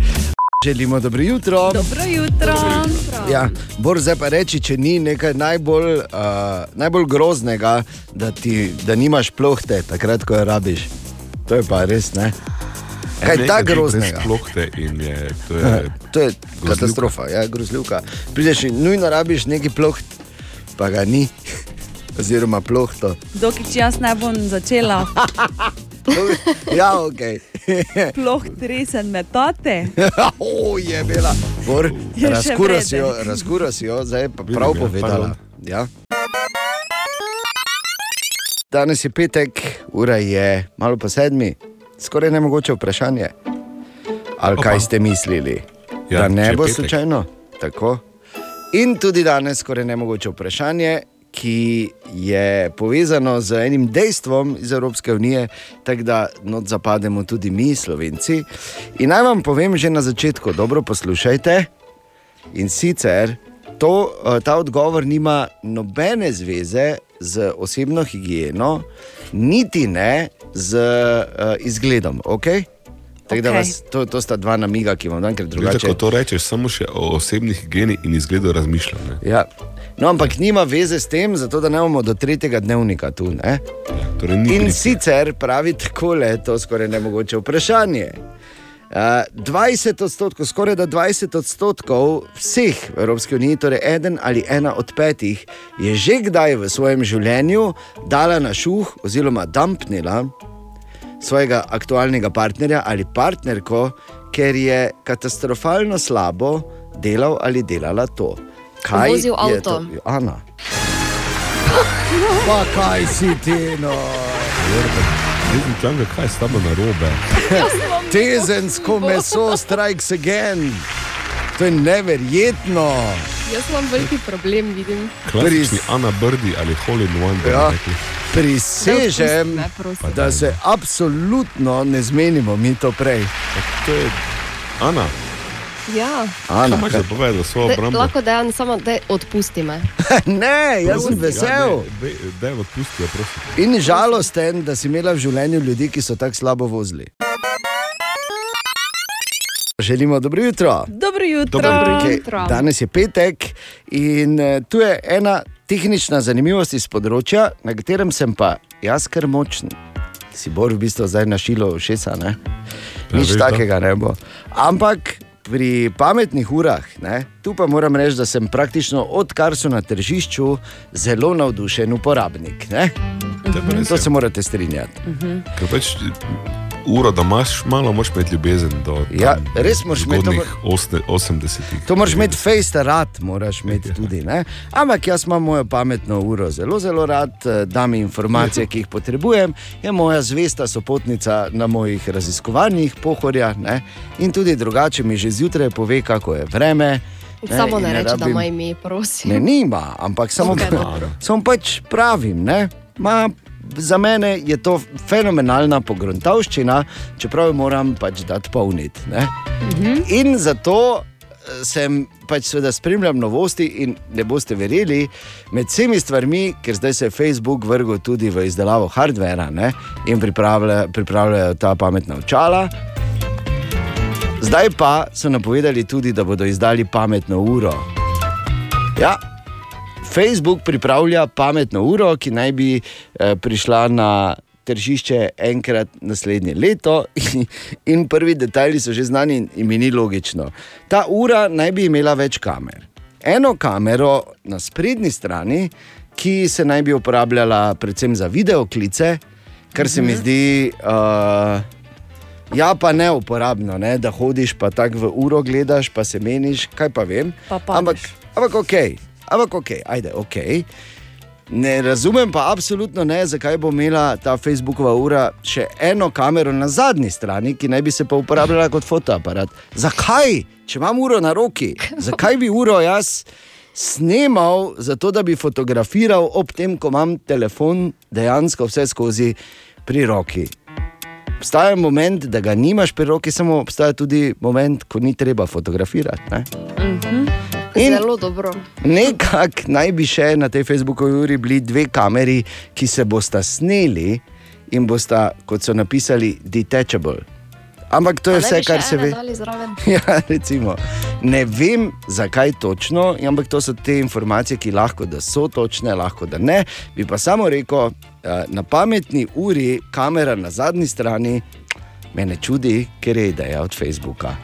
Želimo dobro jutro. Dobro jutro. Ja, Bor zdaj pa reči, če ni nekaj najbolj, uh, najbolj groznega, da, ti, da nimaš plohte, takrat, ko jo rabiš. To je pa res ne. Kaj je tako groznega? Plohte in je, to je, To je katastrofa, ja, grozljivka. Prideš in nujno rabiš neki ploht, pa ga ni, *laughs* oziroma plohto. Dokaj jaz ne bom začela *laughs* ja, ok. *laughs* ploh resen metode. *laughs* o, je bila. Razkura si jo, razkura si jo, zdaj je pa prav ja, povedala. Ja. Danes je petek, ura je malo po sedmi, skoraj ne mogoče vprašanje. Ali Opa. kaj ste mislili? Ja, da ne bo petek. slučajno? Tako. In tudi danes skoraj ne mogoče vprašanje, ki je povezano z enim dejstvom iz Evropske unije, tako da not zapademo tudi mi, Slovenci. In naj vam povem že na začetku, dobro poslušajte. In sicer to, eh, ta odgovor nima nobene zveze z osebno higieno, niti ne z uh, izgledom. Okay? Okay. Da vas, to, to sta dva namiga, ki vam dam, ker Drugače, drugače. ko to rečeš, samo še o osebni higieni in izgledu razmišljam. Ne? Ja. No, ampak nima veze s tem, zato da ne bomo do tretjega dnevnika tu. Ne? Torej In pri- sicer pravi takole, to je skoraj nemogoče vprašanje. Uh, 20 odstotkov, skoraj da 20 odstotkov vseh v Evropski uniji, torej eden ali ena od petih, je že kdaj v svojem življenju dala na šuh oziroma dumpnila svojega aktualnega partnerja ali partnerko, ker je katastrofalno slabo delal ali delala to. Kaj Vozil je avto. To? Ana. Pa kaj si ti, no? Sem čakal, kaj je s tabo narobe. Tezensko *laughs* meso strikes again. To je neverjetno. Jaz imam veliki problem, vidim. Klasični Ana Brdi ali in One. Ja. Prisežem, Ne, prosim. da se absolutno ne zmenimo, mi to prej. To je Ana. Ja. Ana, Kaj imaš za povedati svojo obrambo? lahko da samo, da odpusti me. *laughs* ne, jaz sem vesel. Da je odpustijo, prosim. In žalosten, da si imela v življenju ljudi, ki so tako slabo vozili. Želimo dobro jutro. Dobro jutro. Okej, Danes je petek in eh, tu je ena tehnična zanimivost iz področja, na katerem sem pa jaz kar močen. Si bor v bistvu zdaj našilo všesa, ne? Nič veš, da. takega ne bo. Ampak pri pametnih urah, ne, tu pa moram reči, da sem praktično odkar so na tržišču zelo navdušen uporabnik. Ne? To se morate strinjati. Ker pač uro, da imaš malo, moraš imeti ljubezen do Ja, res moraš imeti to- osne- 80-ih. To moraš imeti face rad, moraš imeti tudi. Ne? Ampak jaz imam mojo pametno uro zelo, zelo rad, eh, da mi informacije, ki jih potrebujem, je moja zvesta sopotnica na mojih raziskovanjih, pohorja. Ne? In tudi drugače mi že zjutraj pove, kako je vreme. Samo in ne reče, da rabim- ima ime, prosim. Ne, nima, ampak samo, dobro. *laughs* samo pač pravim. Ne? Ma, za mene je to fenomenalna pogruntavščina, čeprav jo moram pač dati polniti. ne. In zato eh, sem pač seveda spremljam novosti in ne boste verjeli, med vsemi stvarmi, ker zdaj se je Facebook vrgel tudi v izdelavo hardvera ne, in pripravlja, pripravljajo ta pametna očala. Zdaj pa so napovedali tudi, da bodo izdali pametno uro. Ja, Facebook pripravlja pametno uro, ki naj bi eh, prišla na tržišče enkrat naslednje leto, *laughs* in prvi detajli so že znani, in- in mi ni logično. Ta ura naj bi imela več kamer. Eno kamero na sprednji strani, ki se naj bi uporabljala predvsem za videoklice, kar se mi zdi. Uh, Ja, pa ne uporabno, ne? da hodiš pa tako v uro, gledaš, pa se meniš, kaj pa vem. Pa ampak, padeš. ampak ok, ampak ok, ajde, ok. Ne razumem pa absolutno ne, zakaj bo imela ta Facebookova ura še eno kamero na zadnji strani, ki naj bi se pa uporabljala kot fotoaparat. Zakaj, če imam uro na roki, zakaj bi uro jaz snemal, zato da bi fotografiral ob tem, ko imam telefon dejansko vse skozi pri roki. Obstaja moment, da ga nimaš pri roki, samo obstaja tudi moment, ko ni treba fotografirati. Ne? In- Zelo dobro. Nekako naj bi še na tej Facebookovi uri bili dve kameri, ki se bosta sneli in bosta, kot so napisali, detachable. Ampak to je vse, kar se ve. *laughs* Ja, recimo. Ne vem, zakaj točno, ampak to so te informacije, ki lahko da so točne, lahko da ne. Bi pa samo rekel, eh, na pametni uri, kamera na zadnji strani, me ne čudi, ker je ideja od Facebooka.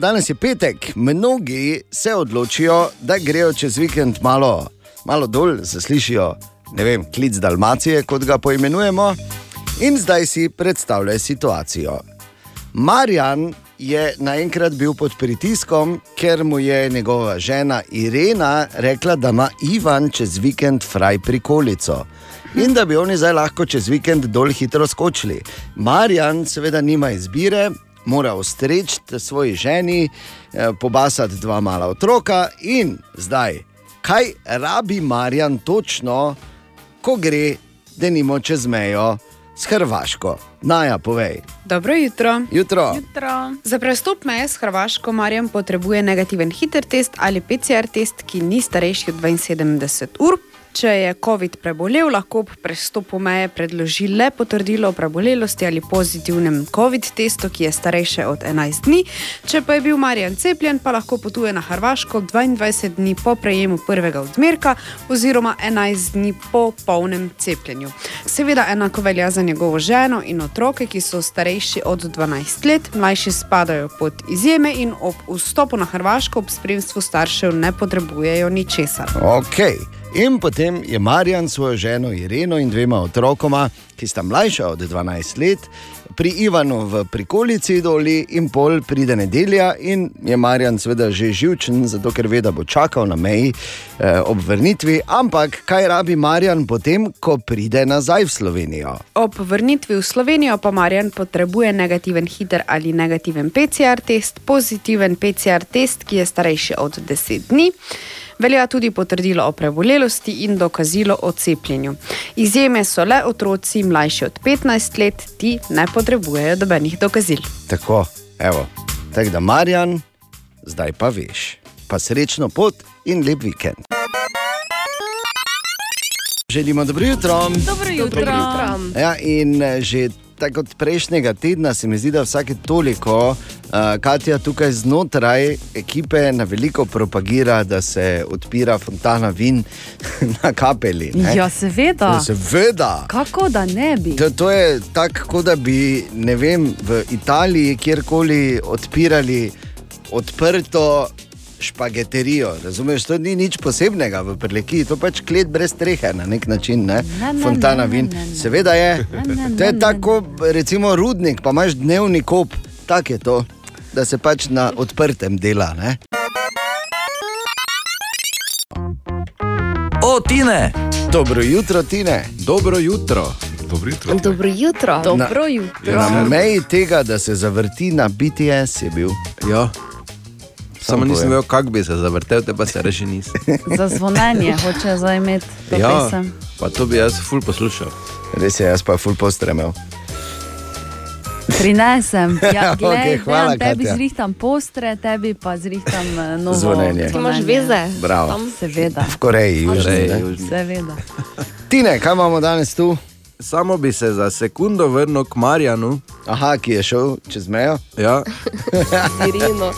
Danes je petek, mnogi se odločijo, da grejo čez vikend malo, malo dol, zaslišijo ne vem, klic Dalmacije, kot ga poimenujemo, in zdaj si predstavljajo situacijo. Marjan je naenkrat bil pod pritiskom, ker mu je njegova žena Irena rekla, da ima Ivan čez vikend fraj prikolico. In da bi oni zdaj lahko čez vikend dol hitro skočili. Marjan seveda nima izbire, mora ostreči svoji ženi, eh, pobasati dva mala otroka in zdaj, kaj rabi Marjan točno, ko gre, da nimo čez mejo s Hrvaško. Naja, povej. Dobro jutro. Jutro. Jutro. Za prestop meje s Hrvaško Marjan potrebuje negativen hiter test ali PCR test, ki ni starejši od 72 ur. Če je COVID prebolel, lahko ob prestopu meje predloži le potrdilo o prebolelosti ali pozitivnem COVID testu, ki je starejše od 11 dni. Če pa je bil Marjan cepljen, pa lahko potuje na Hrvaško 22 dni po prejemu prvega odmerka oziroma 11 dni po polnem cepljenju. Seveda enako velja za njegovo ženo in otroke, ki so starejši od 12 let, mlajši spadajo pod izjeme in ob vstopu na Hrvaško ob spremstvu staršev ne potrebujejo ničesar. Ok. In potem je Marjan svojo ženo Ireno in dvema otrokoma, ki sta mlajša od 12 let, pri Ivanu v prikolici doli in pol pride nedelja in je Marjan seveda že živčen, zato ker ve, da bo čakal na meji eh, ob vrnitvi. Ampak kaj rabi Marjan potem, ko pride nazaj v Slovenijo? Ob vrnitvi v Slovenijo pa Marjan potrebuje negativen hiter ali negativen PCR test, pozitiven PCR test, ki je starejši od 10 dni. Velja tudi potrdilo o prebolelosti in dokazilo o cepljenju. Izjeme so le otroci mlajši od 15 let, ti ne potrebujejo dobenih dokazil. Tako, evo, tako da Marjan, zdaj pa veš. Pa srečno pot in lep vikend. Želimo dobro jutro. Dobro jutro. Dobro jutro. Ja, in eh, že tako kot prejšnjega tedna se mi zdi, da vsake toliko uh, Katja tukaj znotraj ekipe na veliko propagira, da se odpira fontana vin *laughs* na kapeli. ne. Ja, seveda. Ja, Seveda. Kako da ne bi? To, to je tako, da bi vem, v Italiji kjerkoli odpirali odprto špageterijo. Razumeš, to ni nič posebnega v Prleki, to je pač klet brez strehe na nek način. Ne? Ne, ne, Fontana vin. ne, ne. Seveda je. Ne, ne, To je tako, recimo, rudnik, pa imaš dnevni kop, tako je to, da se pač na odprtem dela. Ne? O, Tine! Dobro jutro, Tine. Dobro jutro. Dobro jutro. Dobro jutro. Dobro jutro. Na meji tega, da se zavrti na BTS, je bil. Ja. Samo nisem vedel, kako bi se zavrtel, te pa se reži nisem. *laughs* Za zvonjenje hoče zdaj imeti to Ja, pesem. pa to bi jaz ful poslušal. Res je, jaz pa ful postremel. Prinesem. *laughs* Ja, glej, Okej, hvala, delam, tebi Katja. zrihtam postre, tebi pa zrihtam eh, novo Zvonjenje. Ti imaš veze? Bravo. Tam Seveda. V Koreji, južni. Seveda. Tine, kaj imamo danes tu? Samo bi se za sekundo vrnil k Marjanu. Aha, ki je šel čez mejo. Ja, *laughs* Irino.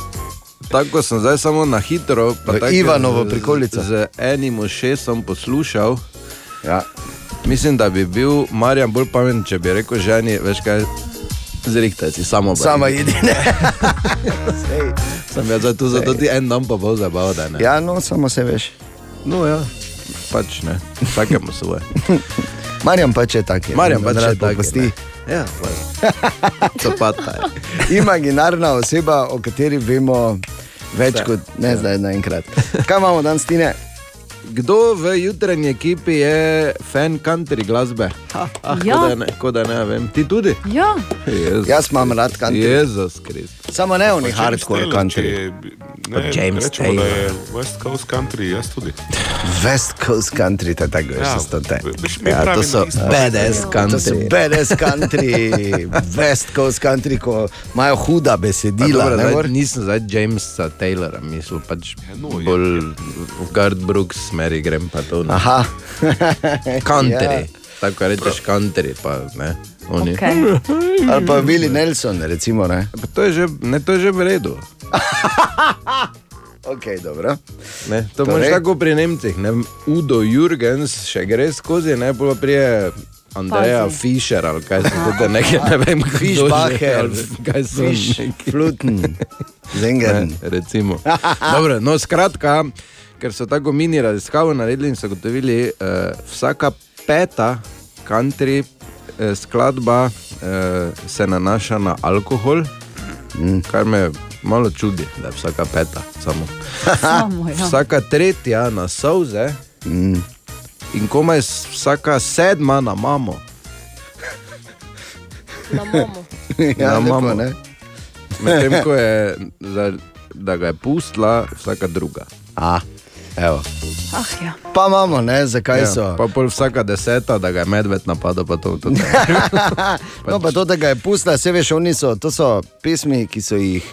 Tako sem zdaj samo na hitro. pa V tako Ivanovo z- prikolico. Z enim ušesom poslušal. Ja. Mislim, da bi bil Marjan bolj pameten, če bi rekel ženi, veš kaj, zrihtaj si samo. Sama idi, ne. *laughs* Sem jaz tu, zato ti en dan pa bo zabaval, da ne. Ja, no, samo se veš. No, ja, pač ne, vsakemu svoje. *laughs* Marjan pač je tak. je, Marjan pač rad je tak, ne. Ja, *laughs* to pa ta je. Imaginarna oseba, o kateri vemo več Vse. kot ne zdaj naenkrat. Kaj imamo danes, Tine? Kdo v jutranji ekipi je fan country glasbe? Ha, ah, Ja. Ko da ne, ko da ne vem. Ti tudi? Ja, Jezus. Jaz imam rad country. Jezus Kristus. Samo ne oni hardcore Taylor, country. je- Kot Ne, James rečemo, Taylor. je West Coast country, jaz tudi. West Coast country, to je tako, Ja, veš, to te. veš, mi Ja, to so isto. Badass To so country. badass country, West Coast country, ko imajo huda Pa besedila. dobro, ne, zdaj, nisem zdaj Jamesa Taylora, mislil pač no, je- bolj v Gard Brooks smeri grem pa to. ne. Aha. *laughs* Country. Ja. Tako rečeš country, pa ne. Oni. okay. Ali pa Willie Nelson, recimo. Ne? Pa to je že, ne, to je že v redu. *laughs* Ok, dobro. Ne, to Torej? imaš tako pri Nemcih. Ne? Udo Jurgens še gre skozi, ne pa prije Andreja Pazi. Fischer ali kaj se to nekaj, ne vem, Fischbacher, kaj so Fisch. Fluten, Zengern. *laughs* Ne, recimo. Dobro, no, skratka, ker so tako mini raziskavo naredili in so gotovili, uh, vsaka peta country uh, skladba uh, se nanaša na alkohol, mm. kar me malo čudi, da je vsaka peta samo. Samo, ja. Vsaka tretja na solze Mm. in komaj vsaka sedma na mamo. Na mamo. *laughs* Ja, Na mamo. ne? Medtem ko *laughs* je, za, da ga je pustila vsaka druga. A, evo. Ah, ja. Pa imamo, ne, zakaj Ja, so. pa pol vsaka deseta, da ga je medved napadel, pa to tudi. *laughs* *laughs* No, pa to, da ga je pustila, vse veš, oni so, to so pesmi, ki so jih,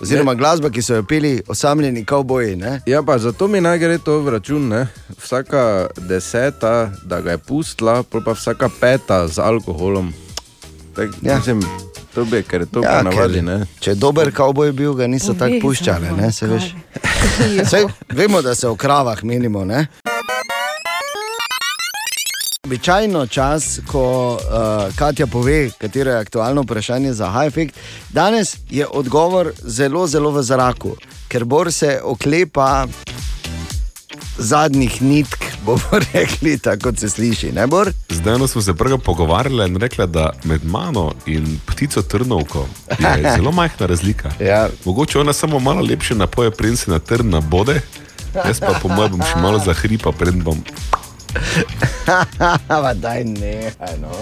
oziroma glasba, ki so jo peli osamljeni kavboji. Ne? Ja, pa zato mi naj gre to v račun. Ne? Vsaka deseta, da ga je pustila, pol pa vsaka peta z alkoholom. Tak, Ja. ja. mislim, to je to Ja, ja, navadi. Ne? Če je dober kavboj bil, ga niso tako puščali, ne, se veš. Sej, *laughs* vemo, da se o kravah menimo. Ne? Običajno čas, ko uh, Katja pove, katero je aktualno vprašanje za high-effect, danes je odgovor zelo, zelo v zraku, ker Bor se oklepa zadnjih nitk bomo *laughs* rekli, tako se sliši, ne bor? Zdaj smo se prvo pogovarjali in rekla, da med mano in ptico trnovko je *laughs* zelo majhna razlika. Ja. Mogoče ona samo malo lepše napoje, preden se na trn nabode, jaz pa po mojem bom še malo zahripa, preden bom. *laughs* Pa daj ne, no.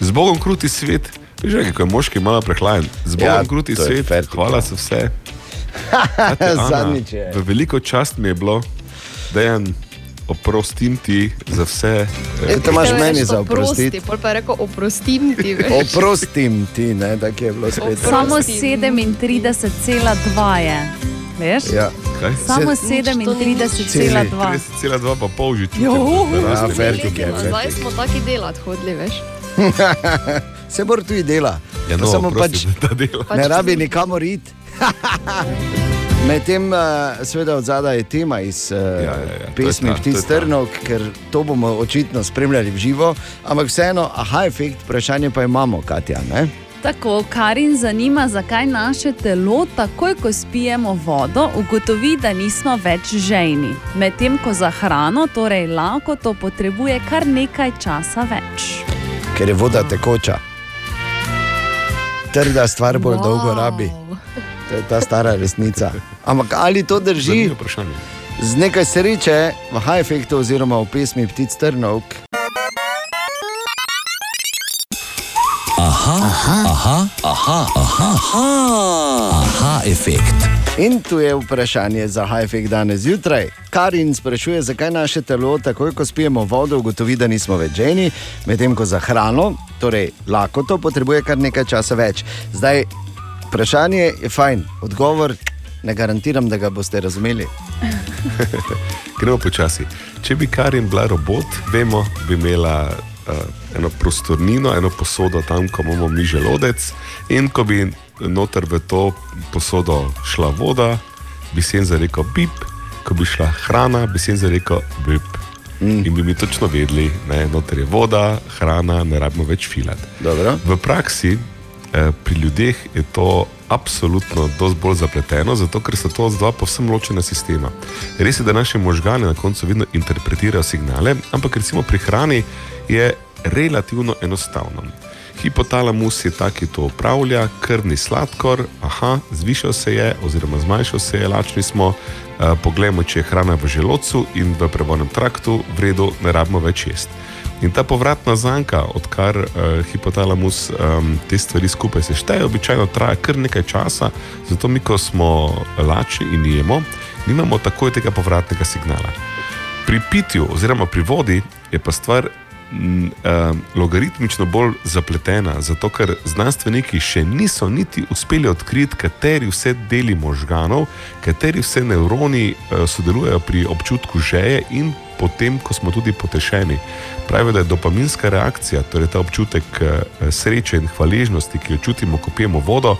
Z Bogom kruti svet, veš, kaj, ko je moški malo prehlajen. Z Bogom Ja, kruti svet, fertik, hvala za vse. Zadnjič je. V veliko čast mi je bilo, da je oprostim ti za vse. eh, E, to imaš meni za oprosti, oprostiti. Pol pa je rekel, oprostim ti. Oprostim ti, ne, tako je bilo spet. Samo 37,2 je. Veš? Ja. Kaj? Samo Nič, to ni 37,2. 30,2 pa pol že čutim. Ja, fertik je, Zdaj smo taki delati hodili, veš. Se mora tudi dela. Ja, no, samo prosti, pač da dela. Pač ne rabi nikamor iti. Medtem, uh, seveda, od zadaj je tema iz uh, ja, ja, ja, pesmi to je ta, to Ptic je ta. Trnov, ker to bomo očitno spremljali v živo, ampak vseeno, aha, efekt, vprašanje pa imamo, Katja. Ne? Tako, Karin zanima, zakaj naše telo, takoj ko spijemo vodo, ugotovi, da nismo več žejni. Medtem ko za hrano, torej lakoto, potrebuje kar nekaj časa več. Ker je voda tekoča. Trda stvar bolj wow. dolgo rabi. To je ta stara resnica. Ampak ali to drži? Z nekaj sreče v high efektu oziroma v pesmi Ptic Trnov. Aha, aha, aha, aha, aha, aha, aha efekt. In tu je vprašanje za high efekt danes zjutraj. Karin sprašuje, zakaj naše telo, takoj ko spijemo vodo, ugotovi, da nismo več ženi, medtem ko za hrano, torej lakoto, potrebuje kar nekaj časa več. Zdaj, vprašanje je fajn, odgovor ne garantiram, da ga boste razumeli. *laughs* Gremo počasi. Če bi Karin bila robot, vemo, bi imela uh, eno prostornino, eno posodo tam, ko imamo mi želodec. In ko bi noter v to posodo šla voda, bi se jim zarekel bip, ko bi šla hrana, bi se jim zarekel bip. Mm. In bi mi točno vedeli, da je noter voda, hrana, ne rabimo več filati. Dobro. V praksi pri ljudeh je to absolutno dosti bolj zapleteno, zato ker so to dva povsem ločena sistema. Res je, da naše možgane na koncu vedno interpretirajo signale, ampak recimo pri hrani je relativno enostavno. Hipotalamus je ta, ki to upravlja, krvni sladkor, aha, zvišal se je, oziroma zmanjšal se je, lačni smo. Uh, poglejmo, če je hrana v želodcu in v prevodnem traktu, v redu, ne rabimo več jesti. In ta povratna zanka, odkar uh, hipotalamus um, te stvari skupaj sešteje, običajno traja kar nekaj časa, zato mi, ko smo lačni in jemo, nimamo takoj tega povratnega signala. Pri pitju oziroma pri vodi je pa stvar m, eh, logaritmično bolj zapletena, zato ker znanstveniki še niso niti uspeli odkriti, kateri vse deli možganov, kateri vse nevroni eh, sodelujejo pri občutku žeje in potem, ko smo tudi potešeni. Pravijo, da je dopaminska reakcija, torej ta občutek eh, sreče in hvaležnosti, ki jo čutimo, ko pijemo vodo,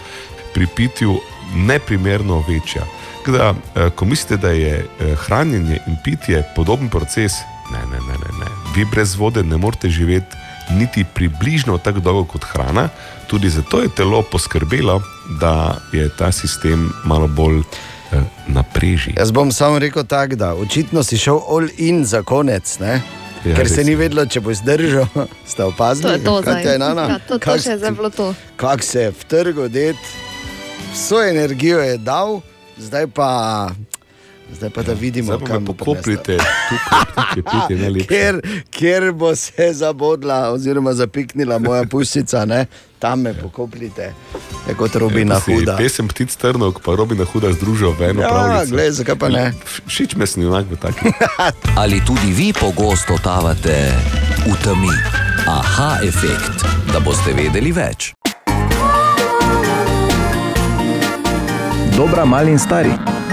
pri pitju neprimerno večja. Da, ko mislite, da je hranjenje in pitje podoben proces, ne, ne, ne, ne, ne. Vi brez vode ne morete živeti niti približno tako dolgo kot hrana, tudi zato je telo poskrbelo, da je ta sistem malo bolj eh, napreži. Jaz bom samo rekel tako, da očitno si šel all in za konec. Ne? Ja, Ker se ni vedelo, če bo zdržal, *laughs* ste To opazili. je to Katja zdaj. in Ana? Ja, je se je vtrgal, det, vso energijo je dal, zdaj pa, zdaj pa da vidimo, Zdaj pa kam bo pokoplite, tukaj, pitje najlepše. Ker, ker bo se zabodla, oziroma zapiknila moja puščica, ne? tam me pokopljite, je kot robina Ja, huda. Pesem ptic trnov, pa robina huda združil v eno Ja, pravljico. glej, zakaj pa ne? Všeč me snimak v taki. Ali tudi vi pogosto tavate v temi? Aha, efekt, da boste vedeli več. Dobra, mali in stari,